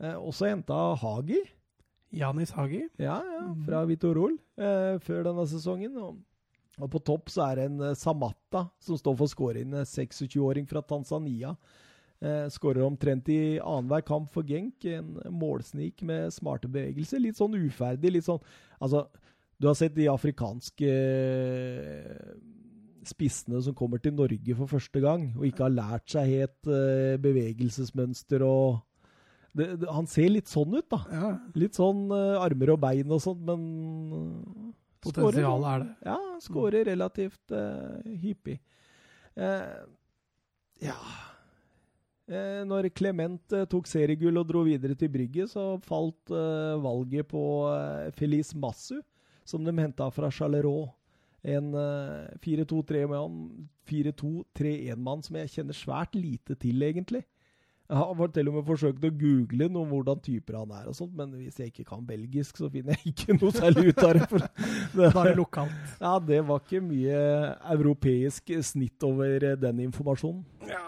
Eh, også henta Hagi. Janis Hagi. Ja, ja, Mhm. fra Vitorol eh, før denne sesongen. Og, og på topp så er det en eh, Samatta som står for scoring. En 26-åring fra Tanzania. Eh, Skårer omtrent i annenhver kamp for Genk. En målsnik med smarte bevegelser. Litt sånn uferdig. Litt sånn Altså, du har sett de afrikanske eh, spissene som kommer til Norge for første gang, og ikke har lært seg helt eh, bevegelsesmønster og det, det, Han ser litt sånn ut, da. Ja, Litt sånn eh, armer og bein og sånt, men potensialet er det. Ja, skårer relativt uh, hyppig. Uh, ja Når Clement tok seriegull og dro videre til Brygge, så falt valget på Feliz Massu, som de henta fra Charleroi. En eh, 4-2-3-mann 4-2-3-1-mann som jeg kjenner svært lite til, egentlig. Jeg har til og med forsøkt å google noe om hvordan typer han er, og sånt, men hvis jeg ikke kan belgisk, så finner jeg ikke noe særlig ut av det. Da er det lokalt. ja, det var ikke mye europeisk snitt over eh, den informasjonen.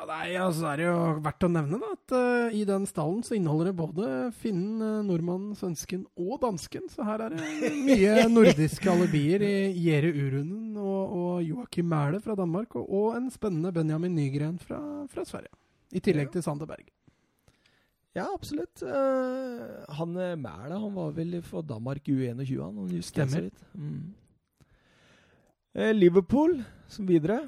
Nei, altså er det jo verdt å nevne da, at uh, i den stallen så inneholder det både finnen, uh, nordmannen, svensken og dansken. Så her er det mye nordiske alibier i Jere Urunen og, og Joakim Mæhle fra Danmark, og, og en spennende Benjamin Nygren fra, fra Sverige. I tillegg til Sander Berg. Ja, absolutt. Uh, han eh, Mæle han var vel for Danmark U21, han. Stemmer. Mm. Eh, Liverpool som videre.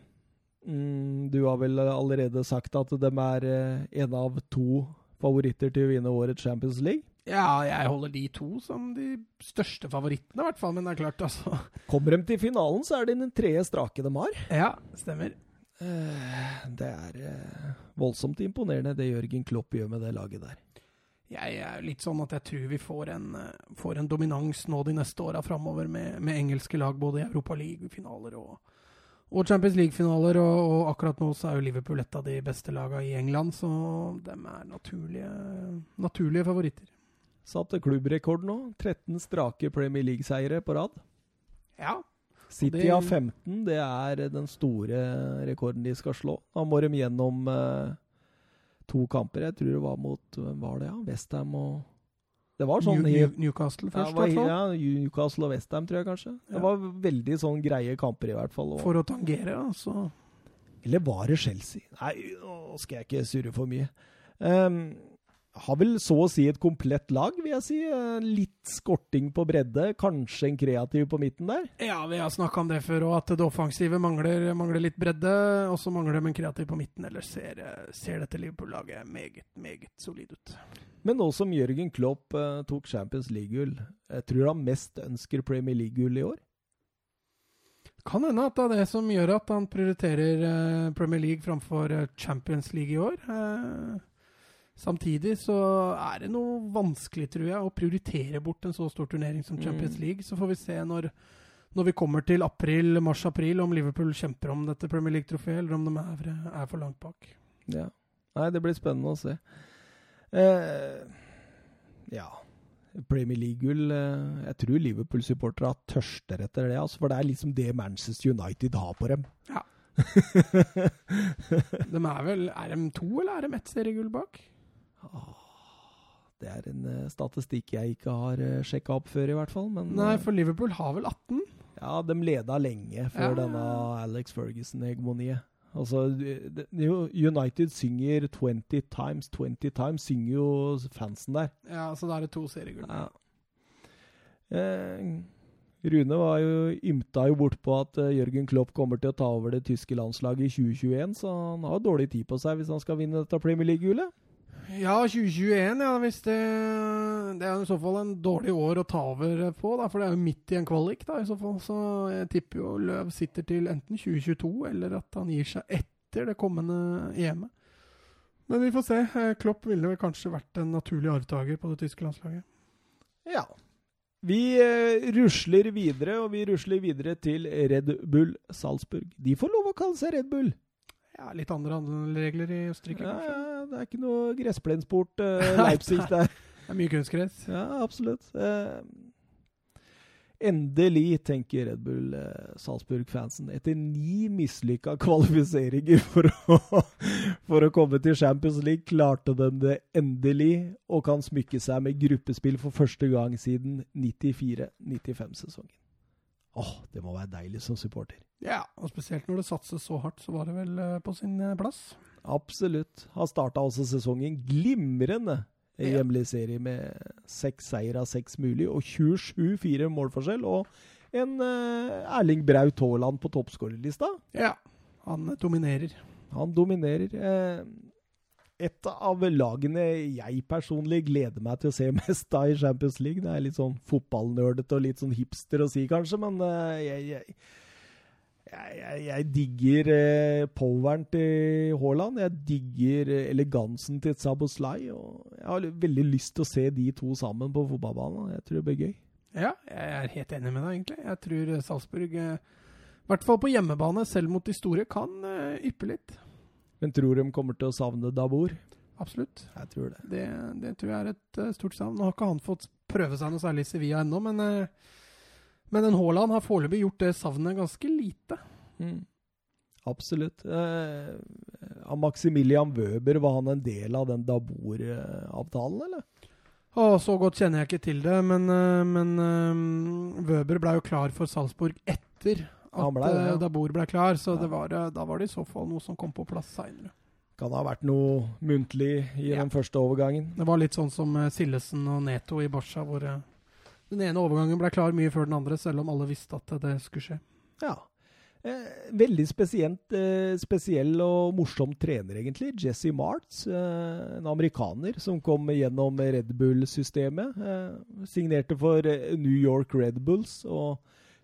Mm, du har vel allerede sagt at de er eh, en av to favoritter til å vinne årets Champions League? Ja, jeg holder de to som de største favorittene, i hvert fall. Men det er klart, altså. Kommer de til finalen, så er det den tredje strake de har. Ja, stemmer. Eh, Det er eh, voldsomt imponerende det Jørgen Klopp gjør med det laget der. Jeg er litt sånn at jeg tror vi får en, får en dominans nå de neste åra framover med, med engelske lag både i Europa League-finaler og, og Champions League-finaler. Og, og akkurat nå så er jo Liverpool et av de beste lagene i England, så de er naturlige, naturlige favoritter. Satte klubbrekord nå. 13 strake Premier League-seiere på rad. Ja. City har 15. Det er den store rekorden de skal slå. Da må de gjennom eh, to kamper. Jeg tror det var mot hvem var det, ja? Westham og Det var sånn New, i- New, Newcastle først, i hvert fall. ja, Newcastle og Westham, tror jeg kanskje. Ja. Det var veldig sånn greie kamper, i hvert fall. Og, For å tangere, altså. Eller var det Chelsea? Nei, nå skal jeg ikke surre for mye. Um, har vel så å si et komplett lag, vil jeg si. Eh, Litt skorting på bredde, kanskje en kreativ på midten der. Ja, vi har snakka om det før, og at det offensive mangler, mangler litt bredde. Og så mangler de en kreativ på midten. Ellers ser, ser dette Liverpool-laget meget, meget solid ut. Men nå som Jørgen Klopp eh, tok Champions League-gull, tror han mest ønsker Premier League-gull i år. Kan hende at det er det som gjør at han prioriterer eh, Premier League framfor eh, Champions League i år. Eh, samtidig så er det noe vanskelig, tror jeg, å prioritere bort en så stor turnering som Champions Mm. League. Så får vi se når, når vi kommer til april, mars-april, om Liverpool kjemper om dette Premier League-trofeet, eller om de er, er for langt bak. Ja. Nei, det blir spennende å se. Eh, ja Premier League-gull eh, Jeg tror Liverpool-supportere tørster etter det. Altså, for det er liksom det Manchester United har på dem. Ja. De er vel Er de to, eller er de ett seriegull bak? Det er en eh, statistikk jeg ikke har uh, sjekka opp før, i hvert fall. Men Nei, eh, for Liverpool har vel 18? ja, de leda lenge før Ja. denne Alex Ferguson-hegemoniet. Altså, United synger 20 times, 20 times, synger jo fansen der. Ja, så da er det to seriegull. Ja. Eh, Rune var jo, ymta jo bort på at eh, Jørgen Klopp kommer til å ta over det tyske landslaget i 2021, så han har jo dårlig tid på seg hvis han skal vinne dette Premier League-gullet. Ja, 2021, ja. Hvis det, det er i så fall en dårlig år å ta over på, da, for det er jo midt i en kvalik. da, i så fall. Så jeg tipper jo Løv sitter til enten 2022, eller at han gir seg etter det kommende EM-et. Men vi får se. Eh, Klopp ville vel kanskje vært en naturlig arvtaker på det tyske landslaget. Ja. Vi eh, rusler videre, og vi rusler videre til Red Bull Salzburg. De får lov å kalle seg Red Bull. Ja, Litt andre regler i Østerrike, Ja, ja, det er ikke noe gressplensport uh, Leipzig der. Det er mye kunstgress. Ja, absolutt. Uh, endelig, tenker Red Bull eh, Salzburg-fansen. Etter ni mislykka kvalifiseringer for å, for å komme til Champions League, klarte de det endelig, og kan smykke seg med gruppespill for første gang siden 94-95-sesongen. Åh, det må være deilig som supporter. Ja, og spesielt når det satses så hardt, så var det vel på sin plass. Absolutt. Han starta også sesongen glimrende i hjemlig serie med seks seier av seks mulig og 27-4 målforskjell. Og en uh, Erling Braut Haaland på toppskårerlista. Ja, han dominerer. Han dominerer. Eh, et av lagene jeg personlig gleder meg til å se mest av i Champions League. Det er litt sånn fotballnerdete og litt sånn hipster å si, kanskje, men eh, jeg, jeg, jeg, jeg, jeg digger eh, poweren til Haaland. Jeg digger eh, elegansen til Saboslai. Og jeg har veldig lyst til å se de to sammen på fotballbanen. Jeg tror det blir gøy. Ja, jeg er helt enig med deg, egentlig. Jeg tror Salzburg, Salzburg, eh, i hvert fall på hjemmebane, selv mot de store, kan eh, yppe litt. Men tror de kommer til å savne Dabor? Absolutt. Jeg tror det. Det, det tror jeg er et uh, stort savn. Nå har ikke han fått prøve seg noe særlig i Sevilla ennå, men, eh, men en Haaland har foreløpig gjort det savnet ganske lite. Mm. Absolutt. Eh, av Maximilian Wøber, var han en del av den Dabor-avtalen, eller? Å, så godt kjenner jeg ikke til det, men, eh, men um, Wøber ble jo klar for Salzburg etter at ble ja. Dabor ble klar, så Ja. det var, eh, da var det i så fall noe som kom på plass seinere. Kan ha vært noe muntlig i Ja. den første overgangen. Det var litt sånn som eh, Sillesen og Neto i Barca, hvor eh, den ene overgangen ble klar mye før den andre, selv om alle visste at det skulle skje. Ja. Eh, veldig spesielt, eh, spesiell og morsom trener, egentlig. Jesse Martz, eh, en amerikaner som kom gjennom Red Bull-systemet. Eh, signerte for eh, New York Red Bulls. og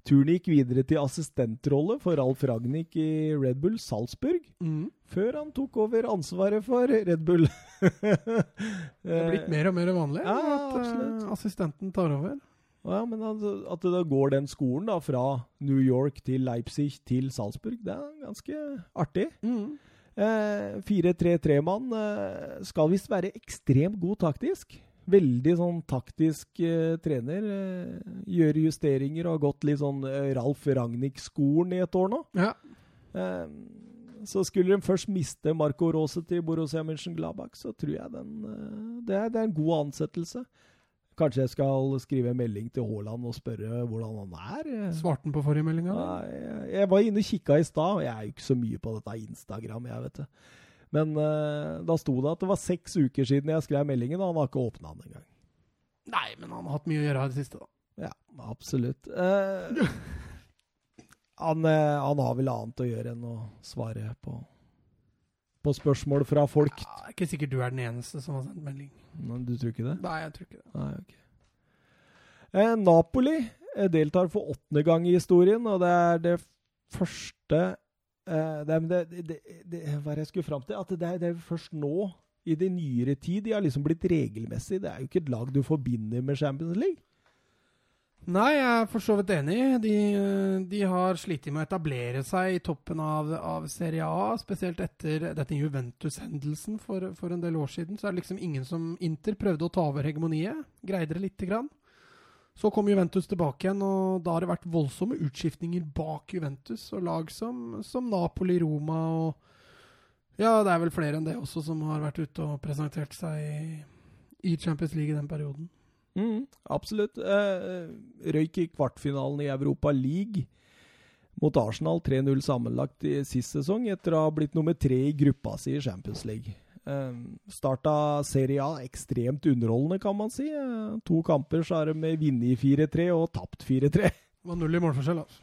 Turen gikk videre til assistentrolle for Alf Ragnhild i Red Bull Salzburg, Mm. før han tok over ansvaret for Red Bull. Det er blitt mer og mer vanlig Ja, at eh, assistenten tar over. Ja, men altså, At det da går den skolen da, fra New York til Leipzig til Salzburg, det er ganske artig. Eh, 4-3-3-mann eh, skal visst være ekstremt god taktisk. Veldig sånn taktisk eh, trener. Eh, gjøre justeringer og har gått litt sånn eh, Ralf Ragnhild-skolen i et år nå. Ja. Eh, så skulle de først miste Marco Rose til Borussia Mönchengladbach, så tror jeg den, det, er, det er en god ansettelse. Kanskje jeg skal skrive en melding til Haaland og spørre hvordan han er? Svarte han på forrige melding? eller? Jeg- var inne og kikka i stad, og jeg er jo ikke så mye på dette Instagram, jeg, vet du. Men uh, da sto det at det var seks uker siden jeg skrev meldingen, og han har ikke åpna den engang. Nei, men han har hatt mye å gjøre i det siste, da. Ja, absolutt. Uh, han, eh, han har vel annet å gjøre enn å svare på, på spørsmål fra folk. Ja, det er ikke sikkert du er den eneste som har sendt melding. Men du tror ikke det? Nei, jeg tror ikke det. Nei, ok. Eh, Napoli eh, deltar for åttende gang i historien, og det er det første eh, det, det, det, det, Hva er det jeg skulle fram til? At det er, det er først nå, i det nyere tid, de har liksom blitt regelmessig. Det er jo ikke et lag du forbinder med Champions League. Nei, jeg er for så vidt enig. De, de har slitt med å etablere seg i toppen av, av Serie A, spesielt etter dette Juventus-hendelsen for, for en del år siden. Så er det liksom ingen som Inter prøvde å ta over hegemoniet. Greide det lite grann. Så kom Juventus tilbake igjen, og da har det vært voldsomme utskiftninger bak Juventus. Og lag som, som Napoli, Roma og Ja, det er vel flere enn det også som har vært ute og presentert seg i, i Champions League i den perioden. Mm, absolutt. Eh, røyk i kvartfinalen i Europa League mot Arsenal 3-0 sammenlagt i sist sesong, etter å ha blitt nummer tre i gruppa si i Champions League. Eh, starta Serie A ekstremt underholdende, kan man si. Eh, to kamper så har de vunnet 4-3 og tapt 4-3. Det var null i målforskjell, altså.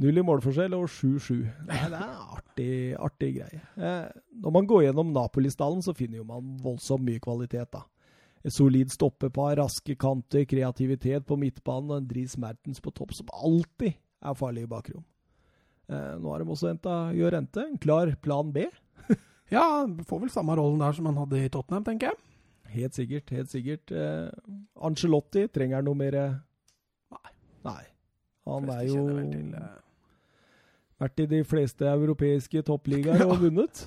Null i målforskjell og 7-7. Det er en artig, artig greie. Eh, når man går gjennom Napoli-stallen, så finner jo man voldsomt mye kvalitet, da. Et solid stoppepar, raske kanter, kreativitet på midtbanen og en Dries Mertens på topp, som alltid er farlig i bakrom. Eh, nå har de også henta Jørente, en klar plan B. Ja, får vel samme rollen der som han hadde i Tottenham, tenker jeg. Helt sikkert, helt sikkert. Eh, Angelotti, trenger han noe mer? Nei. Nei. Han er jo til, eh, vært i de fleste europeiske toppligaer og vunnet.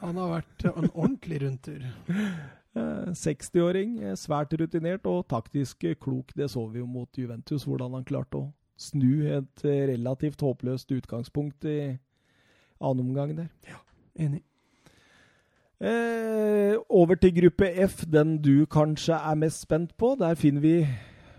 Han har vært en ordentlig rundtur. Eh, 60-åring, eh, svært rutinert og taktisk eh, klok. Det så vi jo mot Juventus, hvordan han klarte å snu et eh, relativt håpløst utgangspunkt i annen omgang der. Enig. Eh, over til gruppe F, den du kanskje er mest spent på. Der finner vi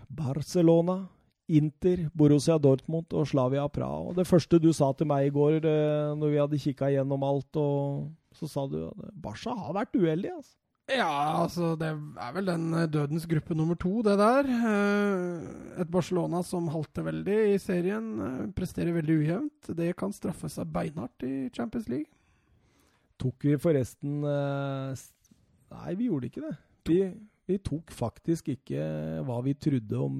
Barcelona, Inter, Borussia Dortmund og Slavia Praha. Og det første du sa til meg i går, eh, når vi hadde kikka gjennom alt, og så sa du at Barca har vært uheldig, altså. Ja, altså, det er vel den eh, dødens gruppe nummer to, det der. Eh, Et Barcelona som halter veldig i serien, eh, presterer veldig ujevnt. Det kan straffe seg beinhardt i Champions League. Tok vi forresten Nei, vi gjorde ikke det. Vi, vi tok faktisk ikke hva vi trodde om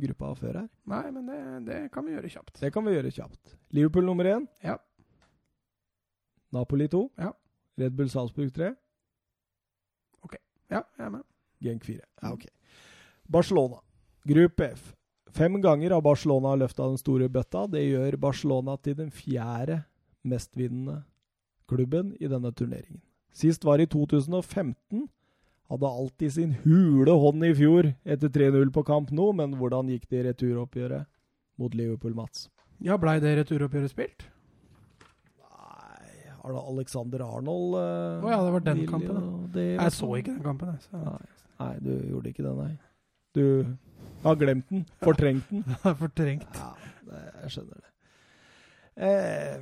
gruppa før her. Nei, men det, det kan vi gjøre kjapt. Det kan vi gjøre kjapt. Liverpool nummer én. Ja. Napoli to. Ja. Red Bull Salzburg tre. Ja, jeg er med. Genk 4. Ja, ok. Barcelona. Gruppe F. Fem ganger har Barcelona løfta den store bøtta. Det gjør Barcelona til den fjerde mestvinnende klubben i denne turneringen. Sist var i 2015. Hadde alltid sin hule hånd i fjor etter 3-0 på kamp nå, men hvordan gikk det i returoppgjøret mot Liverpool, Mats? Ja, blei det returoppgjøret spilt? Alexander Arnold uh, oh, ja, det var den kampen, da. Det, Jeg så ikke den kampen, jeg. Nei, nei, du gjorde ikke det, nei. Du har glemt den. Fortrengt den. Fortrengt. Ja, det, jeg skjønner det. Eh,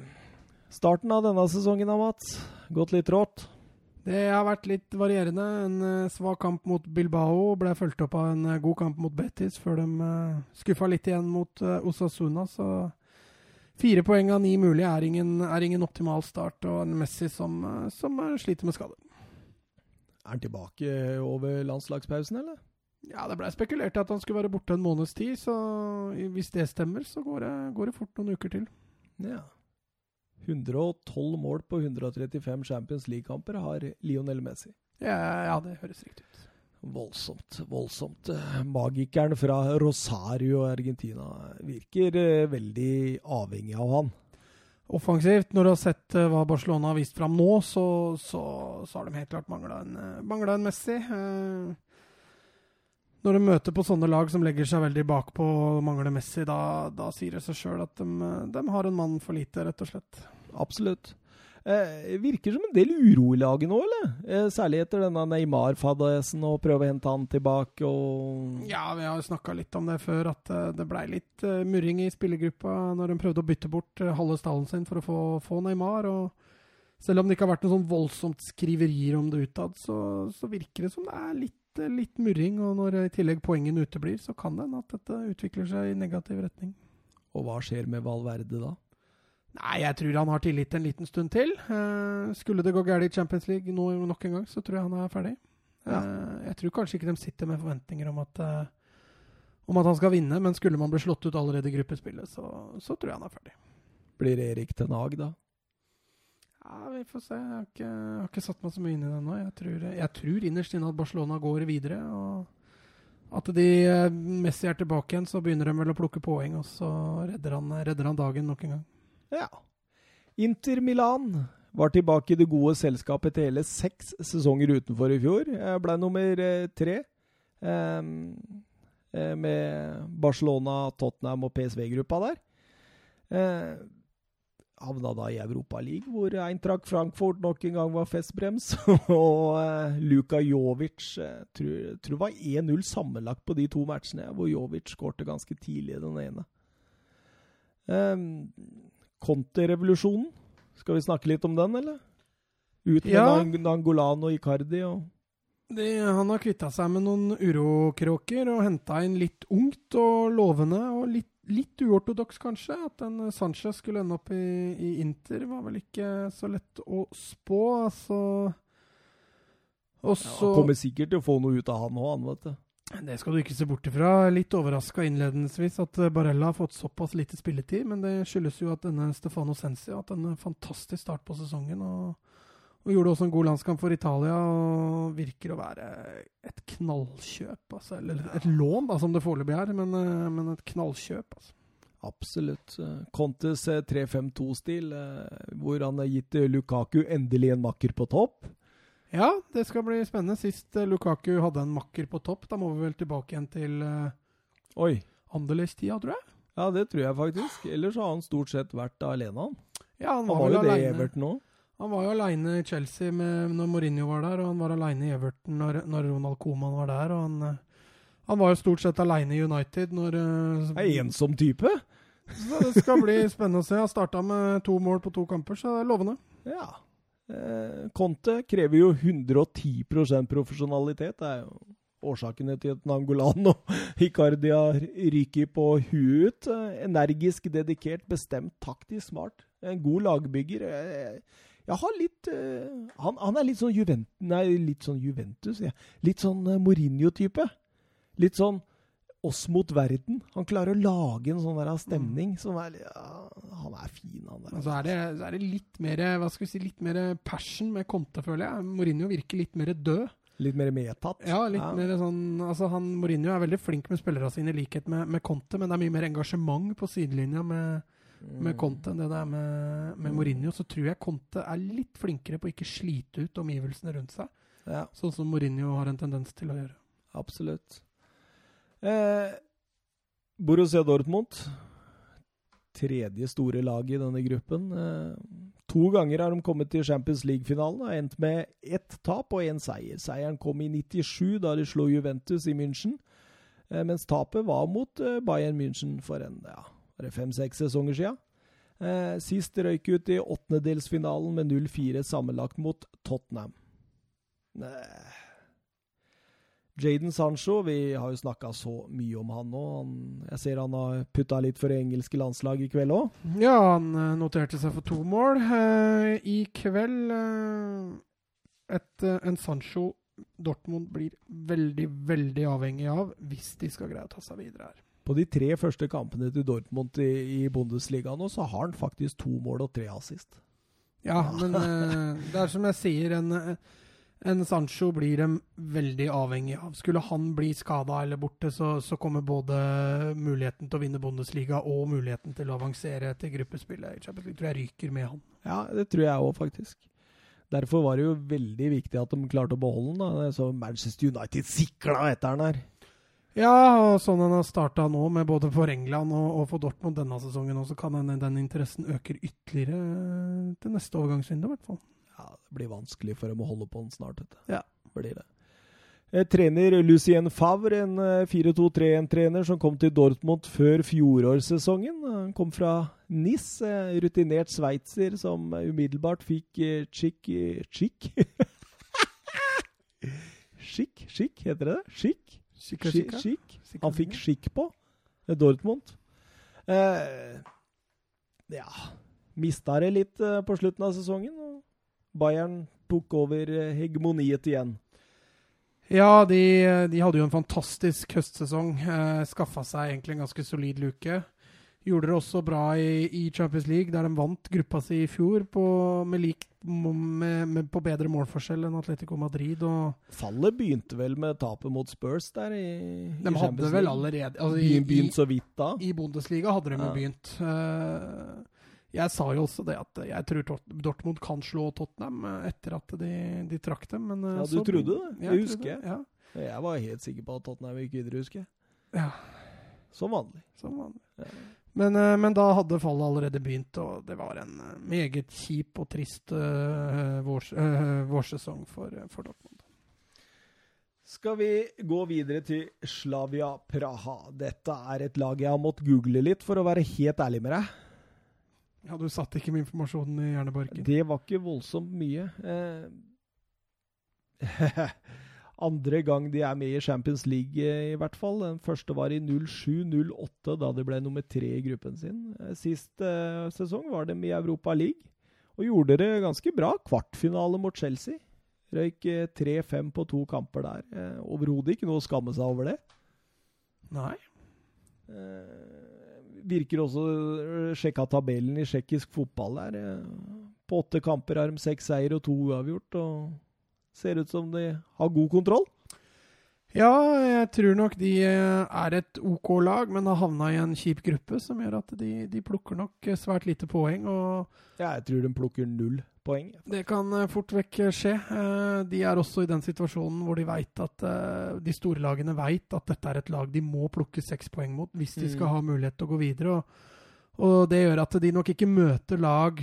starten av denne sesongen da, Mats. Gått litt rått. Det har vært litt varierende. En eh, svak kamp mot Bilbao ble fulgt opp av en eh, god kamp mot Betis, før de skuffa litt igjen mot Osasuna. Så Fire poeng av ni mulig er ingen, er ingen optimal start, og en Messi som, eh, som eh, sliter med skade. Er han tilbake over landslagspausen, eller? Ja, det blei spekulert i at han skulle være borte en måneds tid, så hvis det stemmer, så går det, går det fort noen uker til. Ja. 112 mål på 135 Champions League-kamper har Lionel Messi. Ja, ja, det høres riktig ut. Voldsomt, voldsomt. Magikeren fra Rosario, Argentina, virker eh, veldig avhengig av han. Offensivt, når du har sett uh, hva Barcelona har vist fram nå, så, så, så har de helt klart mangla en, uh, en Messi. Når de møter på sånne lag som legger seg veldig bakpå og mangler Messi, da, da sier det seg sjøl at de, de, har en mann for lite, rett og slett. Absolutt. Eh, virker som en del uro i laget nå, eller? Eh, særlig etter denne Neymar-fadesen og prøve å hente han tilbake og Ja, vi har jo snakka litt om det før, at uh, det blei litt uh, murring i spillergruppa når de prøvde å bytte bort uh, halve stallen sin for å få, få, Neymar. og Selv om det ikke har vært noe sånn voldsomt skriverier om det utad, så, så virker det som det er litt litt murring, og når i tillegg poengene uteblir, så kan det hende at dette utvikler seg i negativ retning. Og hva skjer med Valverde da? Nei, jeg tror han har tillit en liten stund til. Uh, skulle det gå galt i Champions League nå, nok en gang, så tror jeg han er ferdig. Ja. Uh, jeg tror kanskje ikke de sitter med forventninger om at, uh, om at han skal vinne, men skulle man bli slått ut allerede i gruppespillet, så, så tror jeg han er ferdig. Blir Erik til Nag, da? Ja, Vi får se. Jeg har, ikke, jeg har ikke, satt meg så mye inn i det nå. Jeg tror, jeg tror innerst inne at Barcelona går videre. og At de Messi er tilbake igjen, så begynner de vel å plukke poeng, og så redder han, redder han dagen nok en gang. Ja. Inter Milan var tilbake i det gode selskapet til hele seks sesonger utenfor i fjor. Jeg ble nummer eh, tre. Um, med Barcelona, Tottenham og PSV-gruppa der. Havna da i Europaligaen, hvor Eintracht Frankfurt nok en gang var festbrems. og Luka Jovic tror, tror var 1-0 sammenlagt på de to matchene, hvor Jovic skårte ganske tidlig den ene. Um, Conte-revolusjonen, skal vi snakke litt om den, eller? Ut med ja. Nangolan og Icardi og de, han har kvitta seg med noen urokråker og henta inn litt ungt og lovende og litt litt uortodoks, kanskje. At en Sanchez skulle ende opp i, i, Inter, var vel ikke så lett å spå. Altså Også, ja, kommer sikkert til å få noe ut av han òg, han, vet du. Det skal du ikke se bort ifra. Litt overraska innledningsvis at Barella har fått såpass lite spilletid, men det skyldes jo at denne Stefano Sensi har hatt en fantastisk start på sesongen. og og gjorde også en god landskamp for Italia og virker å være et knallkjøp. Altså, eller et lån, da, som det foreløpig er, men, eh, men, et knallkjøp. altså. Absolutt. Contes 3-5-2-stil, eh, hvor han har gitt Lukaku endelig en makker på topp. Ja, det skal bli spennende. Sist uh, Lukaku hadde en makker på topp, da må vi vel tilbake igjen til Oi. Anderlecht-tida, tror jeg. Ja, det tror jeg faktisk. Ellers har han stort sett vært alene, han. Ja, han var, han var jo det i Everton òg. Han var jo aleine i Chelsea med, når Mourinho var der, og han var aleine i Everton når, når, Ronald Coman var der. og han, han var jo stort sett aleine i United når uh, Er ensom type? Så det skal bli spennende å se. Han starta med to mål på to kamper, så det er lovende. Ja. Eh, Conte krever jo 110% profesjonalitet. Det er jo årsakene til at Nangolan og Icardia ryker på huet ut. Eh, energisk, dedikert, bestemt, taktisk smart. En god lagbygger. Eh, jeg har litt han, han, er litt sånn Juventus Nei, litt sånn. Litt sånn Mourinho-type. Litt sånn oss mot verden. Han klarer å lage en sånn der stemning som er ja, Han er fin, han der. Så er, det, så er det litt mer hva skal vi si, litt mer passion med Conte, føler jeg. Mourinho virker litt mer død. Litt mer medtatt? Ja, litt ja. mer sånn altså han, Mourinho er veldig flink med spillerne sine, i likhet med, med Conte, men det er mye mer engasjement på sidelinja med med Conte enn det det er med, med, Mourinho, så tror jeg Conte er litt flinkere på å ikke slite ut omgivelsene rundt seg. Ja. Sånn som Mourinho har en tendens til å gjøre. Absolutt. Eh, Borussia Dortmund, tredje store lag i denne gruppen. Eh, to ganger har de kommet til Champions League-finalen og endt med ett tap og én seier. Seieren kom i 97, da de slo Juventus i München, eh, mens tapet var mot eh, Bayern München for en ja, fem-seks sesonger sia. Eh, sist røyk ut i åttendedelsfinalen med 0-4 sammenlagt mot Tottenham. Eh. Jaden Sancho, vi har jo snakka så mye om han nå. Han, jeg ser han har putta litt for det engelske landslaget i kveld òg. Ja, han eh, noterte seg for to mål. Eh, I kveld eh, et, eh, en Sancho Dortmund blir veldig, veldig avhengig av hvis de skal greie å ta seg videre her. På de tre første kampene til Dortmund i, i Bundesliga nå, så har han faktisk to mål og tre assist. Ja, men eh, det er som jeg sier, en, en Sancho blir de veldig avhengig av. Skulle han bli skada eller borte, så, så kommer både muligheten til å vinne Bundesliga og muligheten til å avansere til gruppespillet i Champions League tror jeg ryker med han. Ja, det tror jeg òg, faktisk. Derfor var det jo veldig viktig at de klarte å beholde den. da. Så Manchester United sikla etter den her. Ja, og sånn han har starta nå, med både for England og, og for Dortmund denne sesongen, også, kan den, den interessen øker ytterligere til neste overgangsvindu, i hvert fall. Ja, Det blir vanskelig for dem å holde på den snart. Dette. Ja. Blir det. Eh, trener Lucien Favre, en eh, 4-2-3-1-trener som kom til Dortmund før fjorårssesongen. Han kom fra NIS, eh, rutinert sveitser som umiddelbart fikk eh, chick eh, Chick? Skikk? Skikk, heter det det? Skikk? Skikk? skikk. Han fikk skikk på eh, Dortmund. Eh, ja Mista det litt eh, på slutten av sesongen. og Bayern tok over eh, hegemoniet igjen. Ja, de, de hadde jo en fantastisk høstsesong. Eh, Skaffa seg egentlig en ganske solid luke. Gjorde det også bra i, i Champions League, der de vant gruppa si i fjor på, med, lik, med, med, på bedre målforskjell enn Atletico Madrid. Og Fallet begynte vel med tapet mot Spurs der i, de i hadde vel allerede altså, i, Begynt så vidt da. I Bundesliga hadde de jo Ja. begynt. Eh, jeg sa jo også det at jeg tror Dortmund kan slå Tottenham eh, etter at de, de trakk dem. Men, eh, Ja, du så- trodde det? Jeg, Jeg husker Det. Ja. Jeg var helt sikker på at Tottenham gikk videre, husker jeg. ja. Som vanlig. Som vanlig. Ja. Men, eh, men da hadde fallet allerede begynt, og det var en meget kjip og trist uh, vårs, uh, vårsesong for, for Dortmund. Skal vi gå videre til Slavia Praha. Dette er et lag jeg har måttet google litt, for å være helt ærlig med deg. Ja, Du satt ikke med informasjonen i hjernebarken? Det var ikke voldsomt mye. Eh, andre gang de er med i Champions League, eh, i hvert fall. Den første var i 07-08, da de ble nummer tre i gruppen sin. Eh, Sist eh, sesong var de i Europa League, og gjorde det ganske bra. Kvartfinale mot Chelsea. Røyk eh, 3-5 på to kamper der. Eh, Overhodet ikke noe å skamme seg over det. Nei. Eh, virker også øh, Sjekka tabellen i tsjekkisk fotball der. eh, På åtte kamper har de seks seier og to uavgjort. og Ser ut som de har god kontroll. Ja, jeg tror nok de eh, er et OK lag, men har havna i en kjip gruppe som gjør at de, de plukker nok eh, svært lite poeng. og Ja, jeg tror de plukker null poeng. Det kan eh, fort vekk eh, skje. Eh, De er også i den situasjonen hvor de vet at de store lagene vet at dette er et lag de må plukke seks poeng mot hvis de skal Mm. ha mulighet til å gå videre. Og, og det gjør at de nok ikke møter lag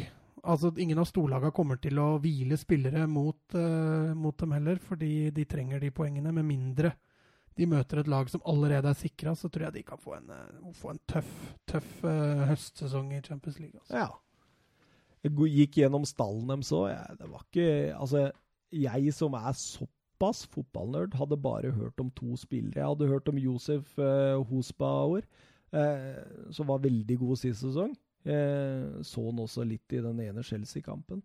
Altså Ingen av storlagene kommer til å hvile spillere mot, uh, mot dem heller, fordi de trenger de poengene. Med mindre de møter et lag som allerede er sikra, så tror jeg de kan få en, uh, få en tøff, tøff uh, høstsesong i Champions League. Altså. Ja. Gikk gjennom stallen deres òg. Det var ikke Altså, jeg som er såpass fotballnerd, hadde bare hørt om to spillere. Jeg hadde hørt om Josef eh, Hosbauer, eh, som var veldig god sist sesong. Eh, så han også litt i den ene Chelsea-kampen.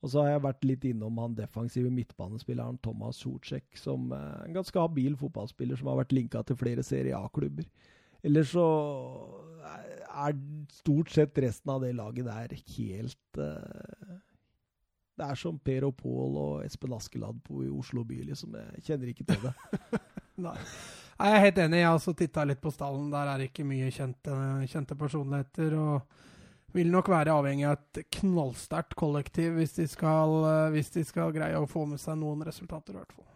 Og så har jeg vært litt innom han defensive midtbanespilleren Thomas Sorcek, som er en ganske habil fotballspiller som har vært linka til flere Serie A-klubber. Ellers så er stort sett resten av det laget der helt uh, Det er som Per og Pål og Espen Askeladd på i Oslo by, liksom. Jeg kjenner ikke til det. Nei. Nei, Jeg er helt enig. Jeg har også titta litt på stallen. Der er det ikke mye kjente, kjente personligheter. Og vil nok være avhengig av et knallsterkt kollektiv hvis de, skal, eh, hvis de skal greie å få med seg noen resultater, i hvert fall.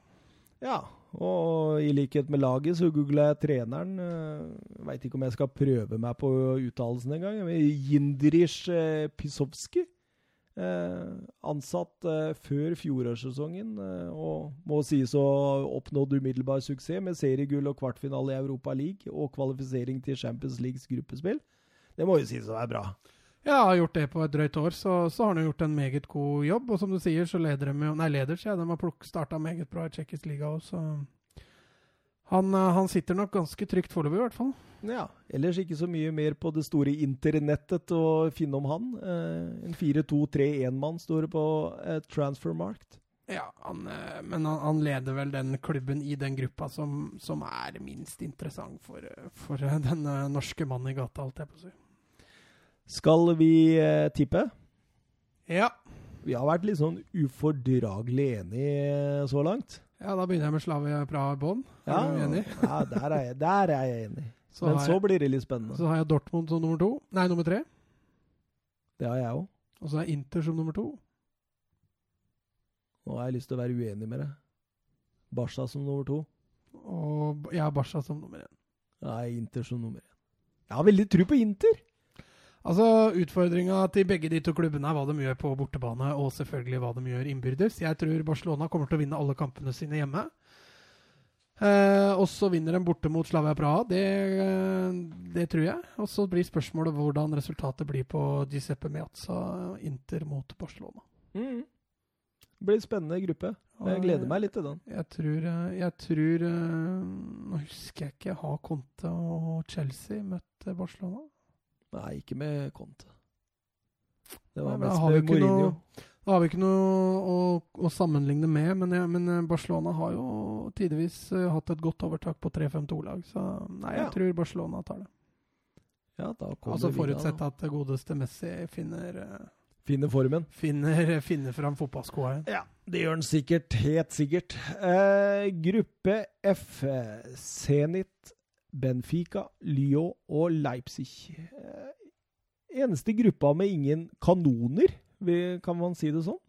Ja, og i likhet med laget så googla jeg treneren. Uh, Veit ikke om jeg skal prøve meg på uttalelsen engang. Jindrish uh. Eh, ansatt eh, før fjorårssesongen, eh, og må sies å ha oppnådd umiddelbar suksess med seriegull og kvartfinale i Europa League og kvalifisering til Champions Leagues gruppespill. Det må jo sies å være bra. Ja, har gjort det på et drøyt år, så, så har han gjort en meget god jobb. Og som du sier, så leder de jo Nei, leder, sier jeg. De har starta meget bra i tsjekkisk liga òg, så Han, eh, han sitter nok ganske trygt foreløpig, i hvert fall. Ja, ellers ikke så mye mer på det store internettet å finne om han. Eh, en 4-2-3-1-mann står det på eh, Transfermarkt. Ja, han, men han, han leder vel den klubben i den gruppa som, som er minst interessant for, for den norske mannen i gata, holdt jeg på å si. Skal vi eh, tippe? Ja. Vi har vært litt sånn ufordragelig enige eh, så langt. ja, da begynner jeg med Slavia Praha i bånn. Ja, Er ja der, er jeg, der er jeg enig. Så, Men så jeg, blir det litt spennende. så har jeg Dortmund som nummer to. Nei, nummer tre. Det har jeg òg. Og så har jeg Inter som nummer to. Nå har jeg lyst til å være uenig med deg. Barca som nummer to. Og jeg har Barca som nummer én. Nei, Inter som nummer én. Jeg har veldig tro på Inter! Altså, Utfordringa til begge de to klubbene er hva de gjør på bortebane, og selvfølgelig hva de gjør innbyrdes. Jeg tror Barcelona kommer til å vinne alle kampene sine hjemme. Eh, og så vinner de borte mot Slavia Praha. Det, eh, det tror jeg. Og så blir spørsmålet hvordan resultatet blir på Giuseppe Meazza Inter mot Barcelona. Mm. Det blir en spennende gruppe. Jeg gleder meg litt til den. Jeg tror, eh, jeg tror eh, Nå husker jeg ikke. Har Conte og Chelsea møtt Barcelona? Nei, ikke med Conte. Det var Nei, mest med Mourinho. noe- Da har vi ikke noe å, å sammenligne med, men, jeg, men eh, Barcelona har jo tidvis eh, hatt et godt overtak på 3-5-2-lag. Så nei, jeg Ja. tror Barcelona tar det. Ja, da kommer Altså forutsett at det godeste Messi finner, eh, Finner formen. finner, finner fram fotballskoa igjen. Ja, det gjør han sikkert. Helt sikkert. Eh, gruppe F. Zenit, Benfica, Lyon og Leipzig. Eh, eneste gruppa med ingen kanoner, kan man si det sånn?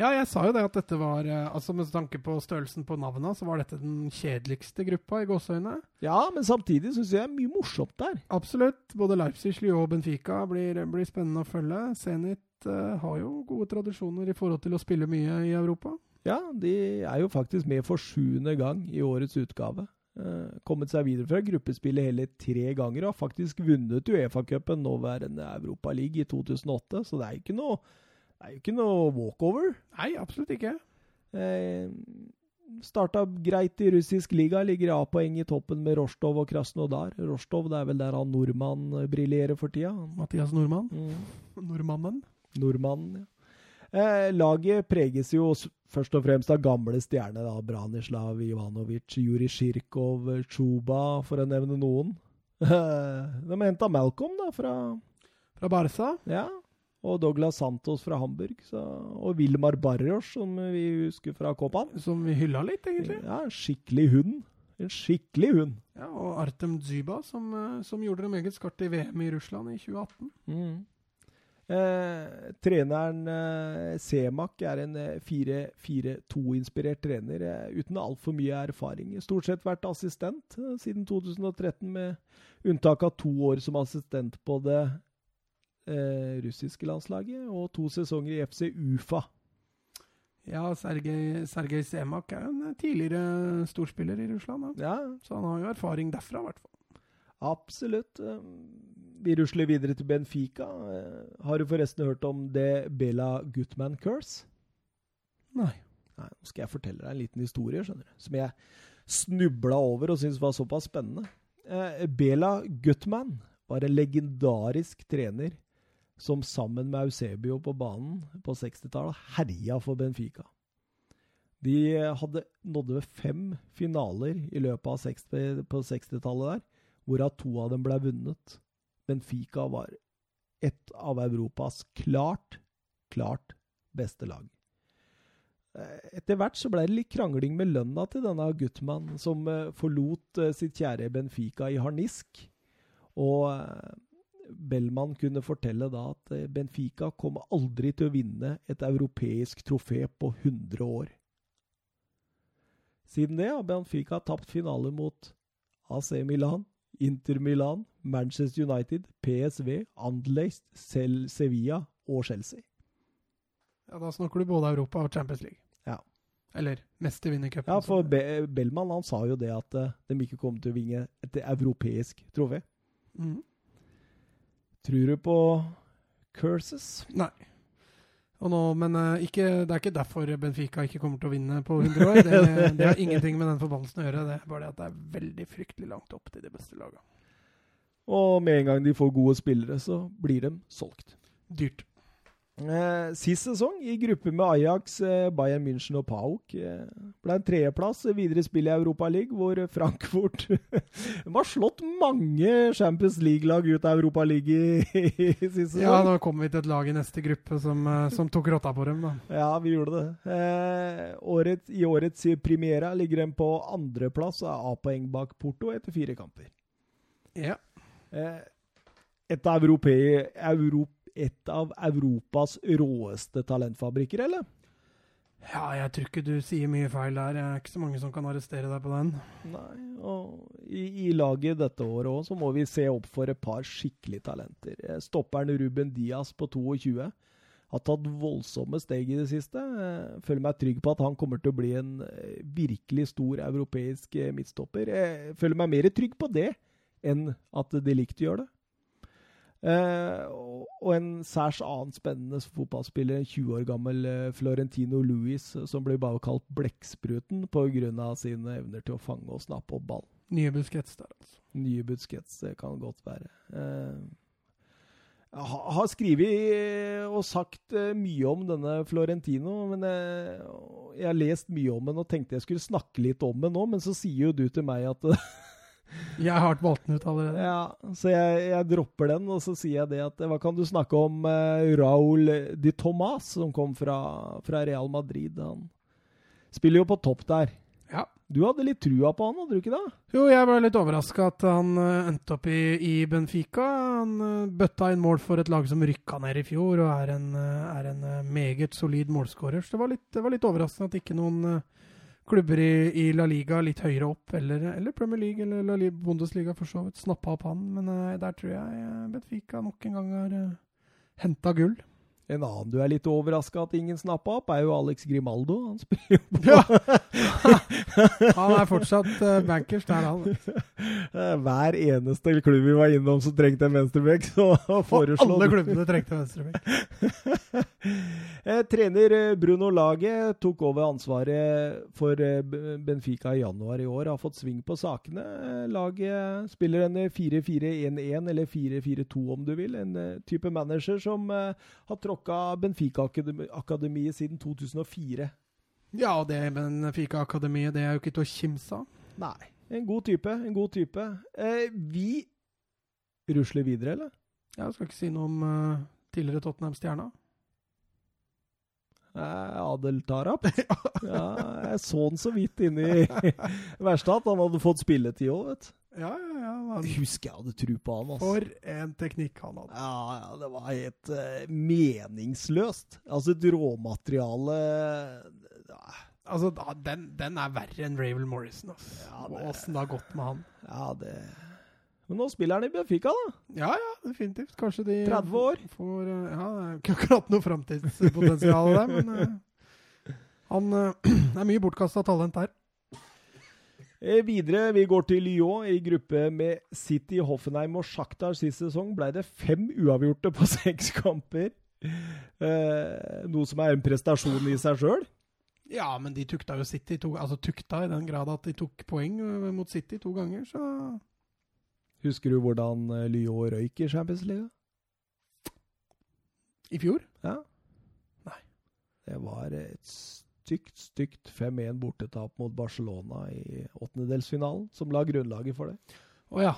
Ja, jeg sa jo det at dette var eh, Altså Med tanke på størrelsen på navnene, så var dette den kjedeligste gruppa i gåseøyne. Ja, men samtidig syns jeg det er mye morsomt der. Absolutt. Både Leipzig, Lyon og Benfica blir, blir spennende å følge. Zenit uh, har jo gode tradisjoner i forhold til å spille mye i Europa. Ja, de er jo faktisk med for sjuende gang i årets utgave. Eh, kommet seg videre fra gruppespillet hele tre ganger og har faktisk vunnet Uefa-cupen, nåværende Europaliga, i 2008. Så det er jo ikke noe, det er ikke noe walkover. Nei, absolutt ikke. Eh, starta greit i russisk liga, ligger A-poeng i toppen med Rostov og Krasnodar. Rostov det er vel der han nordmann briljerer for tida. Mathias Nordmann. Mm. Nordmannen. Nordmannen, ja. Eh, laget preges jo først og fremst av gamle stjerner. da, Branislav Ivanovic, Juri Sjirkov, Chuba, for å nevne noen. De henta Malcolm da, fra Fra Barca. ja, og Douglas Santos fra Hamburg. Så, og Vilmar Barros, som vi husker fra Copan. Som vi hylla litt, egentlig. Ja, en skikkelig hund. En skikkelig hund. Ja, og Artem Dzyba, som, eh, som gjorde det meget skarpt i VM i Russland i 2018. Mm. Eh, treneren eh, Semak er en eh, 4-4-2-inspirert trener eh, uten altfor mye erfaring. Stort sett vært assistent eh, siden 2013, med unntak av to år som assistent på det eh, russiske landslaget og to sesonger i FC Ufa. Ja, Sergej, Sergej Semak er en tidligere storspiller i Russland. Ja, Så han har jo erfaring derfra, i hvert fall. absolutt. Eh, Vi rusler videre til Benfica. Eh, Har du forresten hørt om det Bela Gutman Curse? Nei. Nei, nå skal jeg fortelle deg en liten historie, skjønner du. Som jeg snubla over og syntes var såpass spennende. Eh, Bela Gutman var en legendarisk trener som sammen med Eusebio på banen på 60-tallet herja for Benfica. De hadde nådde fem finaler i løpet av 60, på 60-tallet der, hvorav to av dem ble vunnet. Benfica var et av Europas klart, klart beste lag. Eh, Etter hvert så ble det litt krangling med lønna til denne Gutman, som eh, forlot eh, sitt kjære Benfica i harnisk. Og Bellman kunne fortelle da at Benfica kom aldri til å vinne et europeisk trofé på 100 år. Siden det har Benfica tapt finale mot AC Milan, Inter Milan, Manchester United, PSV, Anderlecht, Sevilla og Chelsea. Ja, Da snakker du både Europa og Champions League. Ja. Eller mestervinnercupen. Ja, for Be Bellman han sa jo det at eh, de ikke kom til å vinne et europeisk trofé. Mm. Tror du på curses? Nei. Og nå, men eh, ikke, det er ikke derfor Benfica ikke kommer til å vinne på 100 år. Det, det har ingenting med den forbannelsen å gjøre. Det er bare det at det er veldig fryktelig langt opp til de beste lagene. Og med en gang de får gode spillere, så blir de solgt. Dyrt. Eh, sist sesong, i gruppe med Ajax, eh, Bayern München og PAOK, eh, ble en tredjeplass videre spill i Europa League, hvor Frankfurt har slått mange Champions League-lag ut av Europa League i, i sist sesong. Ja, nå kommer vi til et lag i neste gruppe som, som tok rotta på dem, da. Ja, vi gjorde det. Eh, året, I årets premiera ligger de på andreplass er A-poeng bak Porto etter fire kamper. Ja. Eh, et av, europe, Euro, et av Europas råeste talentfabrikker, eller? ja, jeg tror ikke du sier mye feil der. Det er ikke så mange som kan arrestere deg på den. Nei, og i, i laget dette året òg, så må vi se opp for et par skikkelige talenter. Eh, Stopperen Ruben Diaz på 22 har tatt voldsomme steg i det siste. Eh, Føler meg trygg på at han kommer til å bli en eh, virkelig stor europeisk midtstopper. Jeg føler meg mer trygg på det enn at de likte å gjøre det. Eh, og, en særs annen spennende fotballspiller, en 20 år gammel eh, Florentino Luis, eh, som blir bare kalt Blekkspruten pga. sine evner til å fange og snappe opp ball. Nye Busquets der, altså. Nye Busquets det kan godt være. Eh, jeg har skrevet og sagt eh, mye om denne Florentino, men jeg, jeg har lest mye om den og tenkte jeg skulle snakke litt om den nå, men så sier jo du til meg at Jeg har valgt den ut allerede. Ja, så jeg, jeg dropper den, og så sier jeg det at Hva kan du snakke om uh, Raúl de Tomas, som kom fra, fra Real Madrid? Han spiller jo på topp der. Ja. Du hadde litt trua på han, hadde du ikke det? Jo, jeg var litt overraska at han uh, endte opp i, i Benfica. Han uh, bøtta inn mål for et lag som rykka ned i fjor, og er en, eh, er en eh, meget solid målskårer. Så det var litt, det var litt overraskende at ikke noen eh, klubber i, i La Liga litt høyere opp, eller, eller Premier League eller La Liga, Bundesliga for så vidt, snappa opp han. Men uh, der tror jeg Betfika nok en gang har uh, henta gull. En annen du er litt overraska at ingen snappa opp, er jo Alex Grimaldo. Han spiller jo på Ja! Han er fortsatt eh, bankers der, han. Eh, hver eneste klubb vi var innom som trengte en venstrebekk, så foreslo alle klubbene trengte venstrebekk. Eh, trener Bruno Lage tok over ansvaret for Benfica i januar i år. Har fått sving på sakene. Laget spiller en eh, 4-4-1-1, eller 4-4-2 om du vil. En type manager som har har tråkka Benfica-akademiet siden 2004. Ja, det Benfica-akademiet, det er jo ikke til å kimse av. Nei, en god type. En god type. Eh, vi rusler videre, eller? Jeg skal ikke si noe om uh, tidligere Tottenham-stjerna. Eh, Adel Tarap. Ja, jeg så han så vidt inni i verkstedet. han hadde fått spilletid òg, vet du. Ja, ja, ja. Han, Jeg husker jeg hadde tro på han. Altså. for en teknikk han hadde. Ja, ja, det var helt uh, meningsløst. Altså et råmateriale ja, Altså, da, den, den er verre enn Ravel Morrison. Altså. Ja, det- Åssen det har gått med han. ja, det Men nå spiller han i Benfica, da. Ja, ja, definitivt. Kanskje de 30 år. Får, eh, ja, det er ikke akkurat noe framtidspotensial der, men uh, han er mye bortkasta talent der. Eh, videre, vi går til Lyon i gruppe med City, Hoffenheim og Shakhtar sist sesong. Ble det fem uavgjorte på seks kamper. Eh, noe som er en prestasjon i seg sjøl. Ja, men de tukta jo City to, Altså tukta i den grad at de tok poeng eh, mot City to ganger, så Husker du hvordan eh, Lyon røyk i Champions League? I fjor? Ja. Nei. Det var et stygt, stygt 5-1 bortetap mot Barcelona i åttendedelsfinalen, som la grunnlaget for det. Å ja.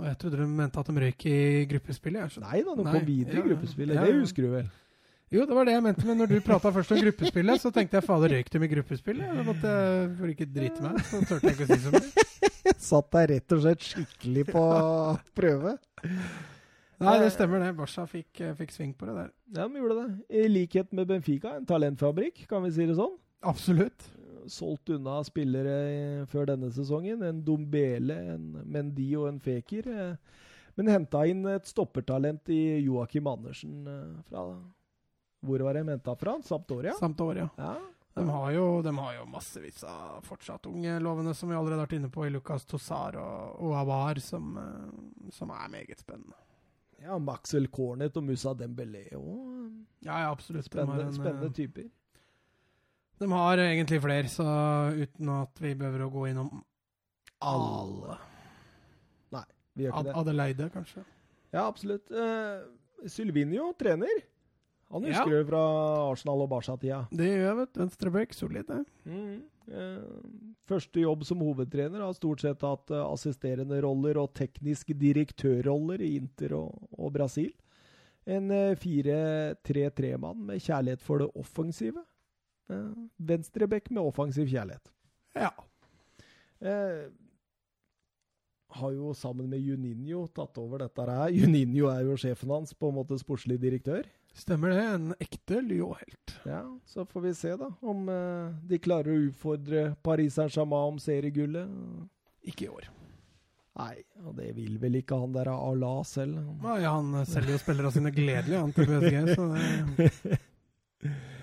Og jeg trodde du mente at de røyk i gruppespillet. Nei da, de Nei, kom videre ja, i gruppespillet. ja, Det husker du vel? Jo, det var det jeg mente, men når du prata først om gruppespillet, så tenkte jeg fader, røyk de i gruppespillet? Da måtte jeg, For ikke drite meg, så turte jeg ikke å si så mye. Satt deg rett og slett skikkelig på prøve. Nei, det stemmer det. Barca fikk, eh, fikk sving på det der. Ja, de gjorde det. I likhet med Benfica, en talentfabrikk, kan vi si det sånn. Absolutt. Solgt unna spillere før denne sesongen. En Dombele, en Mendy og en Fekir. eh, Men henta inn et stoppertalent i Joakim Andersen eh, fra Hvor var de henta fra? Sampdoria? Sampdoria. Ja. De har jo, de har jo massevis av fortsatt unge lovende, som vi allerede har vært inne på, i Lucas Tossar og, og Avar, som, eh, som er meget spennende. ja, Maxwell Cornet og Musa Dembélé òg. Ja, ja, absolutt. Spennende, en, spennende typer. De har egentlig flere, så uten at vi behøver å gå innom alle. Nei, Vi gjør ikke Ad det. Adeleide, kanskje. Ja, absolutt. Uh, Sylvinio trener. Han Ja. husker du fra Arsenal og Barca-tida. Det gjør jeg, vet du. Venstreback, solid, det. Mm. Uh, første jobb som hovedtrener har stort sett hatt uh, assisterende roller og tekniske direktørroller i Inter og, og Brasil. En eh, 4-3-3-mann med kjærlighet for det offensive. Uh, Venstrebekk med offensiv kjærlighet. Ja. Eh, har jo sammen med Juninho tatt over dette her. Juninho er jo sjefen hans, på en måte sportslig direktør. Stemmer det. En ekte Lyon-helt. Ja, Så får vi se da om eh, de klarer å utfordre Paris Saint-Germain om seriegullet. Ikke i år. Nei, og det vil vel ikke han der Ala selv. Nei, han selger jo spillere sine gledelige, han til PSG, så det Eh,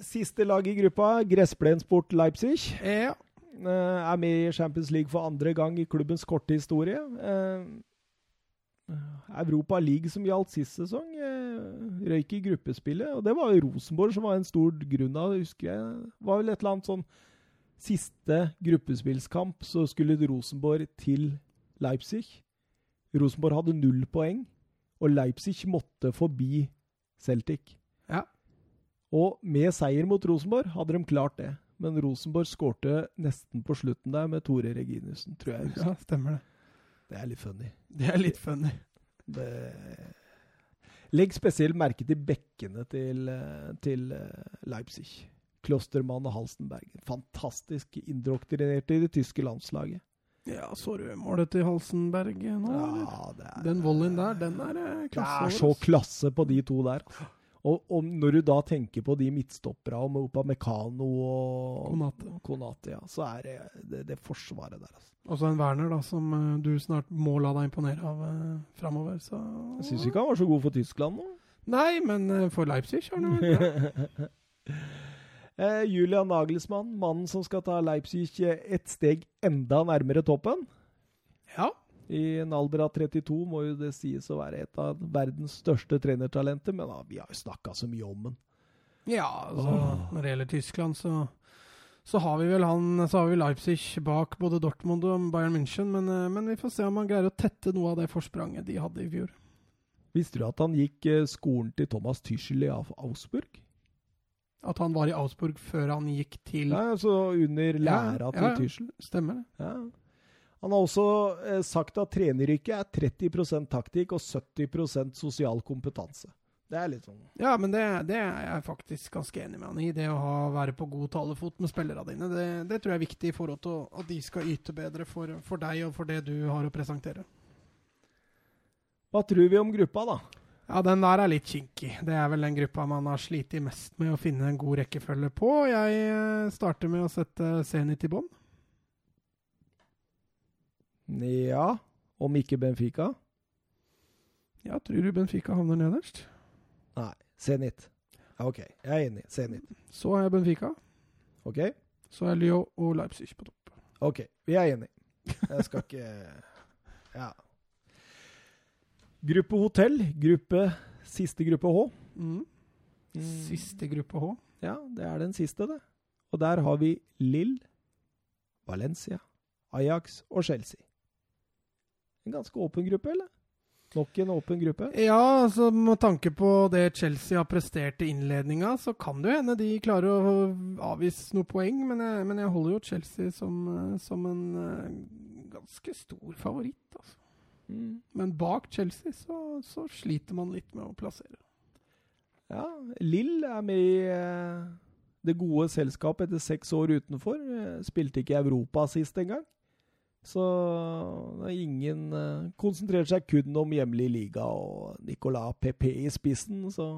siste lag i gruppa, Gressplensport Leipzig, Ja. eh, er med i Champions League for andre gang i klubbens korte historie. Eh, Europa League, som gjaldt sist sesong, eh, røyk i gruppespillet. Og det var jo Rosenborg som var en stor grunn av det, husker jeg. Det var vel et eller annet sånn Siste gruppespillskamp så skulle Rosenborg til Leipzig. Rosenborg hadde null poeng, og Leipzig måtte forbi Celtic. Og med seier mot Rosenborg hadde de klart det. Men Rosenborg skårte nesten på slutten der med Tore Reginussen, tror jeg. ja, stemmer det. Det er litt funny. Det er litt funny. Det... Legg spesielt merke til bekkene til, eh, til eh, Leipzig. Klostermann og Halstenberg. Fantastisk indoktrinerte i det tyske landslaget. Ja, så du målet til Halsenberg nå. Ja, det er, Den volleyen der, den er klasse. det er så klasse på de to der. Og, og når du da tenker på de midtstopperne og med Upamecano og Konate. Konate, ja, så er det det, det forsvaret der. Altså. Og så en Werner, da, som eh, du snart må la deg imponere av eh, framover, så Jeg syns ikke han var så god for Tyskland nå. Nei, men eh, for Leipzig har han jo vært. Eh, Julian Nagelsmann, mannen som skal ta Leipzig eh, et steg enda nærmere toppen. Ja. I en alder av 32 må jo det sies å være et av verdens største trenertalenter, men da, vi har jo snakka så mye om den. Ja, altså, når det gjelder Tyskland, så, så har vi vel han Så har vi Leipzig bak både Dortmund og Bayern München, men, eh, men vi får se om han greier å tette noe av det forspranget de hadde i fjor. Visste du at han gikk eh, skolen til Thomas Tyschel i Augsburg? At han var i Augsburg før han gikk til Nei, altså under Ja, læra til ja, ja. Tyschel. Stemmer det? Ja. Han har også eh, sagt at treneryrket er 30% taktikk og 70% sosial kompetanse. Det er litt sånn Ja, men det, det er jeg faktisk ganske enig med han i. Det å ha, være på god talefot med spillerne dine, det, det tror jeg er viktig i forhold til at de skal yte bedre for, for deg og for det du har å presentere. Hva tror vi om gruppa, da? Ja, den der er litt kinkig. Det er vel den gruppa man har slitt mest med å finne en god rekkefølge på. Jeg eh, starter med å sette Zenit i bånn. Ja, om ikke Benfica? Ja, tror du Benfica havner nederst? Nei, Zenit. OK, jeg er enig. Zenit. Så er jeg Benfica. OK? Så er Lyon og Leipzig på topp. OK, vi er enige. Jeg skal ikke Ja. Gruppe hotell. Gruppe Siste gruppe H. Mm. Siste gruppe H. Ja, det er den siste, det. Og der har vi Lill, Valencia, Ajax og Chelsea. En ganske åpen gruppe, eller? Nok en åpen gruppe? Ja, altså med tanke på det Chelsea har prestert i innledninga, så kan det jo hende de klarer å avvise noen poeng, men jeg, men jeg holder jo Chelsea som, eh, som en eh, ganske stor favoritt. Altså. Mm. Men bak Chelsea så, så sliter man litt med å plassere. Ja, Lill er med i eh, det gode selskapet etter seks år utenfor. Spilte ikke i Europa sist engang. Så ingen eh, Konsentrerte seg kun om hjemlig liga og Nicolas Pepe i spissen, så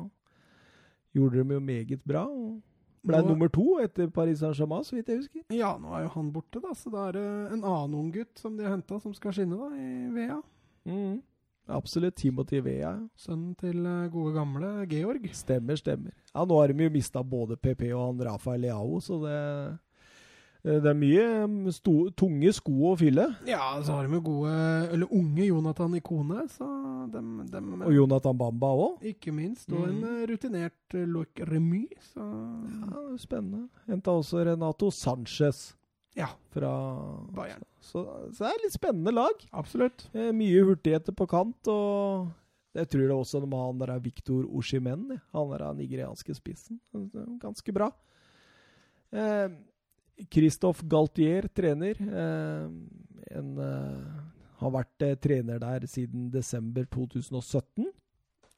gjorde de jo meget bra. og Ble Nå- nummer to etter Paris Saint-Germain, så vidt jeg husker. Ja, nå er jo han borte, da, så da er det en annen ung gutt som de har henta, som skal skinne da, i VEA. Mm. Absolutt. Timothy Vea. Sønnen til eh, gode gamle Georg. Stemmer, stemmer. Ja, nå har de jo mista både PP og han Rafael Leao, så det Det er mye mm, sto, tunge sko å fylle. Ja, så har de jo gode Eller unge Jonathan Ikone, så dem, dem Og Jonathan Bamba òg. Ikke minst. Og en Mm. en rutinert uh, Loic Remy, så Ja, spennende. Henta også Renato Sanchez Ja. fra Bayern. Så, så det er litt spennende lag. Absolutt. Eh, Mye hurtigheter på kant, og jeg tror det også med han der er Victor Oshimen, han der er nigerianske spissen. Ganske bra. Eh, Christophe Galtier trener. Eh, en, eh, har vært eh, trener der siden desember 2017.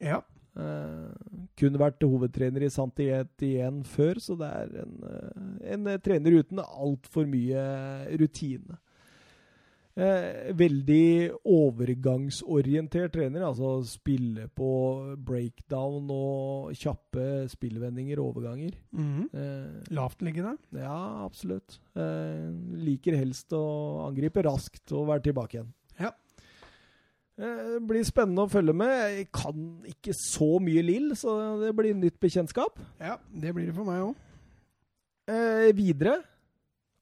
Ja. Eh, kun vært hovedtrener i Santiet før, så det er en, en trener uten altfor mye rutine. Eh, veldig overgangsorientert trener, altså spille på breakdown og kjappe spillvendinger og overganger. Mhm. Eh, Lavtliggende. ja, absolutt. Eh, liker helst å angripe raskt og være tilbake igjen. Ja. Eh, det blir spennende å følge med. Jeg kan ikke så mye Lill, så det blir nytt bekjentskap. Ja, det blir det for meg òg. Eh, videre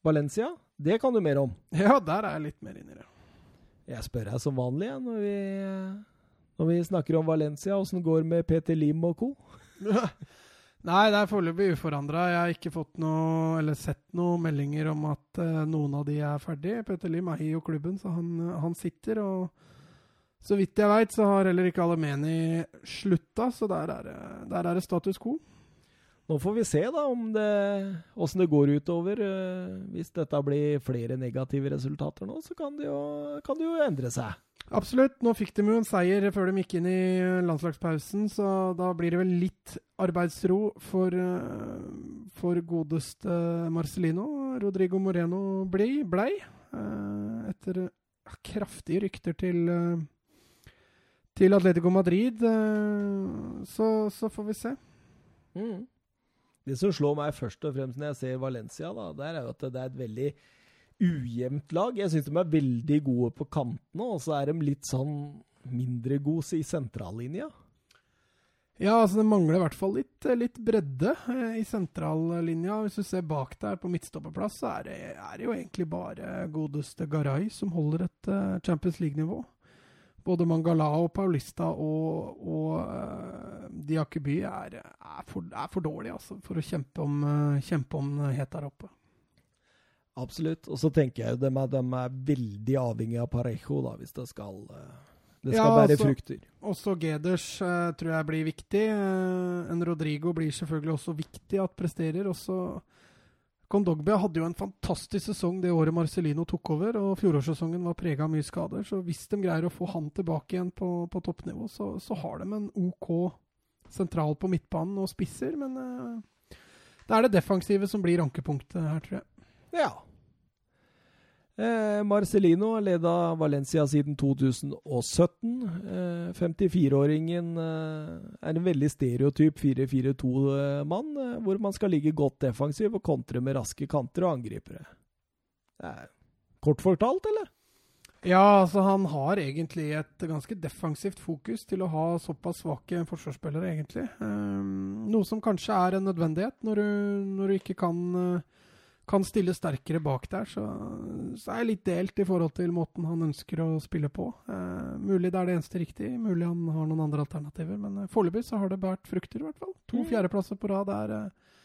Valencia. Det kan du mer om. Ja, der er jeg litt mer inni det. Jeg spør deg som vanlig ja, når, vi, når vi snakker om Valencia. Åssen går det med Peter Lim og co.? Nei, det er foreløpig uforandra. Jeg har ikke fått noe, eller sett noen meldinger om at uh, noen av de er ferdig. Peter Lim eier jo klubben, så han, eh, han sitter. Og så vidt jeg veit, så har heller ikke Alemeni slutta, så der er, der er det status quo. Nå får vi se da om det, åssen det går utover. Eh, Hvis dette blir flere negative resultater nå, så kan det jo, kan det jo endre seg. Absolutt. Nå fikk de jo en seier før de gikk inn i landslagspausen, så da blir det vel litt arbeidsro for, eh, for godeste Marcelino. Rodrigo Moreno blei, blei eh, etter eh, kraftige rykter til eh, til Atletico Madrid. eh, Så, så får vi se. Mm. Det som slår meg først og fremst når jeg ser Valencia, da, det er jo at det er et veldig ujevnt lag. Jeg syns de er veldig gode på kantene, og så er de litt sånn mindre gode i sentrallinja. Ja, altså det mangler i hvert fall litt, litt bredde eh, i sentrallinja. Hvis du ser bak der på midtstopperplass, så er det, er det jo egentlig bare godeste Garay som holder et eh, Champions League-nivå. Både Mangala og Paulista og, og Diakuby er, er, for, er for dårlig altså, for å kjempe om, eh, kjempe om het der oppe. Absolutt. Og så tenker jeg jo de er, er veldig avhengig av Parejo, da, hvis det skal, eh, det skal Ja, bære altså- frukter. Også Geders uh, tror jeg blir viktig. Uh, en Rodrigo blir selvfølgelig også viktig at presterer. Også Kondogbia hadde jo en fantastisk sesong det året Marcelino tok over, og fjorårssesongen var prega av mye skader. Så hvis de greier å få han tilbake igjen på, på toppnivå, så, så har de en OK sentral på midtbanen og spisser. Men uh, det er det defensive som blir ankepunktet her, tror jeg. Ja. Eh, Marcelino leda Valencia siden 2017. Eh, 54-åringen eh, er en veldig stereotyp 4-4-2-mann, eh, hvor man skal ligge godt defensiv og kontre med raske kanter og angripere. Er kort fortalt, eller? Ja, altså han har egentlig et ganske defensivt fokus til å ha såpass svake forsvarsspillere, egentlig. Um, noe som kanskje er en nødvendighet når du, når du ikke kan, uh, kan stille sterkere bak der. Så, så er jeg litt delt i forhold til måten han ønsker å spille på. Uh, mulig det er det eneste riktige, mulig han har noen andre alternativer. Men uh, foreløpig så har det båret frukter, i hvert fall. To Mm. fjerdeplasser på rad er, uh,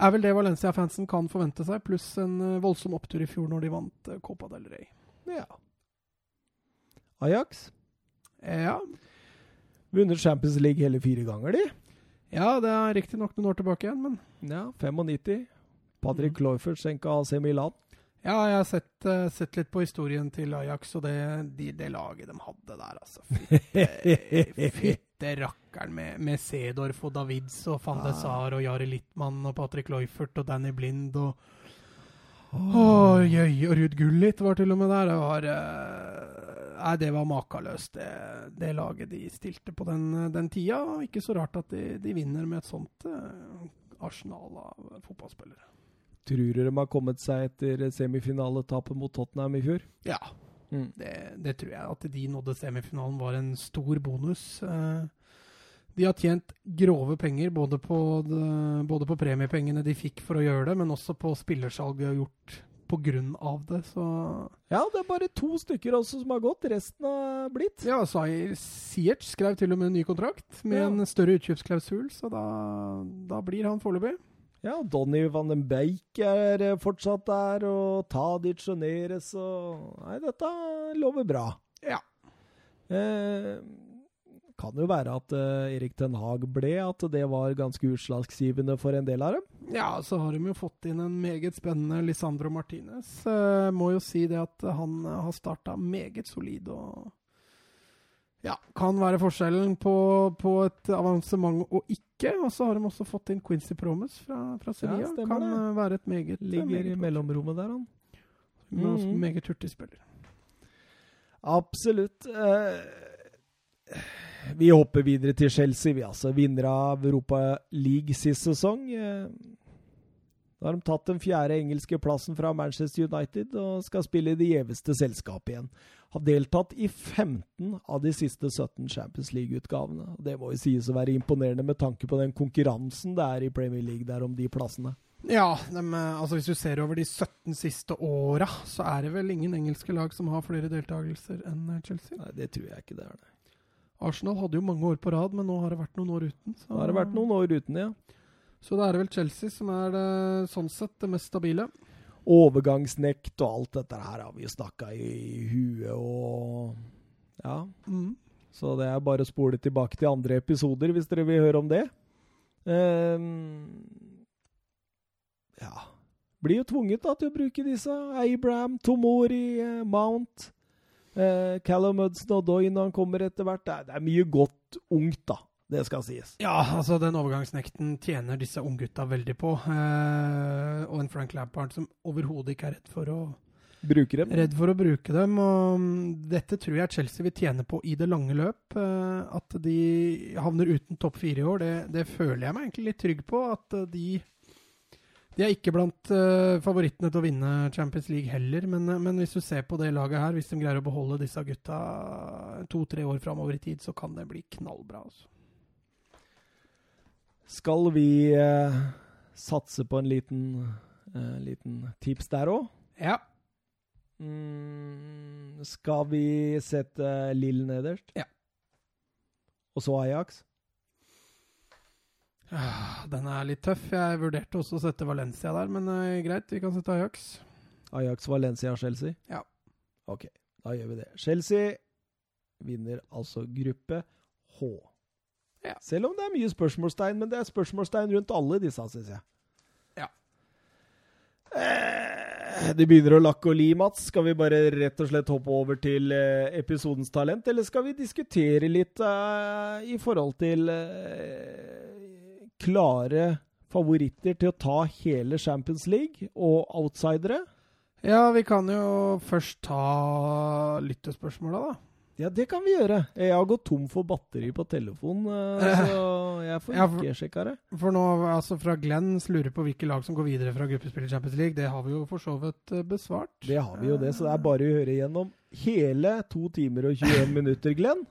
er vel det Valencia-fansen kan forvente seg, pluss en voldsom opptur i fjor når de vant Copa del Rey. Ja. Ajax. Ja, Vunnet Champions League hele fire ganger, de. Ja, det er riktignok noen år tilbake igjen, men Ja, 95. Patrick Mhm. Kloifert senka AC Milan. ja, jeg har sett, uh, sett litt på historien til Ajax og det, de, det laget de hadde der, altså. Fytte, fytte rakkeren med, med Sedorf og Davids og van de Sar og Jari Littmann og Patrick Loifert og Danny Blind og Oi, oi, og Ruud Gullit var til og med der. Det var eh, Nei, det var makeløst, det, det laget de stilte på den, den tida. Og ikke så rart at de, de vinner med et sånt eh, arsenal av fotballspillere. Tror du de har kommet seg etter semifinaletapet mot Tottenham i fjor? Ja, Mm. det, det tror jeg. At de nådde semifinalen var en stor bonus. Eh, De har tjent grove penger, både på, de, både på premiepengene de fikk for å gjøre det, men også på spillersalg de har gjort på grunn av det, så Ja, det er bare to stykker også som har gått. Resten har blitt. Ja, Zair Siert skrev til og med en ny kontrakt med Ja. en større utkjøpsklausul, så da, da blir han foreløpig. Ja, Donny van den Beik er eh, fortsatt der, og Tadic og Neres og Nei, dette lover bra. Ja. Eh, kan jo være at uh, Erik Ten Hag ble, at det var ganske utslagsgivende for en del av dem. Ja, så har de jo fått inn en meget spennende Lisandro Martinez. Uh, må jo si det at han eh, har starta meget solid og ja, kan være forskjellen på, på et avansement og ikke. Og så har de også fått inn Quincy Promes fra, fra Sevilla. Ja, kan det. være et meget Ligger meget i mellomrommet der, han. Mm Mhm. meget hurtig spiller. Absolutt. Eh, vi hopper videre til Chelsea, vi altså. Vinner av Europa League sist sesong. Nå da har de tatt den fjerde engelske plassen fra Manchester United og skal spille i det gjeveste selskapet igjen. Har deltatt i 15 av de siste 17 Champions League-utgavene. Det må jo sies å være imponerende med tanke på den konkurransen det er i Premier League der om de plassene. Ja, dem, eh, altså hvis du ser over de 17 siste åra, så er det vel ingen engelske lag som har flere deltakelser enn eh, Chelsea. Nei, det tror jeg ikke det er. det. Arsenal hadde jo mange år på rad, men nå har det vært noen år uten. Så, Da har det vært noen år uten, ja. så da er det vel Chelsea som er det, sånn sett det mest stabile. overgangsnekt og alt dette her har vi jo snakka i huet og Ja. Mm. Så det er bare å spole tilbake til andre episoder hvis dere vil høre om det. Um, ja Blir jo tvunget da til å bruke disse. Abraham, Tomori, eh, Mount, eh, Callum Hudson og Doy når han kommer etter hvert. Det er, det er mye godt ungt, da. Det skal sies. Ja, altså den overgangsnekten tjener disse unggutta veldig på. Eh, og en Frank Lampard som overhodet ikke er redd for å Bruke dem. Redd for å bruke dem. og mm, Dette tror jeg Chelsea vil tjene på i det lange løp. Eh, At de havner uten topp fire i år, det, det føler jeg meg egentlig litt trygg på. At eh, de De er ikke blant uh, favorittene til å vinne Champions League heller, men, eh, men hvis du ser på det laget her, hvis de greier å beholde disse gutta to-tre år framover i tid, så kan det bli knallbra. Altså. Skal vi uh, satse på en liten, uh, liten tips der òg? Ja. Mm, skal vi sette Lill nederst? Ja. Og så Ajax? Ah, Den er litt tøff. Jeg vurderte også å sette Valencia der, men uh, greit, vi kan sette Ajax. Ajax, Valencia, Chelsea? Ja. Ok, da gjør vi det. Chelsea vinner altså gruppe H. Ja. Selv om det er mye spørsmålstegn, men det er spørsmålstegn rundt alle disse, syns jeg. Ja. Eh, Det begynner å lakke og li, Mats. Skal vi bare rett og slett hoppe over til eh, episodens talent, eller skal vi diskutere litt eh, i forhold til eh, klare favoritter til å ta hele Champions League og outsidere? Ja, vi kan jo først ta lyttespørsmåla, da. Ja, det kan vi gjøre. Jeg har gått tom for batteri på telefonen, eh, så jeg får Ja, ikke sjekka det. For nå, altså fra Glenn lurer på hvilke lag som går videre fra gruppespill i Champions League. Det har vi jo for så vidt eh, besvart. Det har vi jo det, så det er bare å høre gjennom hele to timer og 21 minutter, Glenn.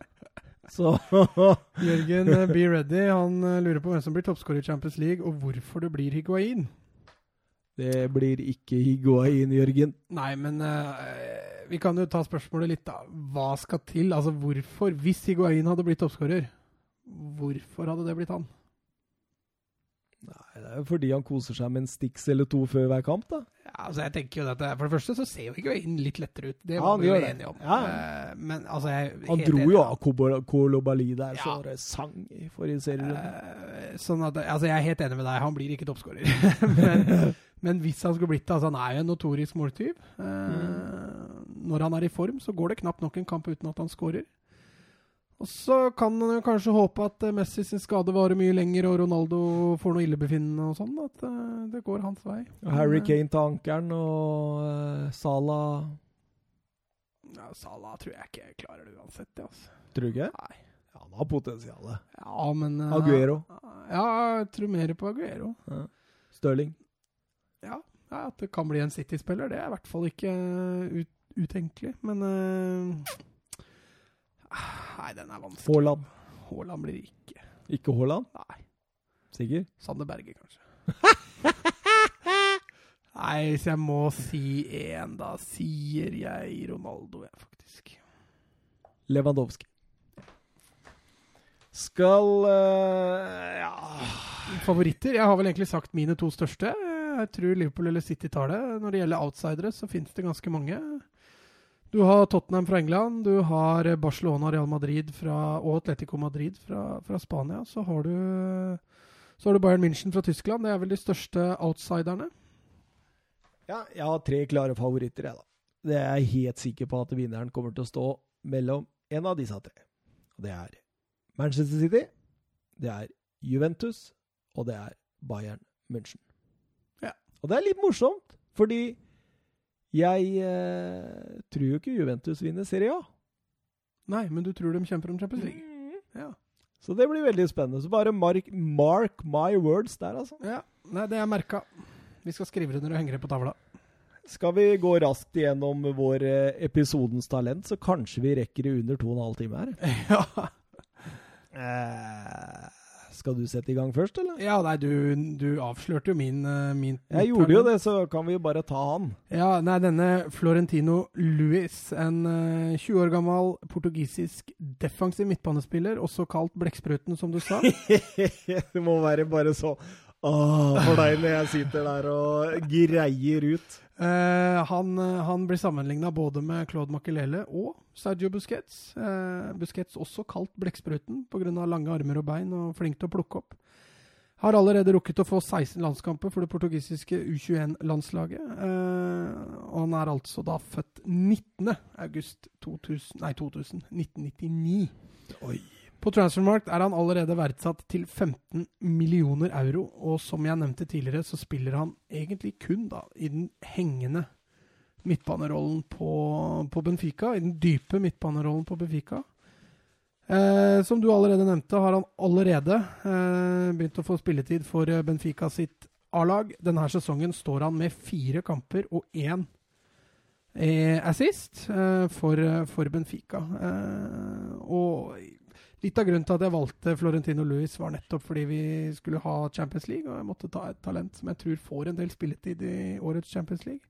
Så Jørgen, eh, be ready. Han eh, lurer på hvem som blir toppskårer i Champions League, og hvorfor det blir Higuain. det blir ikke Higuain, Jørgen. Nei, men uh, vi kan jo ta spørsmålet litt, da. Hva skal til? Altså hvorfor, hvis Higuain hadde blitt toppskårer, hvorfor hadde det blitt han? Nei, det er jo fordi han koser seg med en Stix eller to før hver kamp, da. Ja, altså jeg tenker jo at det, For det første så ser jo Higuain litt lettere ut. Det Ja, var han vi jo enige om. Ja. Eh, men altså jeg Han dro enig, jo av Kolobali der, så Ja. det sang i forrige serierunde. Eh, sånn at, altså Jeg er helt enig med deg, han blir ikke toppskårer. men, men hvis han skulle blitt det altså Han er jo en notorisk måltyv. Mm. Når han er i form, så går det knapt nok en kamp uten at han skårer. Og så kan man kanskje håpe at eh, Messi sin skade varer mye lenger, og Ronaldo får noe illebefinnende og sånn. At eh, det går hans vei. Harry Kane til ankeren og uh, Salah Ja, Salah tror jeg ikke klarer det uansett, det, altså. Tror du ikke? Nei. Ja, han har potensialet. Ja, men uh, Aguero. Ja, jeg tror mer på Aguero. Stirling. Ja, ja, at det kan bli en City-spiller, det er i hvert fall ikke ut, utenkelig. Men eh, Nei, den er vanskelig. Haaland. Haaland blir ikke. Ikke Haaland? Nei. Sikker? Sander Berge, kanskje. Nei, hvis jeg må si én, da sier jeg Ronaldo, jeg, faktisk. Lewandowski. Skal uh, Ja Favoritter? Jeg har vel egentlig sagt mine to største. Jeg tror Liverpool eller City tar det. Når det gjelder outsidere, så finnes det ganske mange. Du har Tottenham fra England, du har Barcelona, Real Madrid fra, og Atletico Madrid fra, fra Spania. Så har, du, så har du Bayern München fra Tyskland. Det er vel de største outsiderne. Ja, jeg har tre klare favoritter, jeg, da. Det er jeg helt sikker på at vinneren kommer til å stå mellom en av disse tre. Og det er Manchester City, det er Juventus, og det er Bayern München. Ja. Og det er litt morsomt, fordi jeg eh, tror jo ikke Juventus vinner Serie A. Nei, men du tror de kjemper om Champions League? Mm. Ja. Så det blir veldig spennende. Så bare mark, mark my words der, altså. ja. Nei, det er merka. Vi skal skrive det når du henger det på tavla. Skal vi gå raskt igjennom vår eh, episodens talent, så kanskje vi rekker det under to og en halv time her. ja. Eh, skal du sette i gang først, eller? ja, nei, du, du avslørte jo min, eh, min Jeg gjorde jo det, så kan vi jo bare ta han. Ja, nei, denne Florentino Luis, en eh, 20 år gammel portugisisk defensiv midtbanespiller, også kalt Blekkspruten, som du sa. det må være bare så Åh, for deg når jeg sitter der og greier ut. Eh, han, eh, han blir sammenligna både med Claude Makelele og Sergio Busquets. Uh, Busquets også kalt Blekkspruten pga. lange armer og bein og flink til å plukke opp. Har allerede rukket å få 16 landskamper for det portugisiske U21-landslaget. Uh, og han er altså da født 19. august 2000, nei, 2000, 1999. Oi. På Transfermarkt er han allerede verdsatt til 15 millioner euro, og som jeg nevnte tidligere, så spiller han egentlig kun da i den hengende midtbanerollen på, på Benfica, i den dype midtbanerollen på Benfica. Eh, som du allerede nevnte, har han allerede eh, begynt å få spilletid for eh, Benfica sitt A-lag. Denne sesongen står han med fire kamper og én eh, assist eh, for, for Benfica. Eh, og Litt av grunnen til at jeg valgte Florentino Louis, var nettopp fordi vi skulle ha Champions League, og jeg måtte ta et talent som jeg tror får en del spilletid i årets Champions League.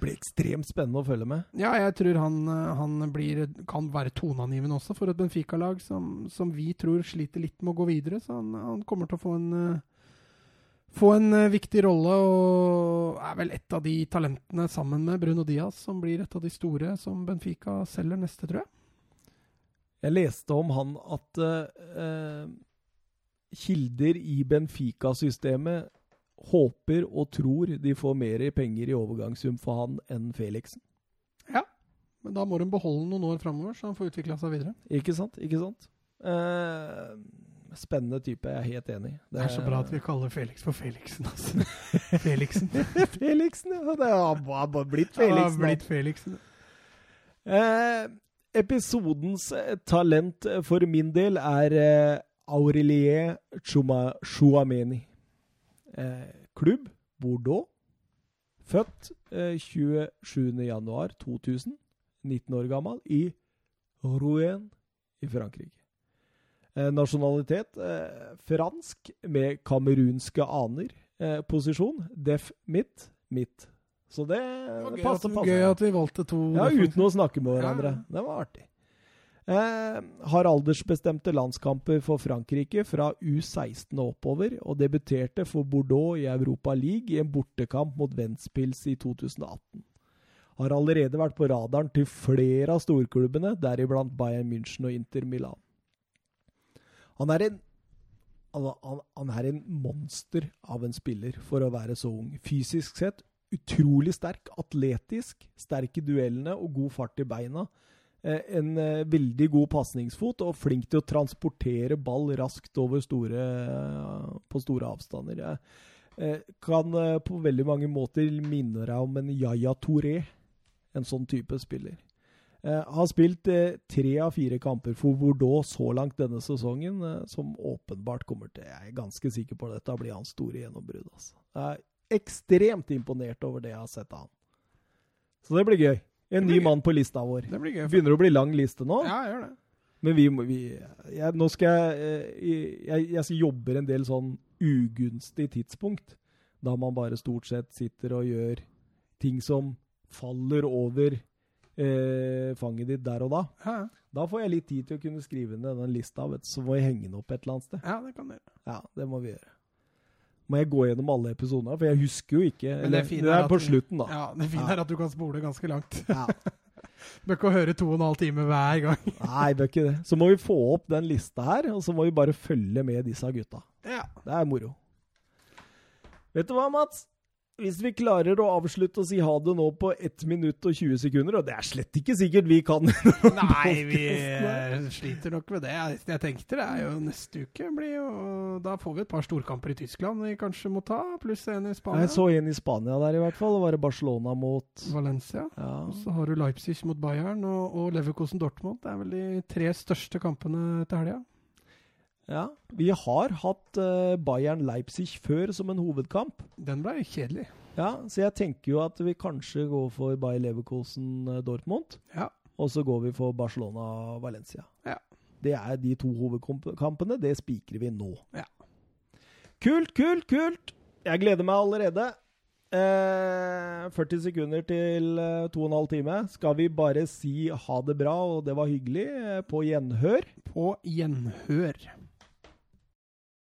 Det blir ekstremt spennende å følge med. Ja, jeg tror han, han blir, kan være toneangivende også for et Benfica-lag som, som, vi tror sliter litt med å gå videre. Så han, han kommer til å få en, få en viktig rolle, og er vel et av de talentene sammen med Bruno Diaz som blir et av de store som Benfica selger neste, tror jeg. Jeg leste om han at eh, kilder i Benfica-systemet håper og tror de får mer penger i overgangssum for han enn Felixen. Ja, men da må de beholde noen år framover, så han får utvikla seg videre. Ikke sant? Ikke sant? Eh, spennende type, jeg er helt enig. Det, det er så bra at vi kaller Felix for Felixen, altså. Felixen. Felixen, ja. Det har bare blitt Felixen. Det har blitt Felixen. Eh, Episodens talent for min del er eh, Aurelie Chouameni. Eh, klubb Bordeaux. Født eh, 27.1.2000. 19 år gammel. I Rouen i Frankrike. Eh, nasjonalitet eh, fransk med kamerunske aner. Eh, posisjon def midt. Midt. Så det, det gøy, passer. At, gøy at vi valgte to. Ja, uten å snakke med hverandre. Ja. Det var artig. Eh, har aldersbestemte landskamper for Frankrike fra U16 og oppover, og debuterte for Bordeaux i Europa League i en bortekamp mot Ventspils i 2018. Har allerede vært på radaren til flere av storklubbene, deriblant Bayern München og Inter Milan. Han er en han, han er en monster av en spiller for å være så ung. Fysisk sett utrolig sterk, atletisk, sterk i duellene og god fart i beina. Eh, en eh, veldig god pasningsfot og flink til å transportere ball raskt over store, på store avstander. Kan eh, på veldig mange måter minne deg om en Yaya Touré, en sånn type spiller. Eh, har spilt eh, tre av fire kamper for Bordeaux så langt denne sesongen, eh, som åpenbart kommer til Jeg er ganske sikker på dette blir hans store gjennombrudd. Altså. Jeg er ekstremt imponert over det jeg har sett av han. Så det blir gøy. En ny mann på lista vår. Det blir gøy. Begynner å bli lang liste nå. Ja, gjør det. Men vi, må- vi jeg, Nå skal jeg, eh, jeg Jeg jobber en del sånn ugunstig tidspunkt. Da man bare stort sett sitter og gjør ting som faller over eh, fanget ditt der og da. Ja, Da får jeg litt tid til å kunne skrive ned den lista, vet så må jeg henge den opp et eller annet sted. ja, det kan du gjøre. Ja, det må vi gjøre. Må jeg gå gjennom alle episodene, for jeg husker jo ikke. Men det Eller, det er er på vi- slutten, da. Ja, Det fine Ja. er at du kan spole ganske langt. Ja. Bør ikke høre to og en halv time hver gang. Nei, bør ikke det. Så må vi få opp den lista her, og så må vi bare følge med disse gutta. Ja. Det er moro. Vet du hva, Mats? Hvis vi klarer å avslutte og si ha det nå på 1 minutt og 20 sekunder, og det er slett ikke sikkert vi kan Nei, vi eh, sliter nok med det. Jeg, tenkte det er jo neste uke blir jo Da får vi et par storkamper i Tyskland vi kanskje må ta, pluss en i Spania. Jeg så en i Spania der, i hvert fall. Det var Barcelona mot Valencia. ja. Og så har du Leipzig mot Bayern og, og Leverkosen Dortmund. Det er vel de tre største kampene til helga. Ja. Vi har hatt eh, Bayern Leipzig før som en hovedkamp. Den ble kjedelig. Ja, Så jeg tenker jo at vi kanskje går for Bayer Leverkosen eh, Dortmund. Ja. Og så går vi for Barcelona Valencia. Ja. Det er de to hovedkampene. Det spikrer vi nå. Ja. Kult, kult, kult! Jeg gleder meg allerede. Eh, 40 sekunder til eh, to og en halv time. Skal vi bare si ha det bra, og det var hyggelig, eh, på gjenhør? På gjenhør.